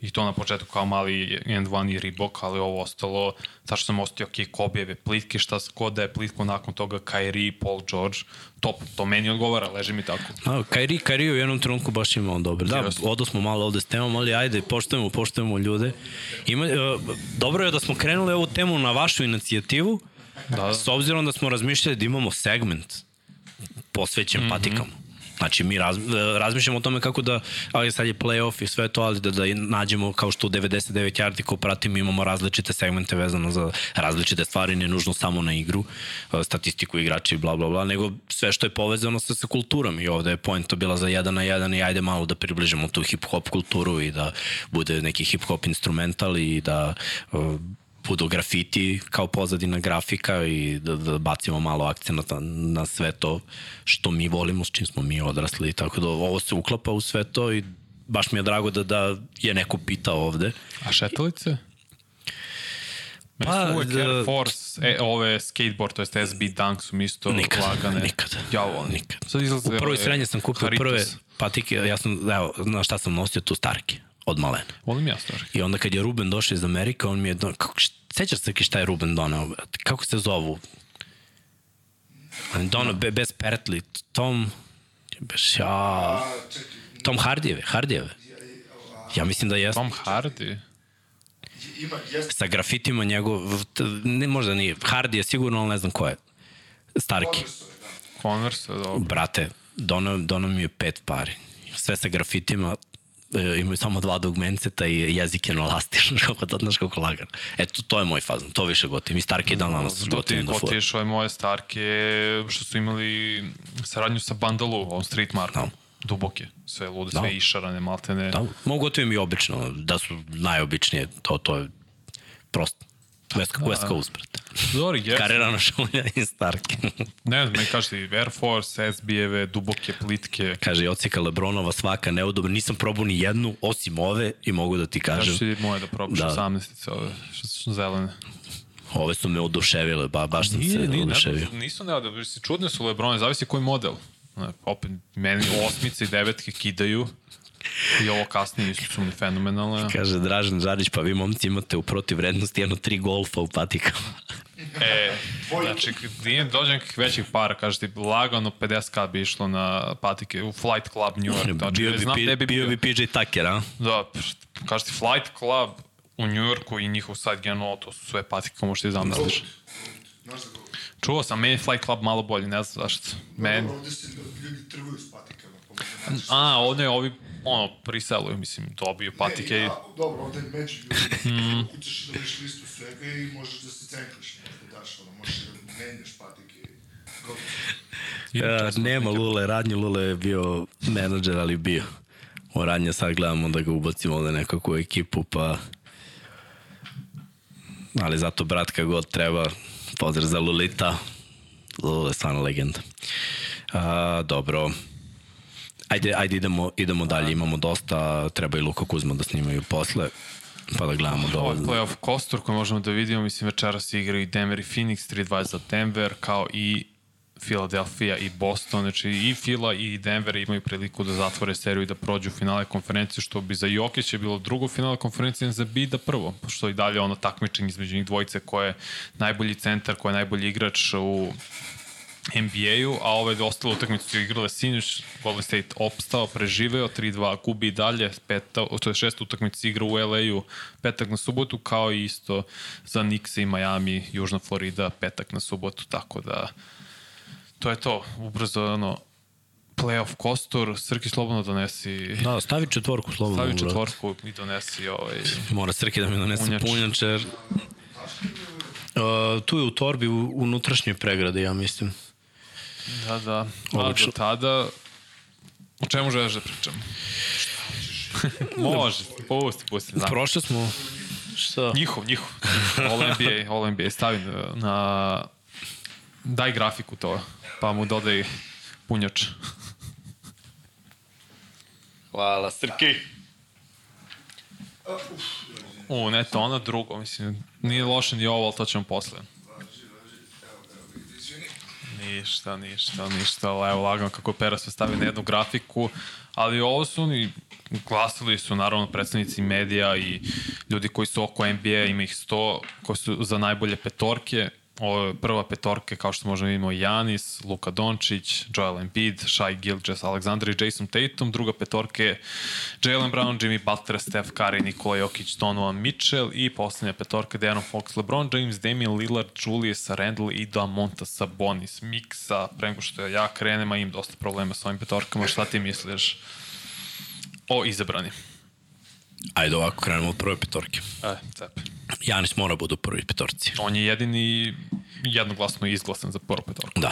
I to na početku kao mali End One i Reebok, ali ovo ostalo, sad što sam ostio ok, Kobijeve plitke, šta god da je plitko nakon toga, Kyrie, Paul George, top, to meni odgovara, leži mi tako. A, Kairi, Kairi u jednom trenutku baš imao dobro. Da, odo smo malo ovde s temom, ali ajde, poštujemo, poštujemo ljude. Ima, uh, dobro je da smo krenuli ovu temu na vašu inicijativu, Da, s obzirom da smo razmišljali da imamo segment posvećen mm -hmm. patikama. Znači, mi raz, razmišljamo o tome kako da, ali sad je playoff i sve to, ali da, da nađemo kao što u 99 yardi ko pratimo imamo različite segmente vezano za različite stvari, ne nužno samo na igru, eh, statistiku igrača i bla bla bla, nego sve što je povezano sa, sa kulturom i ovde je point to bila za jedan na jedan i ajde malo da približimo tu hip-hop kulturu i da bude neki hip-hop instrumental i da uh, budu grafiti kao pozadina grafika i da, da bacimo malo akcent na, na sve to što mi volimo, s čim smo mi odrasli. Tako da ovo se uklapa u sve to i baš mi je drago da, da je neko pitao ovde. A šetalice? Pa, Pa, uvek da- Air Force, e, ove skateboard, to jest SB Dunk su mi isto Nikad, lagane. nikad. Ja volim. Nikad. Sad izlaze U prvoj srednje sam kupio Haritos. prve patike, ja sam, evo, na šta sam nosio tu starke, od malena. Volim ja stvari. I onda kad je Ruben došao iz Amerika, on mi je, don... kako, sećaš se šta je Ruben donao? Kako se zovu? On je donao be, bez Pertli, Tom, beš, ja, Tom Hardijeve, Hardijeve. Ja mislim da jeste. Tom Hardy. ima, jeste Sa grafitima njegov, ne, možda nije, Hardy je sigurno, ali ne znam ko je. Starki. Converse, da. Dobro. Brate, dono, dono mi je pet pari. Sve sa grafitima, imaju samo dva dugmenceta i jezik je na lasti, kako to, znaš kako lagan. Eto, to je moj fazon, to više gotivim. I Starki dan danas Do ti gotivim da fura. gotiš ove moje starke što su imali saradnju sa Bandalu, ovom street markom. Da. Duboke, sve lude, Da. sve išarane, maltene. Da, mogu gotivim i obično, da su najobičnije, to, to je prosto. West, West Coast, brate. Zori, jes. Karera šulja i Starki. Ne znam, meni kažete i Air Force, SB-eve, duboke, plitke. Kaže, ocika Lebronova svaka neudobna. Nisam probao ni jednu, osim ove, i mogu da ti kažem, Kažeš ti moje da probaš Da. da. 18 ove, što su zelene. ove su me oduševile, ba, baš sam se Nije, nije, oduševio. ne, nisu ne, da si čudne su Lebrone, zavisi koji model. Opet, meni osmice i devetke kidaju i ovo kasnije isto su mi fenomenalne. Kaže Dražen Žarić, pa vi momci imate u protivrednosti jedno tri golfa u patikama. E, znači, nije dođe nekih većih para, kaže ti, lagano 50k bi išlo na patike u Flight Club New York. Znači, bio, bi, znam bio, bi bio bi PJ Tucker, a? Da, kaže ti Flight Club u New Yorku i njihov sajt generalno, to su sve patike, kao možeš ti zamisliš. Znaš da go... Čuo sam, meni Flight Club malo bolji, ne znam zašto. Meni. Ovde se ljudi trguju s patikama. Pa. A, ovdje ovi, ono, priseluju, mislim, dobiju patike Ne, ja, dobro, ovde je među ljudi. Mm. Kućeš da vidiš listu svega i možeš da se cenkliš. Možda daš, ono, možeš da menjaš patike. Ja, nema Lule, Radnje Lule je bio menadžer, ali bio. O Radnje sad gledamo da ga ubacimo ovde nekako u ekipu, pa... Ali zato brat kad god treba, pozdrav za Lulita. Lule je stvarno legenda. A, dobro. Ajde, ajde idemo, idemo dalje, imamo dosta, treba i Luka Kuzma da snimaju posle, pa da gledamo do... Ovaj playoff kostur koji možemo da vidimo, mislim večeras igraju i Denver i Phoenix, 3-2 za Denver, kao i Philadelphia i Boston, znači i Fila i Denver imaju priliku da zatvore seriju i da prođu u finale konferencije, što bi za Jokića bilo drugo finale konferencije, za Bida prvo, pošto i dalje ono takmičenje između njih dvojice ko je najbolji centar, ko je najbolji igrač u NBA-u, a ove ostale utakmice su igrale sinoć, Golden State opstao, preživeo, 3-2 gubi i dalje, peta, to je šesta utakmica igra u LA-u, petak na subotu, kao i isto za Knicks i Miami, Južna Florida, petak na subotu, tako da to je to, ubrzo ono, playoff kostur, Srki slobodno donesi Da, stavi četvorku slobodno. stavi četvorku i donesi ovaj, Mora Srki da mi donese Punjač. punjač, jer... Uh, tu je u torbi u unutrašnjoj pregrade, ja mislim. Da, da, a Odlično. do tada o čemu želiš da pričam? Može, pusti, pusti, znam. Prošle smo... Šta? Njihov, njihov. All NBA, All NBA. Stavi na, na... Daj grafiku to, pa mu dodaj punjač. Hvala, Srki. U, ne, to ono drugo, mislim, nije loše ni ovo, ali to ćemo posle. Ništa, ništa, ništa, evo lagano kako Pera sve stavi na jednu grafiku, ali ovo su oni, glasili su naravno predstavnici medija i ljudi koji su oko NBA, ima ih 100, koji su za najbolje petorke, Ovo je prva petorka, kao što možemo vidimo, Janis, Luka Dončić, Joel Embiid, Shai Gilgis, Aleksandar i Jason Tatum. Druga petorka je Jalen Brown, Jimmy Butler, Steph Curry, Nikola Jokić, Donovan Mitchell i poslednja petorka De'Aaron Fox, LeBron James, Damian Lillard, Julius Randle i Damonta Sabonis. Miksa, pre nego što ja krenem, a imam dosta problema sa ovim petorkama. Šta ti misliš o izabrani? Ajde ovako, krenemo od prve petorke. E, cep. Janis mora bude u prvoj petorci. On je jedini jednoglasno izglasan za prvu petorku. Da.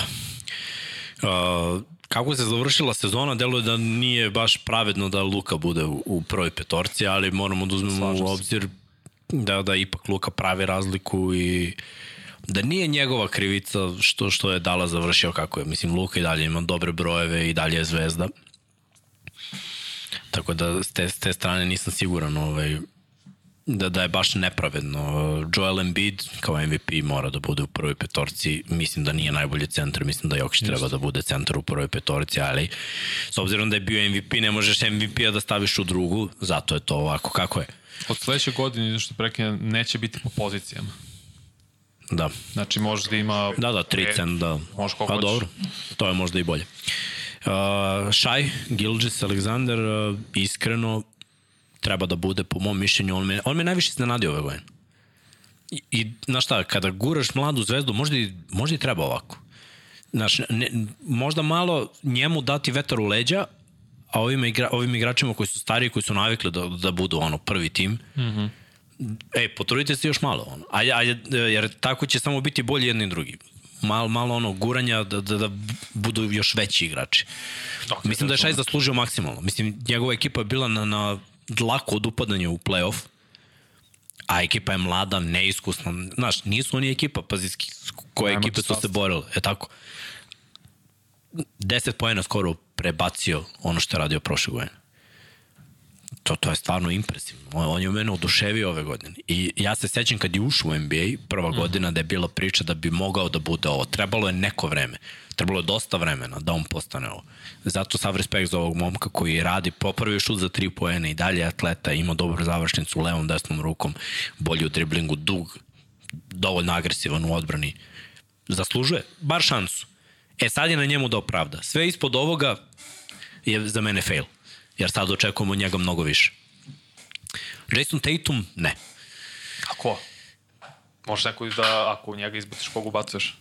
Uh, kako se završila sezona, deluje da nije baš pravedno da Luka bude u, u prvoj petorci, ali moramo da uzmemo Slažem u se. obzir da, da ipak Luka pravi razliku i da nije njegova krivica što što je Dala završio kako je. Mislim, Luka i dalje ima dobre brojeve i dalje je zvezda. Tako da s te, s te strane nisam siguran ovaj, da, da je baš nepravedno. Joel Embiid kao MVP mora da bude u prvoj petorci. Mislim da nije najbolji centar, mislim da Jokić treba da bude centar u prvoj petorci, ali s obzirom da je bio MVP, ne možeš MVP-a da staviš u drugu, zato je to ovako kako je. Od sledeće godine, što prekine, neće biti po pozicijama. Da. Znači, može da ima... Da, da, tri cent, da. Može koliko Pa hoćeš. dobro, to je možda i bolje. Uh, Šaj, Gilgis, Aleksandar, uh, iskreno treba da bude, po mom mišljenju, on me, on me najviše iznenadio ove godine. I, i znaš šta, kada guraš mladu zvezdu, možda i, možda i treba ovako. Znaš, ne, možda malo njemu dati vetar u leđa, a ovim, igra, ovim igračima koji su stariji, koji su navikli da, da budu ono prvi tim, mm -hmm. e, potrudite se još malo. Ono. A, a, jer tako će samo biti bolji jedni i drugi. Malo, malo ono guranja da, da, da budu još veći igrači. Okay, Mislim da je Šaj zaslužio maksimalno. Mislim, njegova ekipa je bila na, na dlako od upadanja u playoff, a ekipa je mlada, neiskusna. Znaš, nisu oni ekipa, pazi, koje ekipe su se borile. E tako. 10 pojena skoro prebacio ono što je radio prošle godine. To, to je stvarno impresivno. On, je mene oduševio ove godine. I ja se sećam kad je ušao u NBA, prva mm. godina da je bila priča da bi mogao da bude ovo. Trebalo je neko vreme. Trebalo je dosta vremena da on postane ovo. Zato sav respekt za ovog momka koji radi, popravio šut za tri poena i dalje atleta, ima dobru završnicu levom, desnom rukom, bolji u driblingu, dug, dovoljno agresivan u odbrani. Zaslužuje bar šansu. E sad je na njemu da opravda. Sve ispod ovoga je za mene fail. Jer sad očekujemo od njega mnogo više. Jason Tatum, ne. A ko? Možeš neko da, ako njega izbaciš, koga ubacuješ?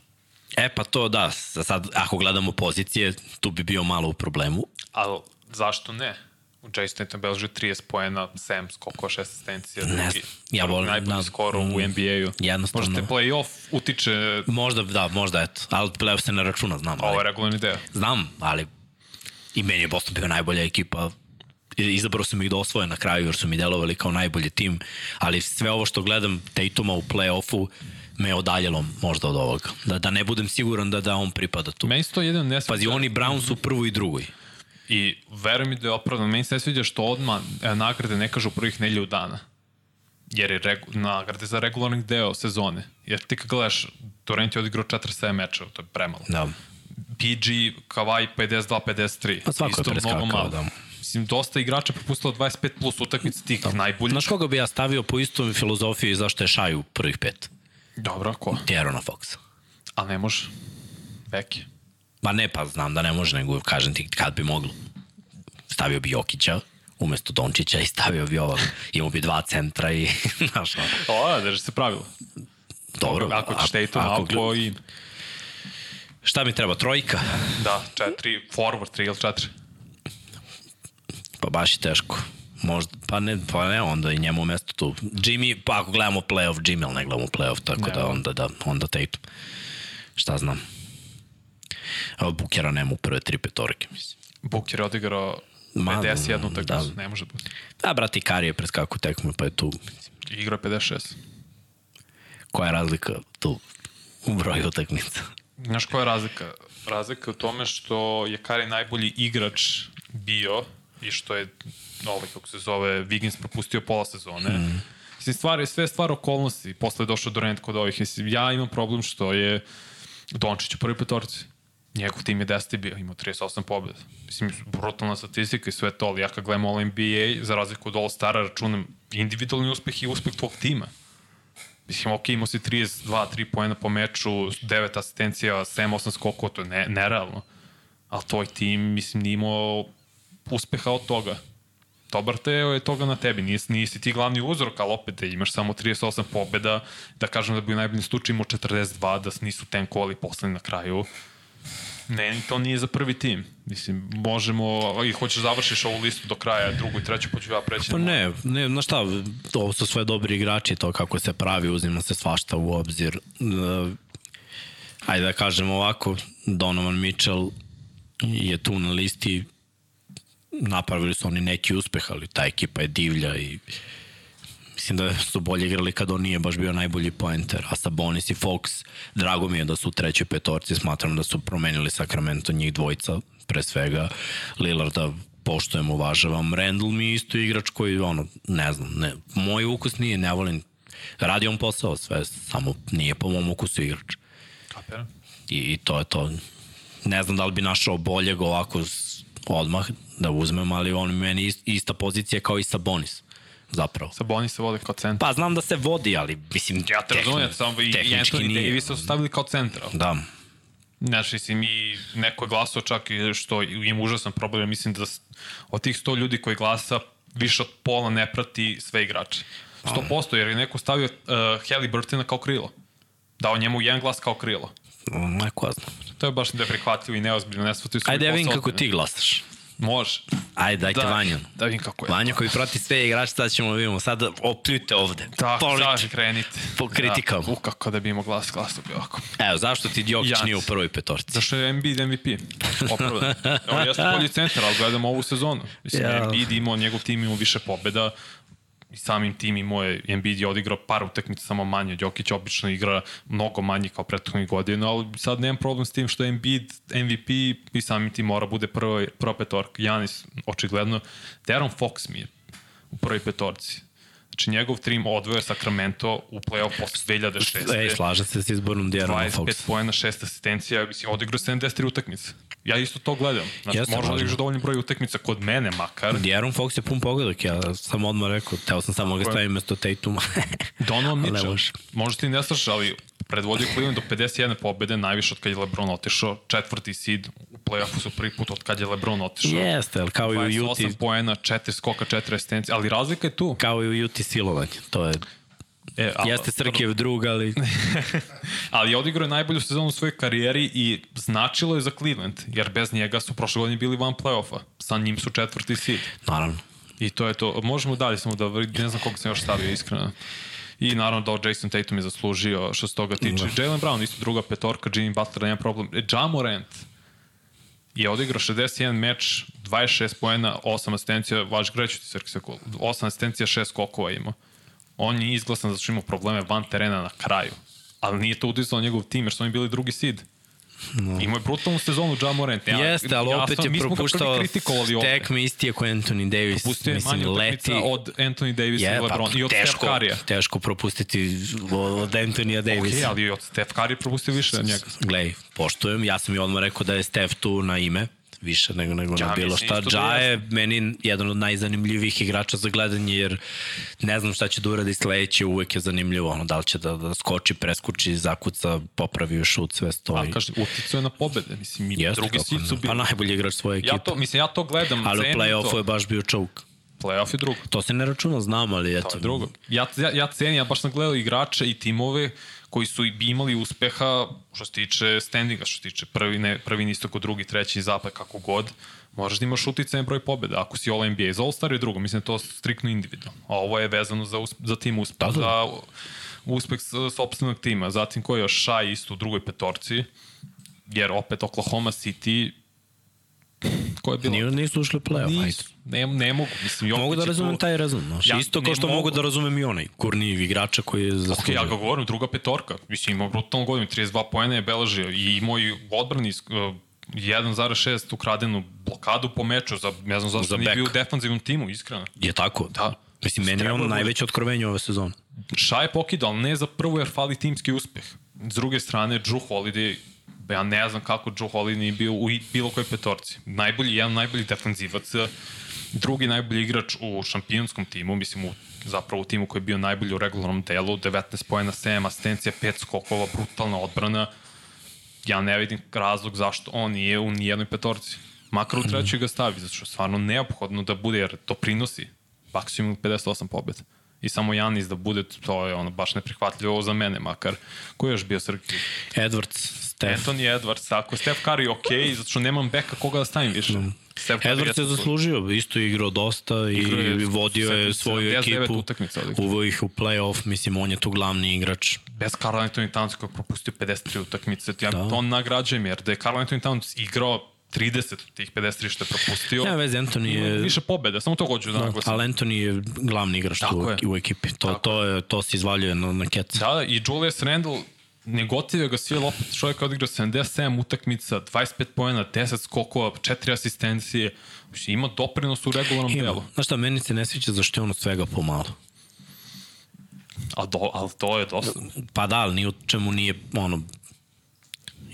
E pa to da, sad ako gledamo pozicije, tu bi bio malo u problemu. Ali zašto ne? U Jason Tatum beleži 30 poena, 7 skokova, 6 asistencija. Ne znam, ja volim. Najbolji na, skoro u mm, NBA-u. Jednostavno. Možete play-off utiče... Možda, da, možda eto. Ali play-off se ne računa, znam. Ovo je regularni deo. Znam, ali i meni je Boston bio najbolja ekipa izabrao sam ih da osvoje na kraju jer su mi delovali kao najbolji tim, ali sve ovo što gledam Tatuma u play-offu me odaljalo možda od ovoga. Da, da ne budem siguran da, da on pripada tu. Meni to jedan nesveća. Pazi, oni Brown su prvo i drugoj. I veruj mi da je opravdan. Meni se ne sviđa što odmah e, nagrade ne kažu prvih nelju dana. Jer je regu, nagrade za regularni deo sezone. Jer ti kad gledaš, Torrent je odigrao 47 mečeva, to je premalo. Da. PG, Kawhi 52-53. Pa svako Isto je preskakao, da. Mislim, dosta igrača prepustilo 25 plus utakmica tih da. najboljih. Znaš koga bi ja stavio po istom filozofiji zašto je Šaju prvih pet? Dobro, ko? Tjerona Foxa. A ne može? Beki. Ma ne, pa znam da ne može, nego kažem ti kad bi moglo. Stavio bi Jokića umesto Dončića i stavio bi ovog. Imao bi dva centra i, znaš, O, da, drži se pravilo. Dobro. Ako ćeš Tatum, ako, ako i... Šta mi treba, trojka? Da, četiri, forward, tri ili četiri. Pa baš je teško. Možda, pa ne, pa ne, onda i njemu mesto tu. Jimmy, pa ako gledamo playoff, Jimmy, ali ne gledamo playoff, tako ne, da onda, da, onda Tatum. Šta znam. Evo, Bukera nema u prve tri petorike, mislim. Buker je odigrao 51 utakmicu, da. ne može biti. Da, brati, Kari je preskaku tekmu, pa je tu. Igra 56. Koja je razlika tu u broju utakmica? Znaš koja je razlika? Razlika u tome što je Kari najbolji igrač bio i što je ovaj, kako se zove, Wiggins propustio pola sezone. Mm. Mislim, stvar je sve stvar okolnosti. Posle je došao Durant kod ovih. Mislim, ja imam problem što je Dončić u prvoj petorci. Njegov tim je 10. bio, imao 38 pobjeda. Mislim, brutalna statistika i sve to, ali ja kad gledam All NBA, za razliku od All-Stara, računam individualni uspeh i uspeh tvog tima. Mislim, ok, imao si 32, 3 pojena po meču, 9 asistencija, 7-8 skokova, to je ne, nerealno. Ali tvoj tim, mislim, nije imao uspeha od toga. Dobar teo je toga na tebi, nisi, nisi ti glavni uzrok, ali opet da imaš samo 38 pobjeda, da kažem da bi u najboljim slučaju imao 42, da nisu tenkovali poslednji na kraju. Ne, to nije za prvi tim. Mislim, možemo, i hoćeš završiš ovu listu do kraja, drugu i treću, poću ja preći. Pa ne, ne, znaš šta, ovo su sve dobri igrači, to kako se pravi, uzima se svašta u obzir. Ajde da kažem ovako, Donovan Mitchell je tu na listi napravili su oni neki uspeh, ali ta ekipa je divlja i mislim da su bolje igrali kad on nije baš bio najbolji poenter, a Sabonis i Fox, drago mi je da su u trećoj petorci, smatram da su promenili Sacramento njih dvojica, pre svega Lillarda poštojem, uvažavam, Randall mi je isto igrač koji, ono, ne znam, ne, moj ukus nije, ne volim, radi on posao sve, samo nije po mom ukusu igrač. Kapiram. I, I to je to. Ne znam da li bi našao boljeg ovako odmah da uzmem, ali on meni ista pozicija kao i Sabonis zapravo. Sabonis se vodi kao centar. Pa znam da se vodi, ali mislim... Ja te razumijem, samo i Anthony. Davis su stavili kao centar. Da. Znaš, mislim, i neko je glasao čak i što im užasan problem, mislim da od tih 100 ljudi koji glasa, više od pola ne prati sve igrače. 100%, jer je neko stavio uh, Halliburtona kao krilo. Dao njemu jedan glas kao krilo. Ma ko zna. To je baš neprihvatljivo i neozbiljno, ne Ajde, ja vidim kako ti glasaš. Može. Ajde, dajte Da, Vanju. da vidim kako je. Vanju koji prati sve igrače, sad ćemo da vidimo. Sad opljujte ovde. Da, Polite. sad krenite. Po kritikama. Da, u, kako da bi imao glas, glas bi ovako. Evo, zašto ti Jokić Jac. nije u prvoj petorci? Zašto je Embiid MVP? Opravdan. Evo, jeste bolji centar, ali gledamo ovu sezonu. Mislim, Ja. Embiid imao, njegov tim imao više pobeda i samim tim imao je, Embiid je odigrao par utakmica samo manje. Jokić obično igra mnogo manje kao prethodnih godina, ali sad nemam problem s tim što je Embiid MVP i samim tim mora bude prva, prva petorka. Janis, očigledno. Deron Fox mi je u prvoj petorci. Znači, njegov trim odvoje Sacramento u play-off posle 2006. Ej, slažem se s izborom Dijarona 25 Fox. poena, 6 asistencija, mislim, odigrao 73 utakmice. Ja isto to gledam. Znači, Jeste, možda odigraš dovoljno broj utakmica kod mene makar. Dijaron Fox je pun pogodak, ja sam odmah rekao, teo sam samo ga stavim mesto Tatuma. Donovan Mitchell, možda ti ne slaš, ali predvodio Cleveland do 51 pobede, najviše od kad je LeBron otišao, četvrti seed u play-offu su prvi put od kad je LeBron otišao. Jeste, ali kao i u 28 Juti, poena, 4 skoka, 4 asistencije, ali razlika je tu. kao i u Juti silovanje. To je, E, ali- jeste Srkijev drug, ali ali je odigrao je najbolju sezonu u svojoj karijeri i značilo je za Cleveland, jer bez njega su prošle godine bili van play-offa. Sa njim su četvrti seed. naravno. I to je to. Možemo dalje, samo da ne znam koga sam još stavio iskreno. I naravno da Jason Tatum je zaslužio što se toga tiče. Da. Jalen Brown, isto druga petorka, Jimmy Butler, nema problem. E, Ja Morant je odigrao 61 meč, 26 poena, 8 asistencija, vaš greću ti Srki Sekul, 8 asistencija, 6 skokova imao. On je izglasan zato što imao probleme van terena na kraju. Ali nije to uticalo na njegov tim, jer su oni bili drugi seed. No. Imao je brutalnu sezonu Ja Morant. Ja, Jeste, ali opet sam- je mi propuštao ovde. tekme isti je kao Anthony Davis. Pustio je manje utakmica leti. od Anthony Davisa Je, i LeBron pa, i od teško, Steph Curry-a. teško propustiti od Antonija Davisa. Ok, ali i od Steph Curry propustio više od njega. Glej, poštujem, ja sam i odmah rekao da je Steph tu na ime, više nego, nego Ja na bilo šta. da Ja je meni jedan od najzanimljivijih igrača za gledanje, jer ne znam šta će da uradi sledeće, uvek je zanimljivo. Ono, da li će da, da skoči, preskuči, zakuca, popravi šut, sve stoji. A kaže, je na pobede. Mislim, mi Jeste, drugi sit su ne. bili. Pa najbolji igrač svoje ekipe. Ja to, mislim, ja to gledam. ali u play-offu je baš bio choke. Play-off je drugo. To se ne računa, znam, ali eto. To je drugo. Ja, ja, ja cenim, ja baš sam gledao igrače i timove koji su i imali uspeha što se tiče standinga, što se tiče prvi, ne, prvi istoko, drugi, treći, zapad, kako god. Možeš da imaš uticajan broj pobjeda. Ako si All NBA, za All-Star je drugo, mislim da to striktno individualno. A ovo je vezano za, us- za tim uspeh, Da, da. za uspeh s- sopstvenog tima. Zatim ko je još Shai isto u drugoj petorci, jer opet Oklahoma City ko je bilo? Nije, nisu ušli u play-off. Nisu, ne, ne mogu. Mislim, Jokić Mogu da je tu- razumem taj razum, znaš. Ja Isto kao što mogu mogu. da razumem i onaj gurniji igrača koji je Ok, zaslužio. ja ga govorim, druga petorka. Mislim, imao brutalnu godinu, 32 poena je beležio i imao i odbrani uh, 1,6 ukradenu blokadu po meču, za, ne znam zašto Za nije bio u defanzivnom timu, iskreno. Je tako? Da. Mislim, meni je on najveće otkrovenje ove sezone. Ša je pokidao, ali ne za prvu jer fali timski uspeh. S druge strane, Drew Holiday, ja ne znam kako Drew Holiday nije bio u bilo kojoj petorci. Najbolji, jedan najbolji defanzivac, drugi najbolji igrač u šampionskom timu, mislim u zapravo u timu koji je bio najbolji u regularnom delu, 19 pojena, 7 asistencija, 5 skokova, brutalna odbrana. Ja ne vidim razlog zašto on nije u nijednoj petorci. Makar u trećoj ga stavi, zato što je stvarno neophodno da bude, jer to prinosi maksimum 58 pobjeda. I samo Janis da bude, to je ono baš neprihvatljivo za mene makar. Ko je još bio Srki? Edwards, Steph. Anthony Edwards, ako Steph Curry okay, zato što nemam beka koga da stavim više. Steph Curry Edwards je zaslužio, isto je igrao dosta i Igrao je vodio je 79 svoju ekipu, uveo ih u play-off, mislim, on je tu glavni igrač. Bez Carl Anthony Towns koji je propustio 53 utakmice. Ja Da. da. to nagrađujem, jer da je Carl Anthony Towns igrao 30 od tih 53 što je propustio. Ja, vez, Anthony je... Više pobjeda, samo to hoću da naglasim. Ali Anthony je glavni igrač tu Tako je. u ekipi. To, Tako to, je, to se izvaljuje na, na keca. Da, da, i Julius Randle ne gotive ga svi, ali opet čovjek je odigrao 77 utakmica, 25 pojena, 10 skokova, 4 asistencije. Ima doprinos u regularnom Ima. delu. Znaš šta, meni se ne sviđa zašto je on od svega pomalo. A do, ali to je dosta. Pa da, ali ni u čemu nije ono,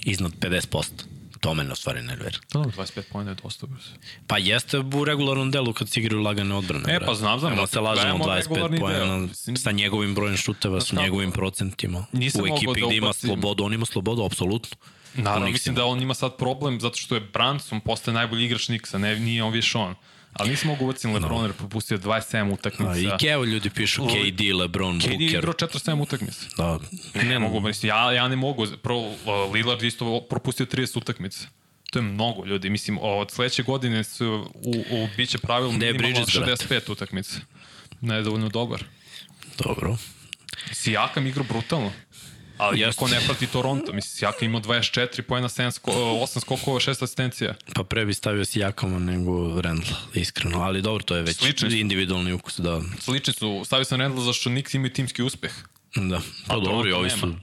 iznad 50%. To mene u stvari nervira. Da, 25 pojena je dosta. brzo. Pa jeste u regularnom delu kad se igraju lagane odbrane. E, pa znam, znam, Nemo brate, se lažemo gledamo 25 regularni pojena sa njegovim brojem šuteva, sa njegovim procentima. Nisam u ekipi da gde ima slobodu, on ima slobodu, apsolutno. Naravno, mislim da on ima sad problem zato što je Branson postaje najbolji igrač Nixa, ne, nije on više on. Ali nisam mogu uvaciti Lebron jer propustio 27 utakmica. A, I Geo ljudi pišu KD, LeBron, KD je Booker. igrao 47 utakmica. Da, Ne, mogu, mislim, ja, ja ne mogu. Pro, uh, Lillard isto propustio 30 utakmica. To je mnogo ljudi. Mislim, od sledeće godine su u, u biće pravilno Gde je minimalno Bridges, brate? 65 utakmica. Ne je dovoljno dobar. dobro. Sijakam igrao brutalno. Ali Jeste. ko ne prati Toronto, mislim, Sijakam imao 24 pojena, 7 sko, 8 skokova, 6 asistencija. Pa pre bi stavio si Jakama nego Randla, iskreno. Ali dobro, to je već Slični individualni ukus, da. Slični su, stavio sam Randall zašto Knicks imaju timski uspeh. Da, pa A dobro, i Toronto ovi su,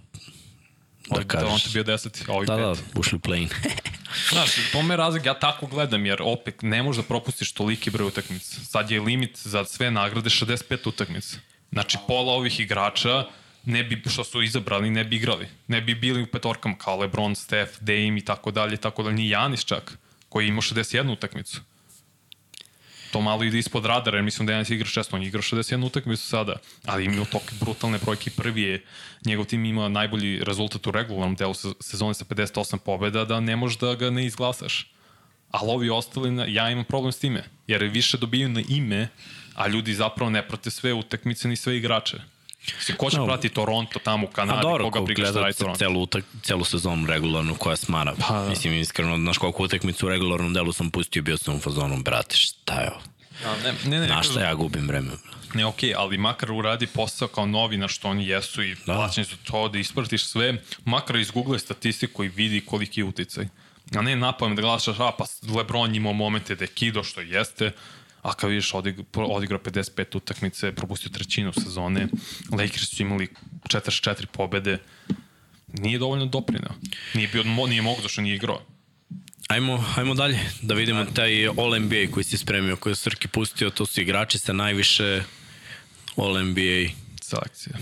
da kažeš. ti bio 10, a ovi Da, 5. da, ušli play-in. Znaš, to me razlog, ja tako gledam, jer opet ne možeš da propustiš toliki broj utakmica. Sad je limit za sve nagrade 65 utakmica. Znači, pola ovih igrača ne bi, što su izabrali, ne bi igrali. Ne bi bili u petorkama kao LeBron, Steph, Dame i tako dalje, tako dalje. Ni Janis čak, koji ima 61 utakmicu. To malo ide ispod radara, jer mislim da Janis igra često, on igra 61 utakmicu sada, ali ima toliko brutalne brojke. Prvi je, njegov tim ima najbolji rezultat u regularnom delu se- sezone sa 58 pobjeda, da ne možeš da ga ne izglasaš. Ali ovi ostali, na- ja imam problem s time, jer više dobijaju na ime, a ljudi zapravo ne prate sve utakmice ni sve igrače. Mislim, ko će No. prati Toronto tamo u A Kanadi, dobro, koga ko briga šta radi Toronto? celu, utak, celu sezonu regularnu koja smara. Pa, da. Mislim, iskreno, znaš koliko utakmicu u regularnom delu sam pustio, bio sam u fazonu, brate, šta je ovo? A, ne, ne, ne, Na šta ja gubim vreme? Ne, okej, okay, ali makar uradi posao kao novinar što oni jesu i da. plaćeni su to da ispratiš sve, makar izgooglaj statistiku i vidi koliki je uticaj. A ne napamet da gledaš, a pa Lebron imao momente da je kido što jeste, a kao vidiš odig, odigrao 55 utakmice, propustio trećinu sezone, Lakers su imali 44 pobede, nije dovoljno doprinao. Nije, bio, nije mogu zašto nije igrao. Ajmo, ajmo dalje, da vidimo taj All-NBA koji si spremio, koji je Srki pustio, to su igrači sa najviše All-NBA Selekcija.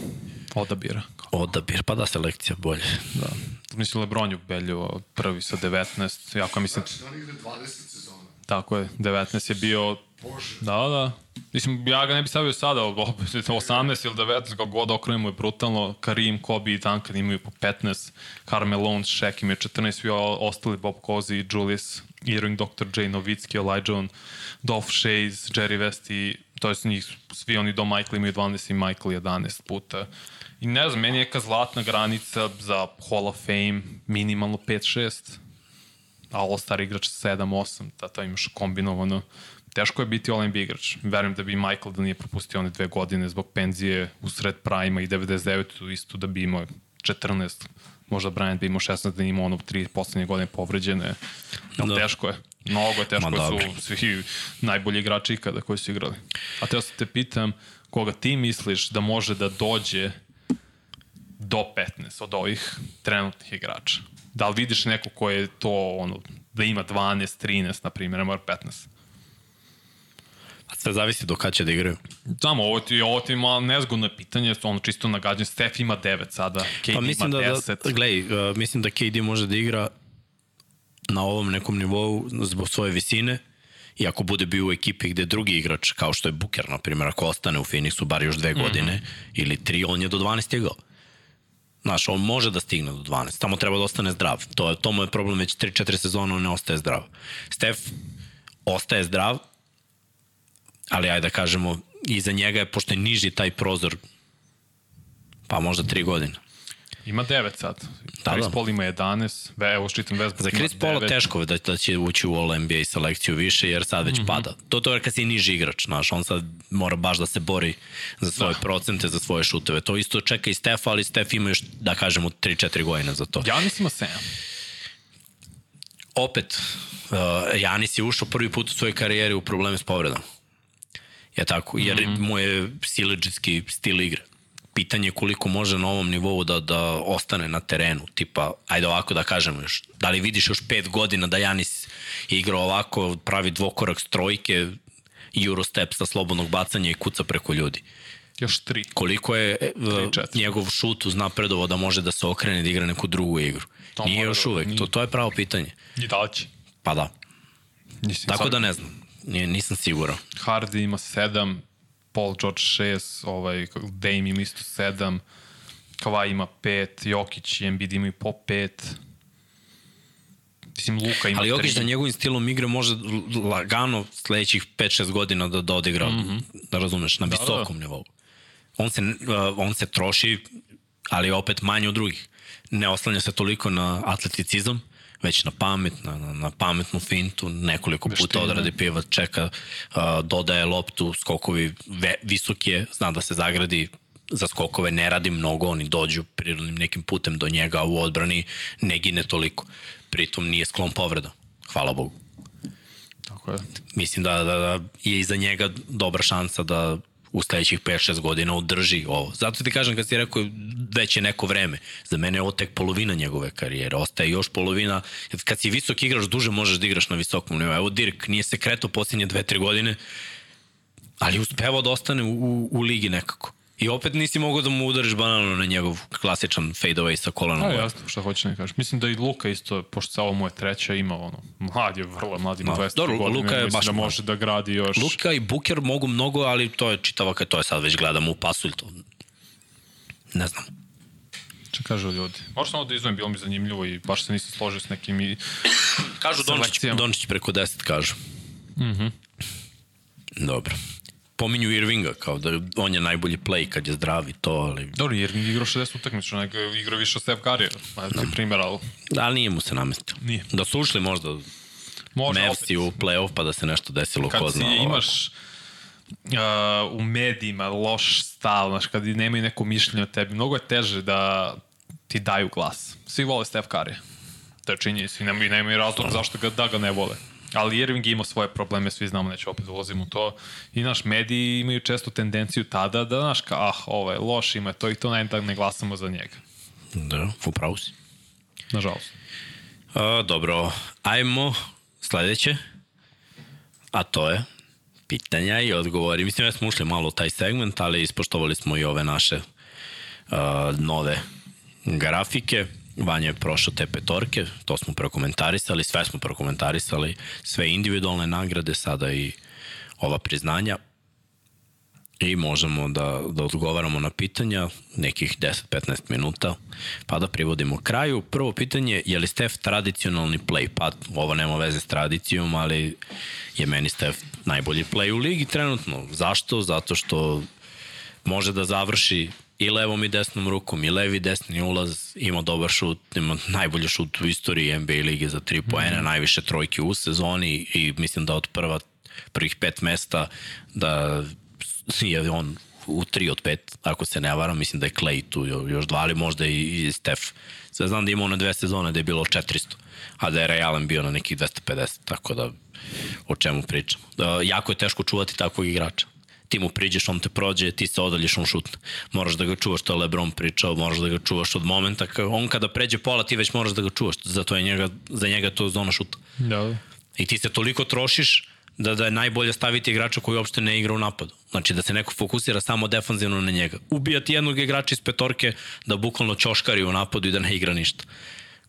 Odabira. odabir, pa da selekcija bolje. Da. Mislim, Lebron je ubedljivo prvi sa 19, jako mislim, Znači da on igra 20 sezona. Tako je, 19 je bio... Bože. Da, da. Mislim, ja ga ne bi stavio sada, opet 18 ili 19, kako god okrenemo je brutalno. Karim, Kobe i Duncan imaju po 15, Carmelo, Shaq imaju 14, svi o- ostali Bob Cousy, Julius, Irving, Dr. J, Novitski, Elijah, on, Dolph Shays, Jerry West i to je njih, svi oni do Michael imaju 12 i Michael 11 puta. I ne znam, meni je neka zlatna granica za Hall of Fame minimalno 5-6 a All-Star igrač 7-8, da to imaš kombinovano. Teško je biti All-NBA igrač. Verujem da bi Michael da nije propustio one dve godine zbog penzije u sred Prima i 99 isto da bi imao 14, možda Bryant bi imao 16 da nije imao ono tri poslednje godine povređene. Ali Da. da. teško je. Mnogo je teško Ma, su svi najbolji igrači ikada koji su igrali. A teo sam te pitam, koga ti misliš da može da dođe do 15 od ovih trenutnih igrača? Da li vidiš neko ko je to, ono, da ima 12, 13, na primjer, ne mora 15? Sve zavisi do kada će da igraju. Samo, ovo ti, ovo ti ima nezgodno je pitanje, ono čisto nagađen. Steph ima 9 sada, KD Pa mislim ima da, 10. da gledaj, uh, mislim da KD može da igra na ovom nekom nivou zbog svoje visine i ako bude bio u ekipi gde drugi igrač, kao što je Booker, na primjer, ako ostane u Phoenixu bar još dve godine mm -hmm. ili tri, on je do 12 stigao. Znaš, on može da stigne do 12, tamo treba da ostane zdrav. To, je, to mu je problem već 3-4 sezona, on ne ostaje zdrav. Steph ostaje zdrav, ali ajde da kažemo, iza njega je, pošto je niži taj prozor, pa možda 3 godine. Ima 9 sad. Da, Chris da. Paul ima 11, Ve, evo štitim Westbrook Za Chris 9. teško da, da će ući u All NBA selekciju više, jer sad već mm -hmm. pada. To to je kad si niži igrač, znaš, on sad mora baš da se bori za svoje da. procente, za svoje šuteve. To isto čeka i Steph, ali Steph ima još, da kažemo, 3-4 godine za to. Janis ima 7. Opet, uh, Janis je ušao prvi put u svojoj karijeri u probleme s povredom. Je tako, jer mm -hmm. mu je sileđitski stil igre. Pitanje je koliko može na ovom nivou da, da ostane na terenu. Tipa, ajde ovako da kažemo još, da li vidiš još pet godina da Janis je igrao ovako, pravi dvokorak s trojke, Eurostep sa slobodnog bacanja i kuca preko ljudi. Još 3. Koliko je e, četiri. njegov šut uznapredovo da može da se okrene da igra neku drugu igru. To Nije još da- uvek, nije. to, to je pravo pitanje. I da li će? Pa da, Mislim, tako sad da ne znam, nisam siguran. Hardy ima 7, Paul George 6, ovaj, Dame ima isto 7, Kawhi ima 5, Jokić i Embiid imaju po 5. Mislim, Luka ima Ali Jokić da njegovim stilom igre može lagano sledećih 5-6 godina da, da odigra, mm -hmm. da razumeš, na visokom da. nivou. On se, uh, on se troši, ali opet manje od drugih. Ne oslanja se toliko na atleticizam, već na pamet, na, na, na pametnu fintu, nekoliko puta Veštine. odrade pivat, čeka, dodaje loptu, skokovi ve, visok je, zna da se zagradi, za skokove ne radi mnogo, oni dođu prirodnim nekim putem do njega, a u odbrani ne gine toliko. Pritom nije sklon povreda. Hvala Bogu. Tako je. Mislim da, da, da je iza njega dobra šansa da u sledećih 5-6 godina održi ovo. Zato ti kažem kad si rekao već je neko vreme. Za mene je ovo tek polovina njegove karijere. Ostaje još polovina. Kad si visok igraš, duže možeš da igraš na visokom nivou. Evo Dirk nije se kretao posljednje 2-3 godine, ali uspevao da ostane u, u, u ligi nekako. I opet nisi mogao da mu udariš banano na njegov klasičan fade away sa kolanom. A, jasno, šta hoće ne kažeš. Mislim da i Luka isto, pošto ovo mu je treća, ima ono, mlad je, vrlo mlad, ima Ma, 20 dobro, godina, Luka je mislim baš da može da gradi još. Luka i Buker mogu mnogo, ali to je čitava to je sad već gledamo u pasulj. To... Ne znam. Če kažu ljudi. Možeš samo da izvojim, bilo mi zanimljivo i baš se nisam složio s nekim i... Kažu Dončić. Dončić preko 10, kažu. Mm -hmm. Dobro. Pominju Irvinga, kao da on je najbolji play kad je zdrav i to, ali, Dobro, nije igrao 60 utakmica, nego igrao više od Steph Curry. Pa ti primjer, ali ali nije mu se namestio. Nije. Da su ušli možda može Mavsi u play-off pa da se nešto desilo, ko kad zna. si ovako. imaš uh, u medijima loš stav, znaš, kad nemaju neko mišljenje o tebi, mnogo je teže da ti daju glas. Svi vole Steph Curry. To je činjenica i nemaju, nemaju razlog zašto ga, da ga ne vole. Ali Irving ima svoje probleme, svi znamo, neće opet ulazim u to. I naš mediji imaju često tendenciju tada da, znaš, ka, ah, ovo je loš, ima to i to, ne, da ne glasamo za njega. Da, upravo si. Nažalost. A, dobro, ajmo sledeće, a to je pitanja i odgovori. Mislim da smo ušli malo u taj segment, ali ispoštovali smo i ove naše uh, nove grafike. Vanja je prošao te petorke, to smo prokomentarisali, sve smo prokomentarisali, sve individualne nagrade, sada i ova priznanja i možemo da, da odgovaramo na pitanja nekih 10-15 minuta pa da privodimo kraju. Prvo pitanje, je li Stef tradicionalni play? Pa ovo nema veze s tradicijom, ali je meni Stef najbolji play u ligi trenutno. Zašto? Zato što može da završi i levom i desnom rukom, i levi i desni ulaz, ima dobar šut, ima najbolji šut u istoriji NBA lige za 3 poena, mm. najviše trojke u sezoni i mislim da od prva, prvih pet mesta da je on u 3 od 5, ako se ne varam, mislim da je Clay tu jo- još dva, ali možda i, i Steph. Sve znam da ima ono dve sezone da je bilo 400, a da je Ray Allen bio na nekih 250, tako da o čemu pričamo. Da, jako je teško čuvati takvog igrača ti mu priđeš, on te prođe, ti se odaljiš, on šutne. Moraš da ga čuvaš, to je Lebron pričao, moraš da ga čuvaš od momenta, on kada pređe pola, ti već moraš da ga čuvaš, zato je njega, za njega to zona šuta. Da. I ti se toliko trošiš da, da je najbolje staviti igrača koji uopšte ne igra u napadu. Znači da se neko fokusira samo defanzivno na njega. Ubijati jednog igrača iz petorke da bukvalno ćoškari u napadu i da ne igra ništa.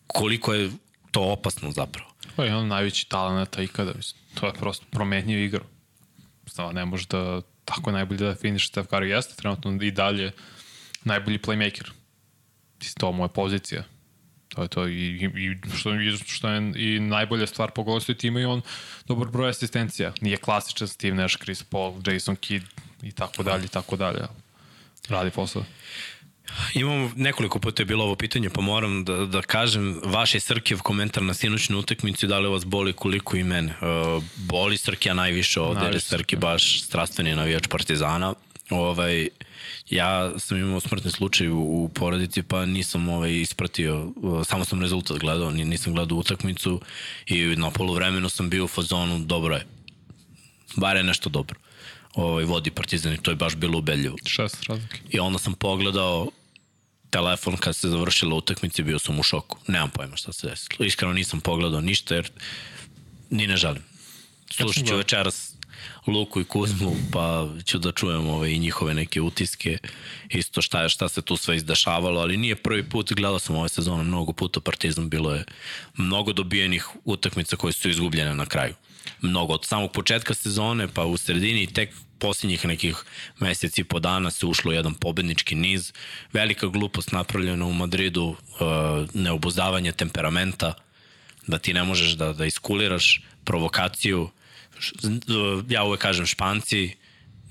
Koliko je to opasno zapravo. Pa je on najveći talenta ikada, mislim. To je prosto promenio igru. Stava, ne može da tako najbolje da finiš Steph Curry jeste trenutno i dalje najbolji playmaker. To mu je pozicija. To je to i, i, i što, i što je i najbolja stvar po gostu tima i on dobar broj asistencija. Nije klasičan Steve Nash, Chris Paul, Jason Kidd i tako dalje i tako dalje. Radi posao. Imamo nekoliko puta je bilo ovo pitanje, pa moram da, da kažem, vaš je Srkijev komentar na sinoćnoj utakmici, da li vas boli koliko i mene. Uh, boli Srkija najviše ovde, jer je Srki baš strastveni navijač Partizana. Ovaj, ja sam imao smrtni slučaj u, u porodici, pa nisam ovaj, ispratio, uh, samo sam rezultat gledao, ni- nisam gledao utakmicu i na polovremenu sam bio u fazonu, dobro je, bare nešto dobro. Ovaj, vodi Partizan i to je baš bilo ubedljivo. Šest razlike. I onda sam pogledao telefon kad se završila utakmica bio sam u šoku. Nemam pojma šta se desilo. Iskreno nisam pogledao ništa jer ni ne želim. Slušat ću večeras Luku i Kuzmu, pa ću da čujem ove, i njihove neke utiske, isto šta, je, šta se tu sve izdešavalo, ali nije prvi put, gledao sam ove sezone mnogo puta Partizan, bilo je mnogo dobijenih utakmica koje su izgubljene na kraju. Mnogo, od samog početka sezone, pa u sredini tek posljednjih nekih meseci po dana se ušlo u jedan pobednički niz. Velika glupost napravljena u Madridu, uh, neobuzdavanje temperamenta, da ti ne možeš da, da iskuliraš provokaciju, Š- ja uvek kažem španci,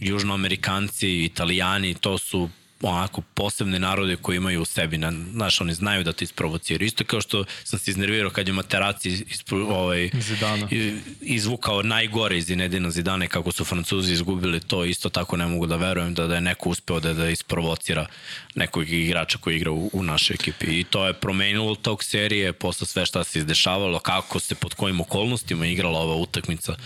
južnoamerikanci, italijani, to su onako posebne narode koji imaju u sebi, na, znaš, oni znaju da te isprovociraju. Isto kao što sam se iznervirao kad je Materaci ispro, ovaj, Zidana. izvukao najgore iz Zinedina Zidane kako su Francuzi izgubili to, isto tako ne mogu da verujem da, da je neko uspeo da, da isprovocira nekog igrača koji igra u, u našoj ekipi. I to je promenilo tog serije, posle sve šta se izdešavalo, kako se pod kojim okolnostima igrala ova utakmica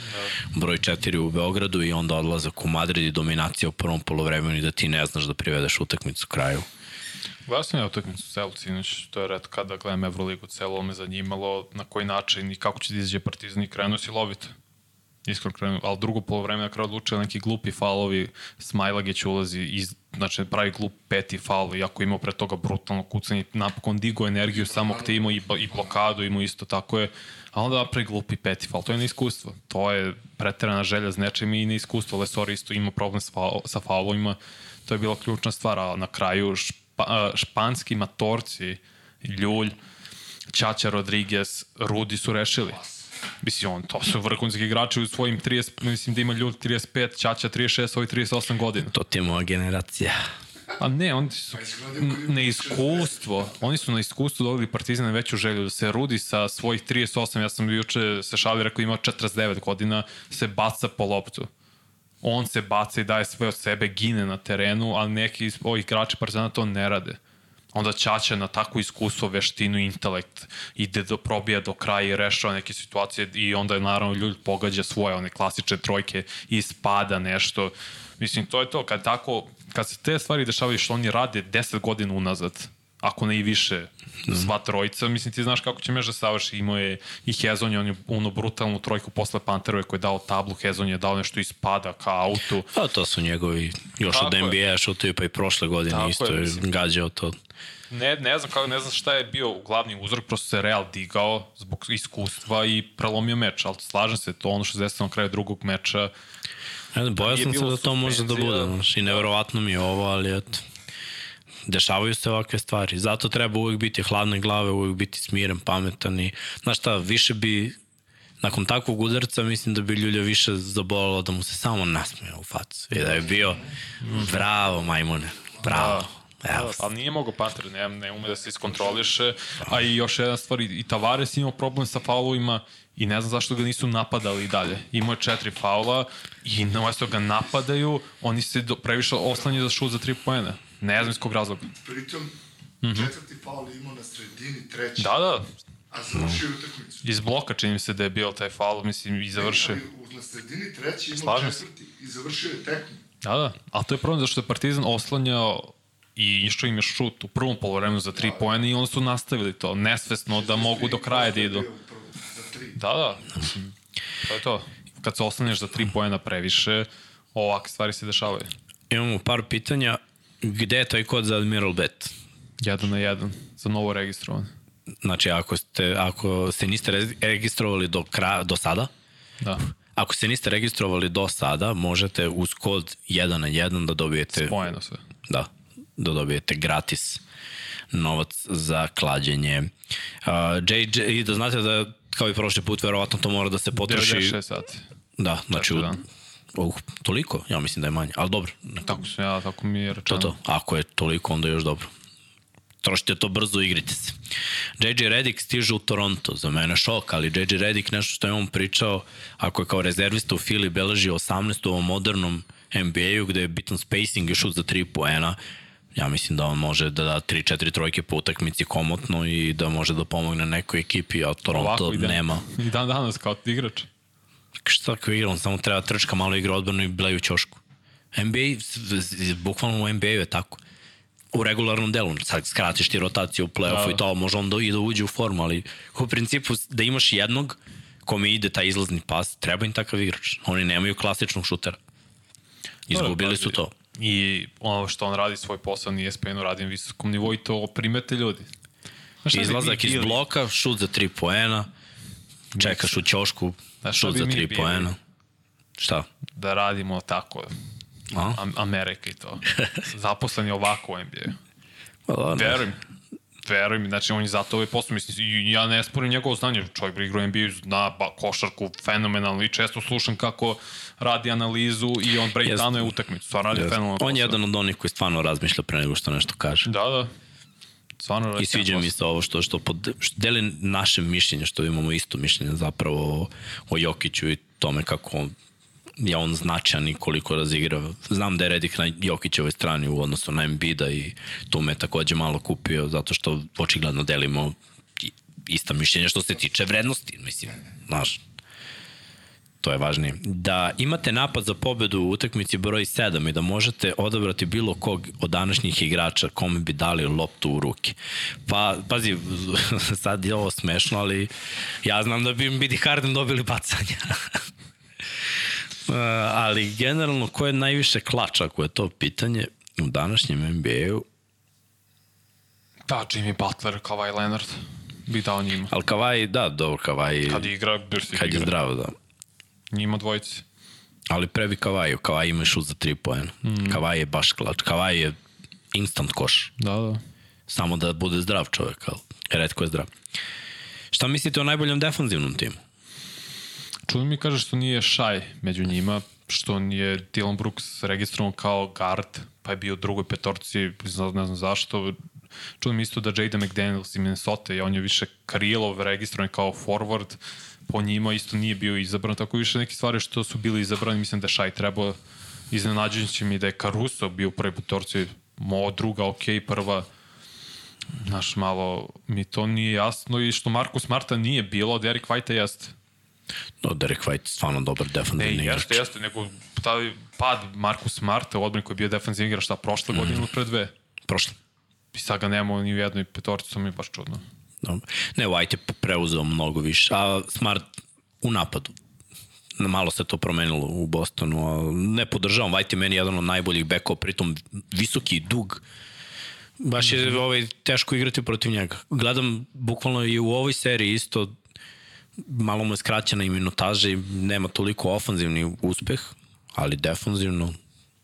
broj 4 u Beogradu i onda odlazak u Madrid i dominacija u prvom polovremenu i da ti ne znaš da privedeš utakmicu kraju. Gledao sam ja utakmicu celu sinoć, to je red kada gledam Euroligu celo, me zanimalo na koji način i kako će da izađe Partizan i krenuo si lovito. Iskreno krenuo, ali drugo polovreme na kraju odlučio neki glupi faulovi, Smajlagić ulazi, iz, znači pravi glup peti faul, iako je imao pre toga brutalno kucanje, napokon digo energiju samog tima i, i blokadu imao isto tako je, a onda napravi glupi peti faul, to je neiskustvo, to je preterana želja s nečim i neiskustvo, Lesor isto ima problem sa, faul, sa faulovima, to je bila ključna stvar, a na kraju špa, a, španski matorci, Ljulj, Ćaća Rodriguez, Rudi su rešili. Mislim, on, to su vrhunski igrači u svojim 30, mislim da ima Ljulj 35, Ćaća 36, ovi 38 godina. To ti je moja generacija. A ne, oni su na iskustvo, oni su na iskustvo dobili Partizan veću želju da se Rudi sa svojih 38, ja sam juče se šalio, rekao ima 49 godina, se baca po loptu. On se baca i daje sve od sebe, gine na terenu, a neki iz ovih igrača Partizana to ne rade. Onda Ćaća na takvo iskustvo, veštinu, intelekt ide do probija do kraja i rešava neke situacije i onda je naravno ljudi pogađa svoje one klasične trojke i spada nešto. Mislim, to je to. Kad tako, kad se te stvari dešavaju što oni rade 10 godina unazad, ako ne i više, sva trojica, mislim ti znaš kako će Meža savrši, imao je i Hezon je on je onu brutalnu trojku posle Panterove koji je dao tablu, Hezon je dao nešto ispada ka autu, Pa to su njegovi, još Tako od je. NBA šutuju pa i prošle godine Tako isto je, mislim. gađao to. ne, ne znam kako, ne znam šta je bio glavni uzrok, prosto se Real digao zbog iskustva i prelomio meč, ali slažem se, to ono što se desilo na kraju drugog meča, Ne znam, bojao sam se da to može da bude, i neverovatno mi je ovo, ali eto, dešavaju se ovakve stvari. Zato treba uvek biti hladne glave, uvek biti smiren, pametan i, znaš šta, više bi, nakon takvog udarca, mislim da bi Ljulja više zabolalo da mu se samo nasmeje u facu. I da je bio, bravo majmune, bravo. Evo, Da, ali nije mogo Panter, ne, ne ume da se iskontroliše, a i još jedna stvar, i i Tavares imao problem sa faulovima i ne znam zašto ga nisu napadali i dalje. Imao je četiri faula i na mesto ga napadaju, oni se do, previše oslanjaju za šut za tri poena. Ne znam iz kog razloga. Pritom, mm -hmm. četvrti faul je imao na sredini treći, Da, da, a završio je utakmicu. iz bloka čini mi se da je bio taj faul, mislim, i završio. Ali u- na sredini treći imao Slažem se. četvrti i završio je tekmu. Da, da, ali to je problem zašto je Partizan oslanjao i išao im je šut u prvom polovremenu za tri poena i onda su nastavili to, nesvesno da mogu do kraja da idu. Da, da. To je to. Kad se oslanješ za tri pojena previše, ovakve stvari se dešavaju. imamo par pitanja. Gde je taj kod za Admiral Bet? Jedan na jedan, za novo registrovan. Znači, ako, ste, ako se niste re- registrovali do, kraja, do sada, Da, ako se niste registrovali do sada, možete uz kod 1 na 1 da dobijete spojeno sve. da, da dobijete gratis novac za klađenje. Uh, JJ, i da znate da kao i prošli put, verovatno to mora da se potroši. 96 sati. Da, znači, u, uh, toliko? Ja mislim da je manje, ali dobro. Tako sam ja, tako mi je To rečeno. to, ako je toliko, onda je još dobro. Trošite to brzo, igrite se. JJ Redick stiže u Toronto, za mene šok, ali JJ Redick nešto što je on pričao, ako je kao rezervista u Fili beleži 18 u ovom modernom NBA-u gde je bitan spacing i šut za 3 poena, ja mislim da on može da da 3-4 trojke po utakmici komotno i da može da pomogne nekoj ekipi, a Toronto Ovako ide. nema. I dan danas kao igrač. Šta igra, on samo treba trčka, malo igra odbranu i bleju ćošku. NBA, bukvalno u NBA-u je tako. U regularnom delu, sad skratiš ti rotaciju u play-offu Da. i to, može on da, i da uđe u formu, ali u principu da imaš jednog kome ide taj izlazni pas, treba im takav igrač. Oni nemaju klasičnog šutera. Izgubili su to. I ono što on radi svoj posao na ESPN-u radi na visokom nivou i to primete ljudi. Znaš Izlazak iz bloka, šut za tri poena, čekaš u ćošku, šta šut za tri poena. Šta? Da radimo tako. A? Am- Amerika i to. Zaposleni ovako u NBA. Pa, da, ne. Verujem. veruj mi, znači on je zato ovaj posao, mislim, ja ne sporim njegovo znanje, čovjek igra NBA, zna ba, košarku fenomenalno i često slušam kako radi analizu i on breakdownuje utakmicu, stvarno radi Yes. fenomenalno On je jedan od onih koji stvarno razmišlja pre nego što nešto kaže. Da, da. Stvarno I sviđa mi se ovo što, što, pod, što deli naše mišljenje, što imamo isto mišljenje zapravo o, o Jokiću i tome kako on, je on značajan i koliko razigrava. Znam da je Redik na Jokićevoj strani u odnosu na Embida i to me takođe malo kupio zato što očigledno delimo ista mišljenja što se tiče vrednosti, mislim, znaš, to je važnije. Da imate napad za pobedu u utakmici broj 7 i da možete odabrati bilo kog od današnjih igrača kome bi dali loptu u ruke. Pa, pazi, sad je ovo smešno, ali ja znam da bi im Bidi Harden dobili bacanja. Ali generalno, ko je najviše klač, ako je to pitanje, u današnjem NBA-u, Da, Jimmy Butler, Kawhi Leonard bi dao njima. ali Kavaj, da, dobro, Kavaj, Kad igra, Birsi kad je igra. zdravo, da. Njima dvojici. Ali pre bi Kavaju. Kavaj ima šut za 3 poena. Mm. Kavaj je baš klač. Kavaj je instant koš. Da, da. Samo da bude zdrav čovjek, ali redko je zdrav. Šta mislite o najboljem defanzivnom timu? Čudno mi kaže što nije Šaj među njima, što nije Dylan Brooks registrovan kao guard, pa je bio u drugoj petorci, ne znam, zašto. Mi isto da Jaden McDaniels iz Minnesota, i on je više Karilov registrovan kao forward, po njima isto nije bio izabran, tako više neke stvari što su bili izabrani, mislim da Šaj trebao iznenađujući mi da je Caruso bio u prvoj petorci, mo druga ok, prva Znaš, malo mi to nije jasno i što Markus Smarta nije bilo, od Eric White-a jeste. No, Derek White stvarno dobar Ne, defanzivni igrač. jeste, jeste, nego taj pad Markus Smarta u odbrani koji je bio defensivni igrač šta prošle godine ili pre dve. Prošlo. I sad ga nemamo ni u jednoj petorci, to mi je baš čudno. Dobro. Ne, White je preuzeo mnogo više. A Smart u napadu. Malo se to promenilo u Bostonu. Ne podržavam. White je meni jedan od najboljih bekova, pritom visoki i dug. Baš je ovaj, teško igrati protiv njega. Gledam bukvalno i u ovoj seriji isto malo mu je skraćena i minutaža i nema toliko ofanzivni uspeh, ali defanzivno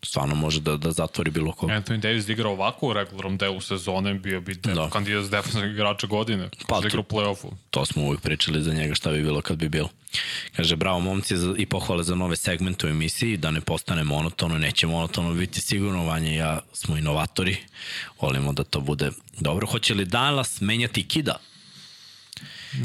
stvarno može da, da zatvori bilo koga. Anthony Davis da igra ovako u regularnom delu sezone, bio bi Da. da. kandidat za defensivnog igrača godine. Pa, da igra u play-offu. to smo uvijek pričali za njega šta bi bilo kad bi bilo. Kaže, bravo momci za, i pohvale za nove segmente u emisiji, da ne postane monotono, neće monotono biti sigurno, Vanja ja smo inovatori, volimo da to bude dobro. Hoće li Dallas menjati Kida?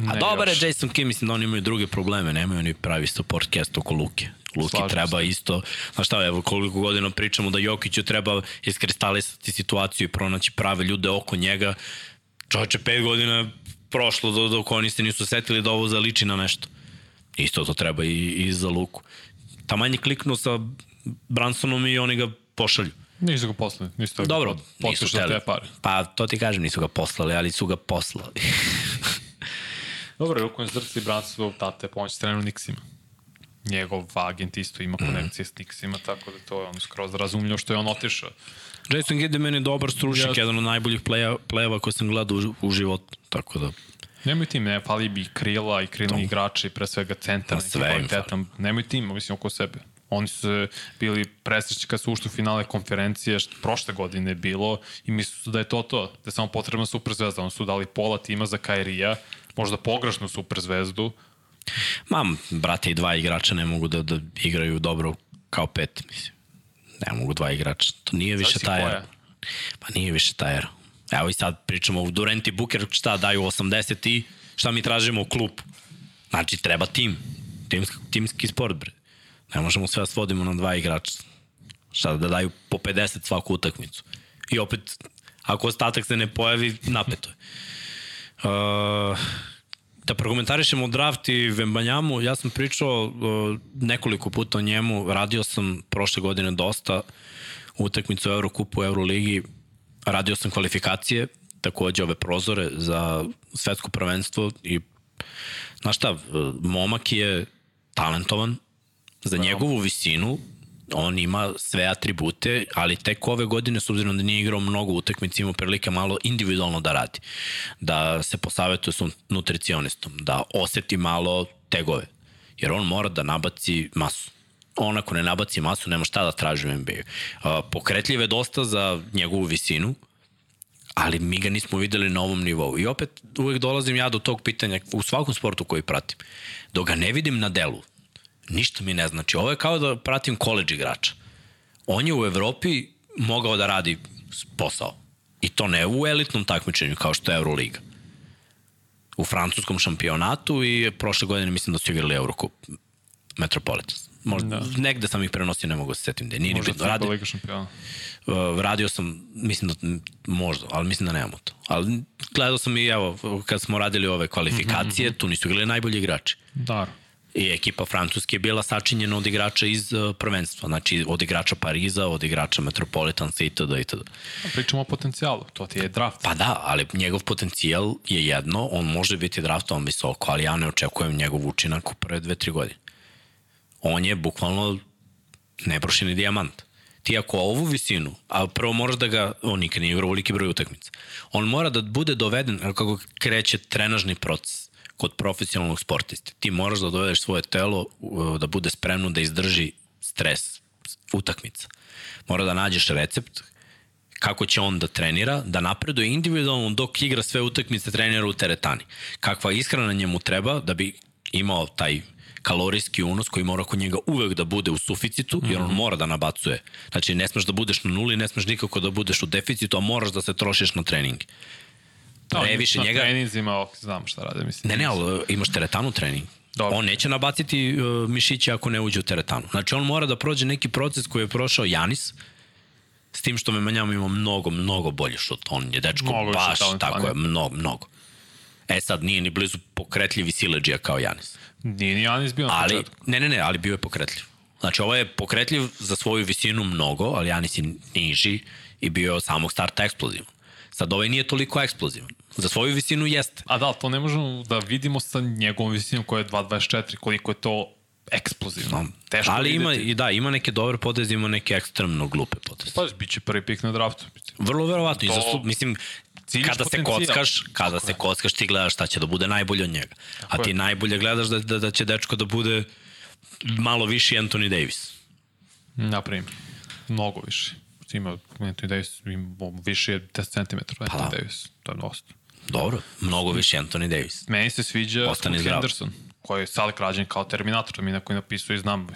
A Ne dobar je. Jason Kidd, mislim da oni imaju druge probleme, nemaju oni pravi support cast oko Luke. Luki Slažem treba isto, znaš šta, evo koliko godina pričamo da Jokiću treba iskristalisati situaciju i pronaći prave ljude oko njega. Čovječe, pet godina prošlo dok, dok oni se nisu setili da ovo zaliči na nešto. Isto to treba i, i za Luku. Taman je kliknuo sa Bransonom i oni ga pošalju. Nisu ga poslali, nisu to Dobro, nisu hteli. te pare. Pa to ti kažem, nisu ga poslali, ali su ga poslali. Dobro, rukom zrci Branson tate pomoć trenu Nixima. Njegov agent isto ima konekcije s Nixima, tako da to je on skroz razumljivo što je on otišao. Jason Kidd je meni dobar stručnik, Ja- jedan od najboljih pleja, plejeva koje sam gledao u, u životu, tako da Nemoj tim, ne, fali bi krila i krilni igrači, i pre svega centar, neki sve im kvalitetan. Nemoj tim, mislim, oko sebe. Oni su bili presrećni kad su ušli u finale konferencije, što prošle godine je bilo, i misli su da je to to, da je samo potrebna super zvezda. Oni su dali pola tima za Kairija, možda pogrešnu super Mam, brate, i dva igrača ne mogu da, da igraju dobro kao pet, mislim. Ne mogu dva igrača. To nije više Zavisi taj koja. era. Pa nije više taj era. Evo i sad pričamo Durant i Booker, šta daju 80 i šta mi tražimo u klubu. Znači, treba tim. Timski, timski sport, bre. Ne možemo sve da svodimo na dva igrača. Šta da daju po 50 svaku utakmicu. I opet, ako ostatak se ne pojavi, napeto je. Uh, da prokomentarišemo draft i Vembanjamu, ja sam pričao uh, nekoliko puta o njemu, radio sam prošle godine dosta utakmicu u Eurokupu, u Euroligi, radio sam kvalifikacije, takođe ove prozore za svetsko prvenstvo i znaš šta, uh, momak je talentovan, za njegovu visinu on ima sve atribute, ali tek ove godine, s obzirom da nije igrao mnogo utakmica, ima prilike malo individualno da radi. Da se posavetuje s nutricionistom, da oseti malo tegove. Jer on mora da nabaci masu. On ako ne nabaci masu, nema šta da traži u NBA. Pokretljiv je dosta za njegovu visinu, ali mi ga nismo videli na ovom nivou. I opet uvek dolazim ja do tog pitanja u svakom sportu koji pratim. Dok ga ne vidim na delu, ništa mi ne znači. Ovo je kao da pratim koleđ igrača. On je u Evropi mogao da radi posao. I to ne u elitnom takmičenju kao što je Euroliga. U francuskom šampionatu i prošle godine mislim da su igrali Eurocup Metropolitans. Možda, da. negde sam ih prenosio, ne mogu se setim gde. Nije Možda ni bitno. Radi, Liga šampiona. uh, radio sam, mislim da možda, ali mislim da nemamo to. Ali gledao sam i evo, kad smo radili ove kvalifikacije, mm -hmm. tu nisu igrali najbolji igrači. Da. I ekipa Francuske je bila sačinjena od igrača iz uh, prvenstva, znači od igrača Pariza, od igrača Metropolitansa itd. itd. Pričamo o potencijalu, to ti je draft. Pa da, ali njegov potencijal je jedno, on može biti draftovan visoko, ali ja ne očekujem njegov učinak u prve dve, tri godine. On je bukvalno nebrošeni dijamant. Ti ako ovu visinu, a prvo moraš da ga, on nikad nije igrao veliki broj utakmica, on mora da bude doveden, kako kreće trenažni proces kod profesionalnog sportiste. Ti moraš da dovedeš svoje telo uh, da bude spremno da izdrži stres utakmica. Mora da nađeš recept kako će on da trenira, da napreduje individualno dok igra sve utakmice trenira u teretani. Kakva ishrana njemu treba da bi imao taj kalorijski unos koji mora kod njega uvek da bude u suficitu, jer on mora da nabacuje. Znači, ne smeš da budeš na nuli, ne smeš nikako da budeš u deficitu, a moraš da se trošiš na trening. Da, Previše na njega... treninzima, ok, znam šta rade, mislim. Ne, ne, ali uh, imaš teretanu trening. Dobro. On neće nabaciti uh, mišiće ako ne uđe u teretanu. Znači, on mora da prođe neki proces koji je prošao Janis, s tim što Memanjama ima mnogo, mnogo bolji šut. On je dečko Mnogo više baš, tako je, mnogo, mnogo. E sad, nije ni blizu pokretljivi sileđija kao Janis. Nije ni Janis bio na Ali, početku. ne, ne, ne, ali bio je pokretljiv. Znači, ovo je pokretljiv za svoju visinu mnogo, ali Janis je niži i bio je od samog starta eksplozivan. Sad, ovaj nije toliko eksplozivan. Za svoju visinu jeste. A da, to ne možemo da vidimo sa njegovom visinom koja je 2.24, koliko je to eksplozivno. Teško ali ima, i da, ima neke dobre poteze, ima neke ekstremno glupe poteze. Pa, bit će prvi pik na draftu. Vrlo verovatno. To... I To- za, mislim, Ciljaš kada se kockaš, kada se kockaš ti gledaš šta će da bude najbolje od njega. A ti je. najbolje gledaš da, da, da će dečko da bude malo viši Anthony Davis. Na primjer. Mnogo više. Ima Anthony Davis, ima više je 10 cm Anthony da. Davis. To je dosta. Dobro, mnogo viši Anthony Davis. Meni se sviđa Ostani Scoot. Henderson, koji je sad rađen kao Terminator, to mi neko je napisao i znam,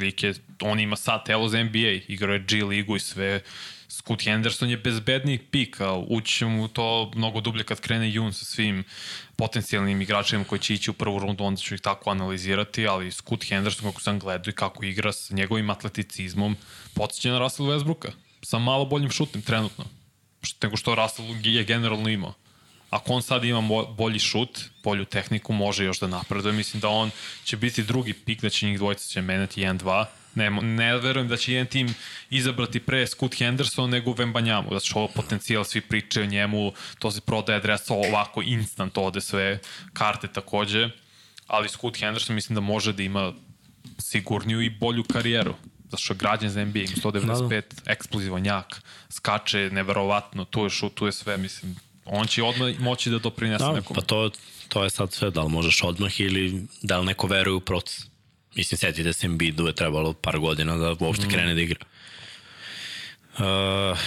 lik je, on ima sad telo za NBA, igrao je G ligu i sve, Scoot Henderson je bezbedniji pik, a ući će mu to mnogo dublje kad krene Jun sa svim potencijalnim igračima koji će ići u prvu rundu, onda ću ih tako analizirati, ali Scoot Henderson, kako sam gledao i kako igra sa njegovim atleticizmom, podsjeća na Russell Westbrooka, sa malo boljim šutem trenutno, nego što Russell je generalno imao ako on sad ima bolji šut, bolju tehniku, može još da napreduje. Mislim da on će biti drugi pik, da će njih dvojica će menjati 1-2. Ne, ne verujem da će jedan tim izabrati pre Scoot Henderson nego Vembanjamu, što ovo potencijal, svi pričaju o njemu, to se prodaje adresa ovako instant ode sve, karte takođe, ali Scoot Henderson mislim da može da ima sigurniju i bolju karijeru zato što je građan za NBA, ima 195, da, da. eksplozivan jak, skače neverovatno, tu je šut, tu je sve, mislim, on će odmah moći da doprinese Da, nekom. pa to, to je sad sve, da li možeš odmah ili da li neko veruje u proces. Mislim, setite se Embiidu je trebalo par godina da uopšte mm. krene da igra. Uh,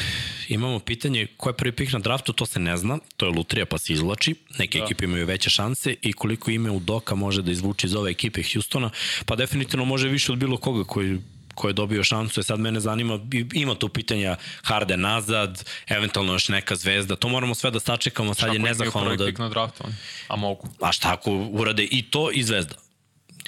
imamo pitanje ko je prvi pik na draftu, to se ne zna, to je lutrija pa se izvlači, neke da. ekipe imaju veće šanse i koliko ime u Doka može da izvuče iz ove ekipe Houstona, pa definitivno može više od bilo koga koji ko je dobio šansu, je sad mene zanima, ima tu pitanja Harde nazad, eventualno još neka zvezda, to moramo sve da sačekamo, sad je nezahvalno da... na draftu, oni? a mogu. A šta ako urade i to i zvezda?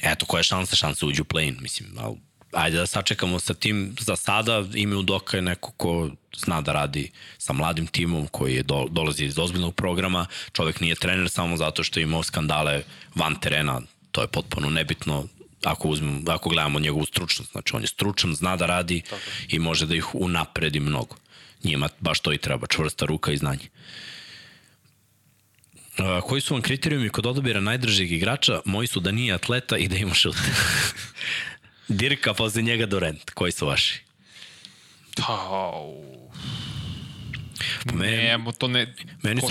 Eto, koja je šansa, šansa uđu u play-in, mislim, ali ajde da sačekamo sa tim za sada, ime Udoka je neko ko zna da radi sa mladim timom koji je do, dolazi iz ozbiljnog programa, čovek nije trener samo zato što je imao skandale van terena, to je potpuno nebitno ako, uzmem, ako gledamo njegovu stručnost, znači on je stručan, zna da radi Tako. i može da ih unapredi mnogo. Njima baš to i treba, čvrsta ruka i znanje. A, koji su vam kriterijumi kod odabira najdržeg igrača? Moji su da nije atleta i da ima šut. Dirka, posle njega Dorent. Koji su vaši? Au. Pa meni, Ne, to ne... meni su.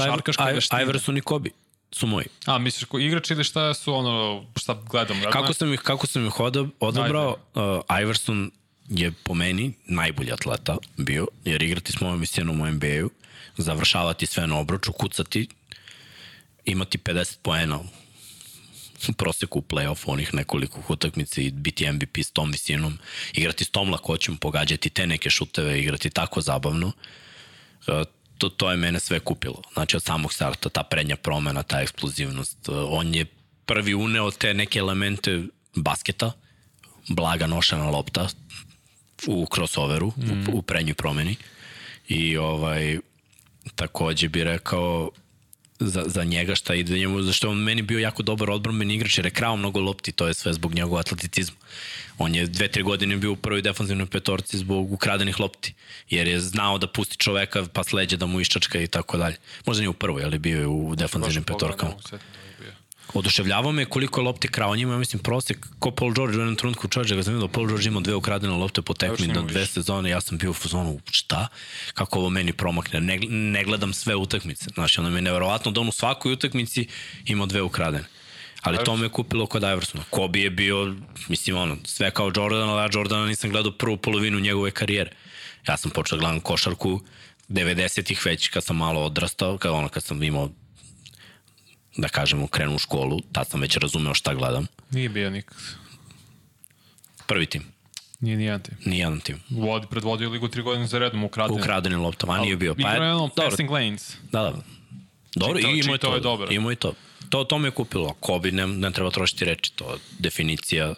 Iverson i Kobe su moji. A, misliš ko igrač ili šta su ono, šta gledam? Kako sam ih, kako sam ih odab, odabrao? Uh, Iverson je po meni najbolji atleta bio, jer igrati s mojom visinom u NBA-u, završavati sve na obroču, kucati, imati 50 poena u proseku u play-offu onih nekoliko utakmica i biti MVP s tom visinom, igrati s tom lakoćom, pogađati te neke šuteve, igrati tako zabavno, e, to, to je mene sve kupilo. Znači od samog starta, ta prednja promena, ta eksplozivnost. E, On je prvi uneo te neke elemente basketa, blaga nošena lopta u crossoveru, mm. u, u prednjoj promeni. I ovaj, takođe bi rekao za, za njega šta ide njemu, zašto on meni bio jako dobar odbranbeni igrač jer je krao mnogo lopti, to je sve zbog njegovog atleticizma. On je dve, tri godine bio u prvoj defanzivnoj petorci zbog ukradenih lopti, jer je znao da pusti čoveka pa sleđe da mu iščačka i tako dalje. Možda nije u prvoj, ali bio je u defanzivnim petorkama. Oduševljavao me koliko je lopti krao njima, ja mislim prosek, ko Paul George u jednom trenutku čovječe, ga vidio, Paul George imao dve ukradene lopte po tekmi na dve sezone, ja sam bio u fazonu, šta? Kako ovo meni promakne? Ne, ne gledam sve utakmice. Znači, ono mi je neverovatno da on u svakoj utakmici imao dve ukradene. Ali to me je kupilo kod Iversona. Kobe je bio, mislim, ono, sve kao Jordan, ali ja Jordana nisam gledao prvu polovinu njegove karijere. Ja sam počeo da gledam košarku 90-ih već kad sam malo odrastao, kad, ono, kad sam imao da kažemo, krenu u školu, tad sam već razumeo šta gledam. Nije bio nikad. Prvi tim. Nije ni jedan tim. Nijedan tim. Vodi, predvodio ligu tri godine za redom. Ukradenim loptama, a nije bio. Pa je, dobro, passing lanes. Da, da. Dobro, Čitao- i imao čitao to. je dobro. Imao je to. To, to me je kupilo. Kobe ne, ne treba trošiti reči. To definicija uh,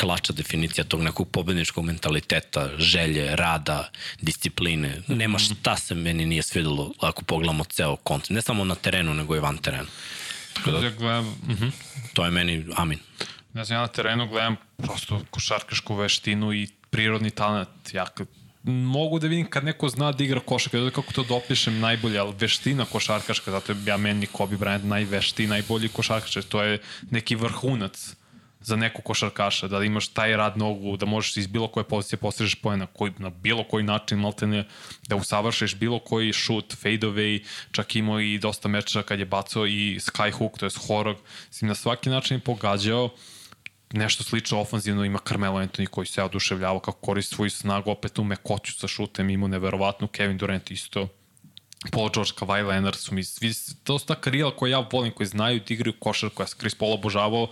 klača definicija tog nekog pobedničkog mentaliteta, želje, rada, discipline. Nema šta se meni nije svidelo ako pogledamo ceo kontent. Ne samo na terenu, nego i van terena. Tako da, gledam, mhm. To je meni amin. ne znam, ja na terenu gledam prosto košarkašku veštinu i prirodni talent. Ja kad, mogu da vidim kad neko zna da igra košarka, da kako to dopišem najbolje, ali veština košarkaška, zato je ja meni Kobe Bryant najvešti, najbolji košarkaš, to je neki vrhunac za nekog košarkaša, da imaš taj rad nogu, da možeš iz bilo koje pozicije postižeš pojena, koji, na bilo koji način maltene, da usavršiš bilo koji šut, fade away, čak imao i dosta meča kad je bacao i skyhook, to je horog, mislim na svaki način pogađao, nešto slično ofanzivno ima Carmelo Anthony koji se oduševljava kako koristi svoju snagu opet u mekoću sa šutem, ima neverovatno Kevin Durant isto Paul George, Kawhi Leonard su mi svi, to su ta karijela koja ja volim, koji znaju da igraju košar, koja Chris Paul obožavao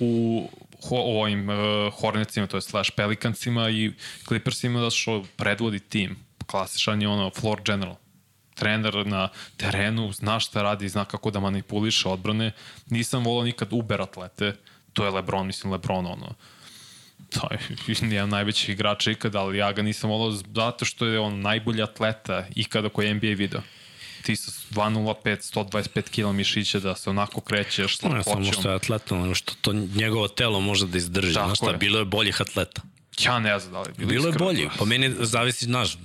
u, ho, ovim uh, Hornetsima, to je slash Pelicansima i Clippersima da što predvodi tim. Klasičan je ono floor general trener na terenu, zna šta radi, zna kako da manipuliše odbrane. Nisam volao nikad Uber atlete, to je Lebron, mislim Lebron ono, to je jedan najvećih igrača ikada, ali ja ga nisam volao zato što je on najbolji atleta ikada koji je NBA video. Ti sa 2.05, 125 kg mišića da se onako krećeš s Ne samo lakoćom. što je atleta, nego što to njegovo telo može da izdrži. Tako Znaš šta, je. bilo je boljih atleta. Ja ne znam da li bilo, Bilo je bolji. Pa meni zavisi, znaš,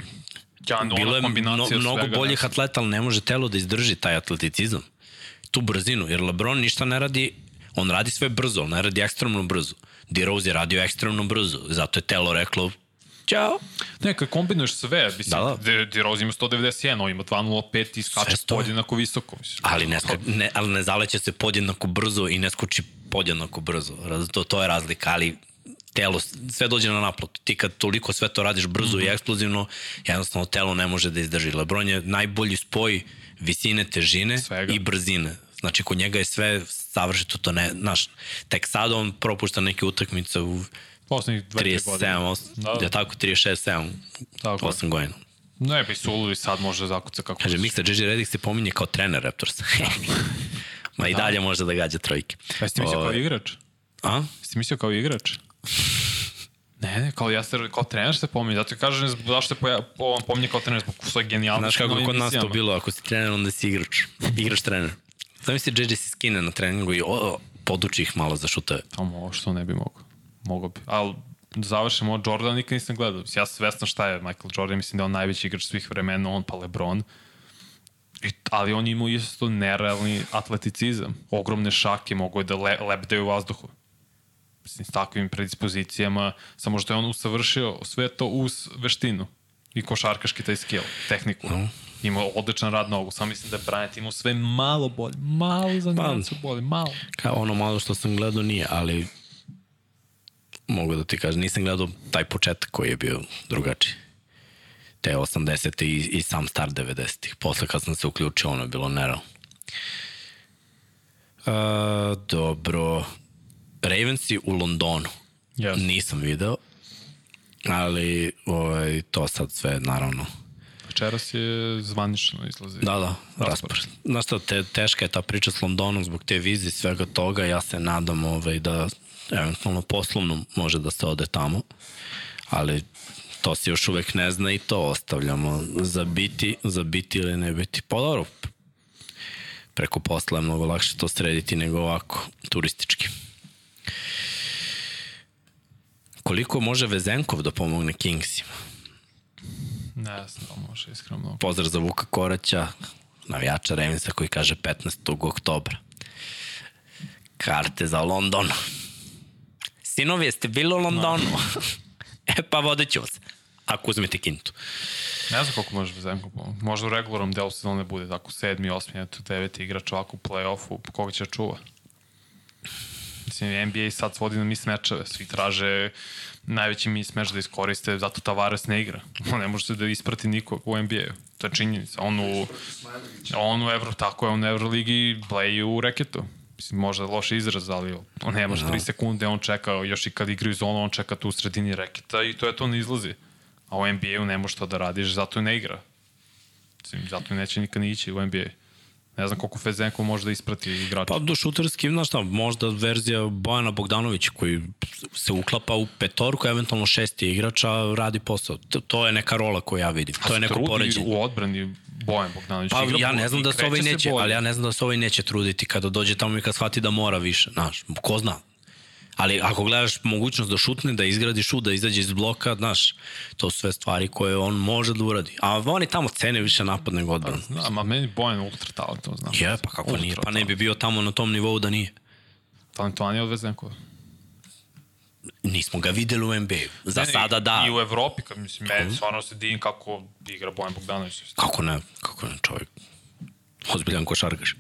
Ja, bilo je mno, mnogo svega, boljih ne. atleta, ali ne može telo da izdrži taj atleticizam. Tu brzinu, jer LeBron ništa ne radi, on radi sve brzo, on ne radi ekstremno brzo. D-Rose je radio ekstremno brzo, zato je telo reklo, ćao. Ne, kad kombinuješ sve, mislim, Da, da, da. DeRozan ima 191, on ima 2.05 i skače podjednako visoko. Mislim. Ali ne, ska, ne, ali ne zaleće se podjednako brzo i ne skoči podjednako brzo. To, to je razlika, ali telo, sve dođe na naplatu. Ti kad toliko sve to radiš brzo mm -hmm. i eksplozivno, jednostavno telo ne može da izdrži. Lebron je najbolji spoj visine, težine Svega. i brzine. Znači, kod njega je sve savršito, to ne, znaš, tek sad on propušta neke utakmice u Poslednjih 2-3 godine. 37, 8, Da, da, da. da. tako 36, 7, Tako je. 8 godina. Ne bi suludi sad može da zakuca kako Kaže, Mixer JJ Redick se pominje kao trener Raptorsa. Ma i dalje može da gađa trojke. Pa jesi ti mislio kao Ovaj, igrač? A? Jesi mislio kao igrač? Ne, ne, kao ja se, kao trener se pominje, zato i kažem zašto se poja, po, on pominje kao trener zbog svoje genijalnosti. Znaš kako kod nas to bilo, ako si trener, onda si igrač. Igrač trener. Znam si JJ se skine na treningu i o, poduči ih malo za šuteve. Tamo, što ne bi mogao. Mogao bi. Ali da završimo od Jordan nikad nisam gledao. Ja sam svestan šta je Michael Jordan, mislim da je on najveći igrač svih vremena, on pa Lebron. I, ali on ima isto nerealni atleticizam. Ogromne šake, mogu je da le, lebdaju u vazduhu. Mislim, s takvim predispozicijama, samo što je on usavršio sve to uz veštinu i košarkaški taj skill, tehniku. Mm. Imao odličan rad nogu, samo mislim da je Bryant imao sve malo bolje, malo za Pa, nijancu bolje, malo. Kao ono malo što sam gledao nije, ali mogu da ti kažem, nisam gledao taj početak koji je bio drugačiji. Te 80. i, i sam start 90. Posle kad sam se uključio, ono je bilo nerealno. Uh, dobro. Ravensi u Londonu. Yes. Nisam video, ali ovaj, to sad sve naravno Večeras je zvanično izlazi. Da, da, raspored. Znaš šta, te, teška je ta priča s Londonom zbog te vize i svega toga. Ja se nadam ovaj, da eventualno poslovno može da se ode tamo, ali to se još uvek ne zna i to ostavljamo za biti, za biti ili ne biti. Pa dobro, preko posla je mnogo lakše to srediti nego ovako, turistički. Koliko može Vezenkov da pomogne Kingsima? Ne znam, može iskreno mnogo. Pozdrav za Vuka Koraća, navijača Revinsa koji kaže 15. oktobra. Karte za London. Sinovi, jeste bili u Londonu? e pa vodit ću vas. Ako uzmete kintu. Ne znam koliko može Vezenko pomoći. Možda u regularnom delu sezone bude tako sedmi, osmi, eto, deveti igrač ovako u play-offu, koga će da čuva. Mislim, NBA sad svodi na mis mečeve, svi traže najveći mis meč da iskoriste, zato Tavares ne igra. On ne može se da isprati nikog u NBA-u. To je činjenica. On u, on u Evro, tako je, on u Euroligi bleji u reketu. Mislim, možda loš izraz, ali on ne može 3 sekunde, on čeka, još i kad igraju zonu, on čeka tu u sredini reketa i to je to, ne izlazi. A u NBA-u ne može to da radiš, zato ne igra. Mislim, zato neće nikad ni ići u NBA. Ne znam koliko Fezenko može da isprati igrača. Pa do šuterski, znaš šta, možda verzija Bojana Bogdanovića koji se uklapa u petorku, eventualno šesti igrača, radi posao. To, to je neka rola koju ja vidim. To je neko poređenje. u odbrani Bojan Bogdanović. Pa igra ja ne znam da se ovaj neće, bolje. ali ja ne znam da se ovaj neće truditi kada dođe tamo i kad shvati da mora više, znaš, ko zna. Ali ako gledaš mogućnost da šutne, da izgradi šut, da izađe iz bloka, znaš, to su sve stvari koje on može da uradi. A oni tamo cene više napad nego odbranu. Da, ma meni Bojan ultra talentovan, znam. Je, pa kako Ultra nije, pa ne bi bio tamo na tom nivou da nije. Talentovan je od Vezenkova. Nismo ga videli u NBA. Za ne, sada da. I u Evropi, kad mislim, meni stvarno se divim kako igra Bojan Bogdanović. Kako ne, kako ne, čovjek. Ozbiljan košarkaš.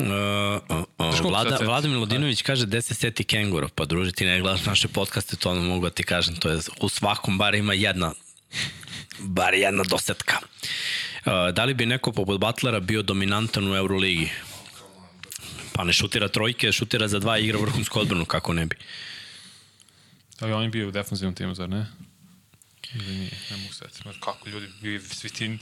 Uh, uh, uh, Vlada? Vlada Milodinović kaže gde se seti kengura, pa druže ti ne gledaš naše podcaste, to ono mogu da ti kažem, to je u svakom bar ima jedna bar jedna dosetka. Uh, da li bi neko poput Butlera bio dominantan u Euroligi? Pa ne šutira trojke, šutira za dva igra vrhunsku odbranu, kako ne bi. Da li on je bio u defensivnom timu, zar ne? Ili nije, ne mogu setiti. Znaš, Kako ljudi, bi svi ti,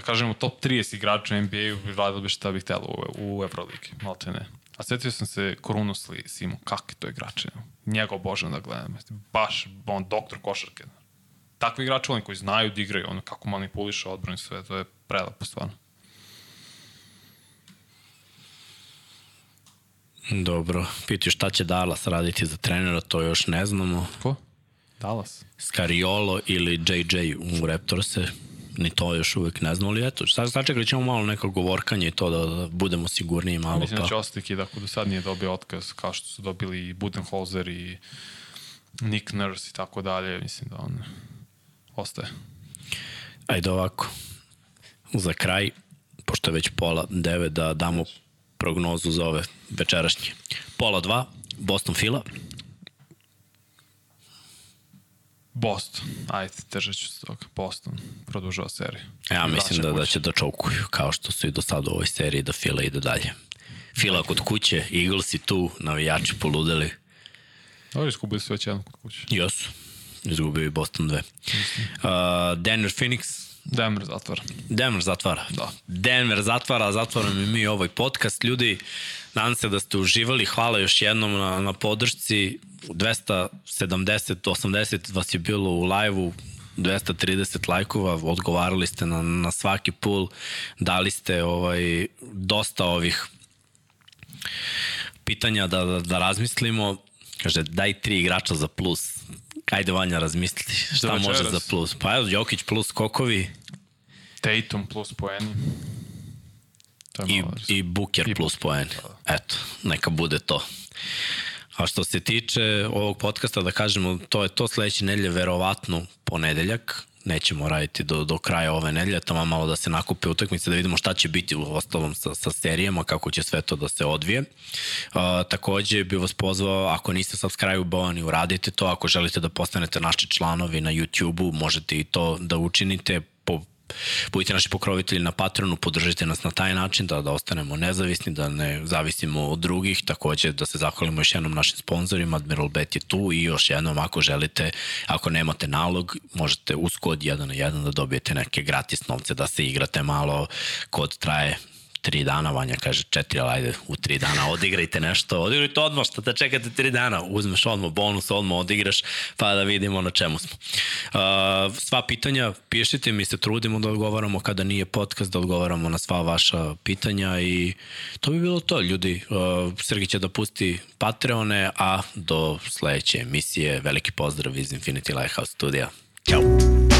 da kažemo, top 30 igrača u NBA-u radili bi šta bih htjelo u, u Euroligi, malo te ne. A setio sam se Korunus li Simo, kakvi to igrače. Njega obožavam da gledam. Baš, on doktor košarke. Takvi igrači, oni koji znaju da igraju, ono kako manipuliše odbranu i sve, to je prelepo stvarno. Dobro, pitaju šta će Dallas raditi za trenera, to još ne znamo. Ko? Dallas. Scariolo ili JJ u Raptorse, ni to još uvek ne znamo, ali eto, sad sačekali ćemo malo neko govorkanje i to da, da budemo sigurniji malo. Mislim da će Pa. ostati Kid ako do sad nije dobio otkaz, kao što su dobili i Budenholzer i Nick Nurse i tako dalje. Mislim da on ostaje. Ajde ovako, za kraj, pošto je već pola devet, da damo prognozu za ove večerašnje. Pola dva, Boston Fila, Boston. Ajde, držat ću se toga. Boston produžava seriju. ja mislim da, da će da čaukuju, kao što su i do sada u ovoj seriji, da Fila ide dalje. Fila kod kuće, Eagles i tu, navijači poludeli. Dobro, iskubili su već jedan kod kuće. Jesu. Izgubio i Boston 2. Uh, Denver Phoenix, Denver zatvara. Denver zatvara. Da. Denver zatvara, zatvaramo i mi ovaj podcast. Ljudi, nadam se da ste uživali. Hvala još jednom na, na podršci. 270, 80 vas je bilo u live-u. 230 lajkova, odgovarali ste na, na svaki pull, dali ste ovaj, dosta ovih pitanja da, da, da razmislimo. Kaže, daj tri igrača za plus. Ajde, Vanja, razmisli. Šta večeras? može za plus? Pa evo, Jokić plus skokovi Tatum plus poeni. I, i Booker I plus poen. Eto, neka bude to. A što se tiče ovog podcasta, da kažemo, to je to sledeće nedelje, verovatno ponedeljak, nećemo raditi do, do kraja ove nedelje, tamo malo da se nakupe utakmice, da vidimo šta će biti u ostalom sa, sa serijama, kako će sve to da se odvije. Uh, takođe bih vas pozvao, ako niste subscribe-ovani, uradite to, ako želite da postanete naši članovi na YouTube-u, možete i to da učinite budite naši pokrovitelji na Patronu, podržite nas na taj način da, da ostanemo nezavisni, da ne zavisimo od drugih, takođe da se zahvalimo još jednom našim sponsorima, Admiral Bet je tu i još jednom ako želite, ako nemate nalog, možete uz kod 1 na 1 da dobijete neke gratis novce da se igrate malo, kod traje tri dana, Vanja kaže četiri, ali ajde u tri dana odigrajte nešto, odigrajte odmah, što da čekate tri dana, uzmeš odmah bonus, odmah odigraš, pa da vidimo na čemu smo. Uh, sva pitanja pišite, mi se trudimo da odgovaramo kada nije podcast, da odgovaramo na sva vaša pitanja i to bi bilo to, ljudi. Uh, Srgi će da pusti Patreone, a do sledeće emisije veliki pozdrav iz Infinity Lighthouse studija. Ćao!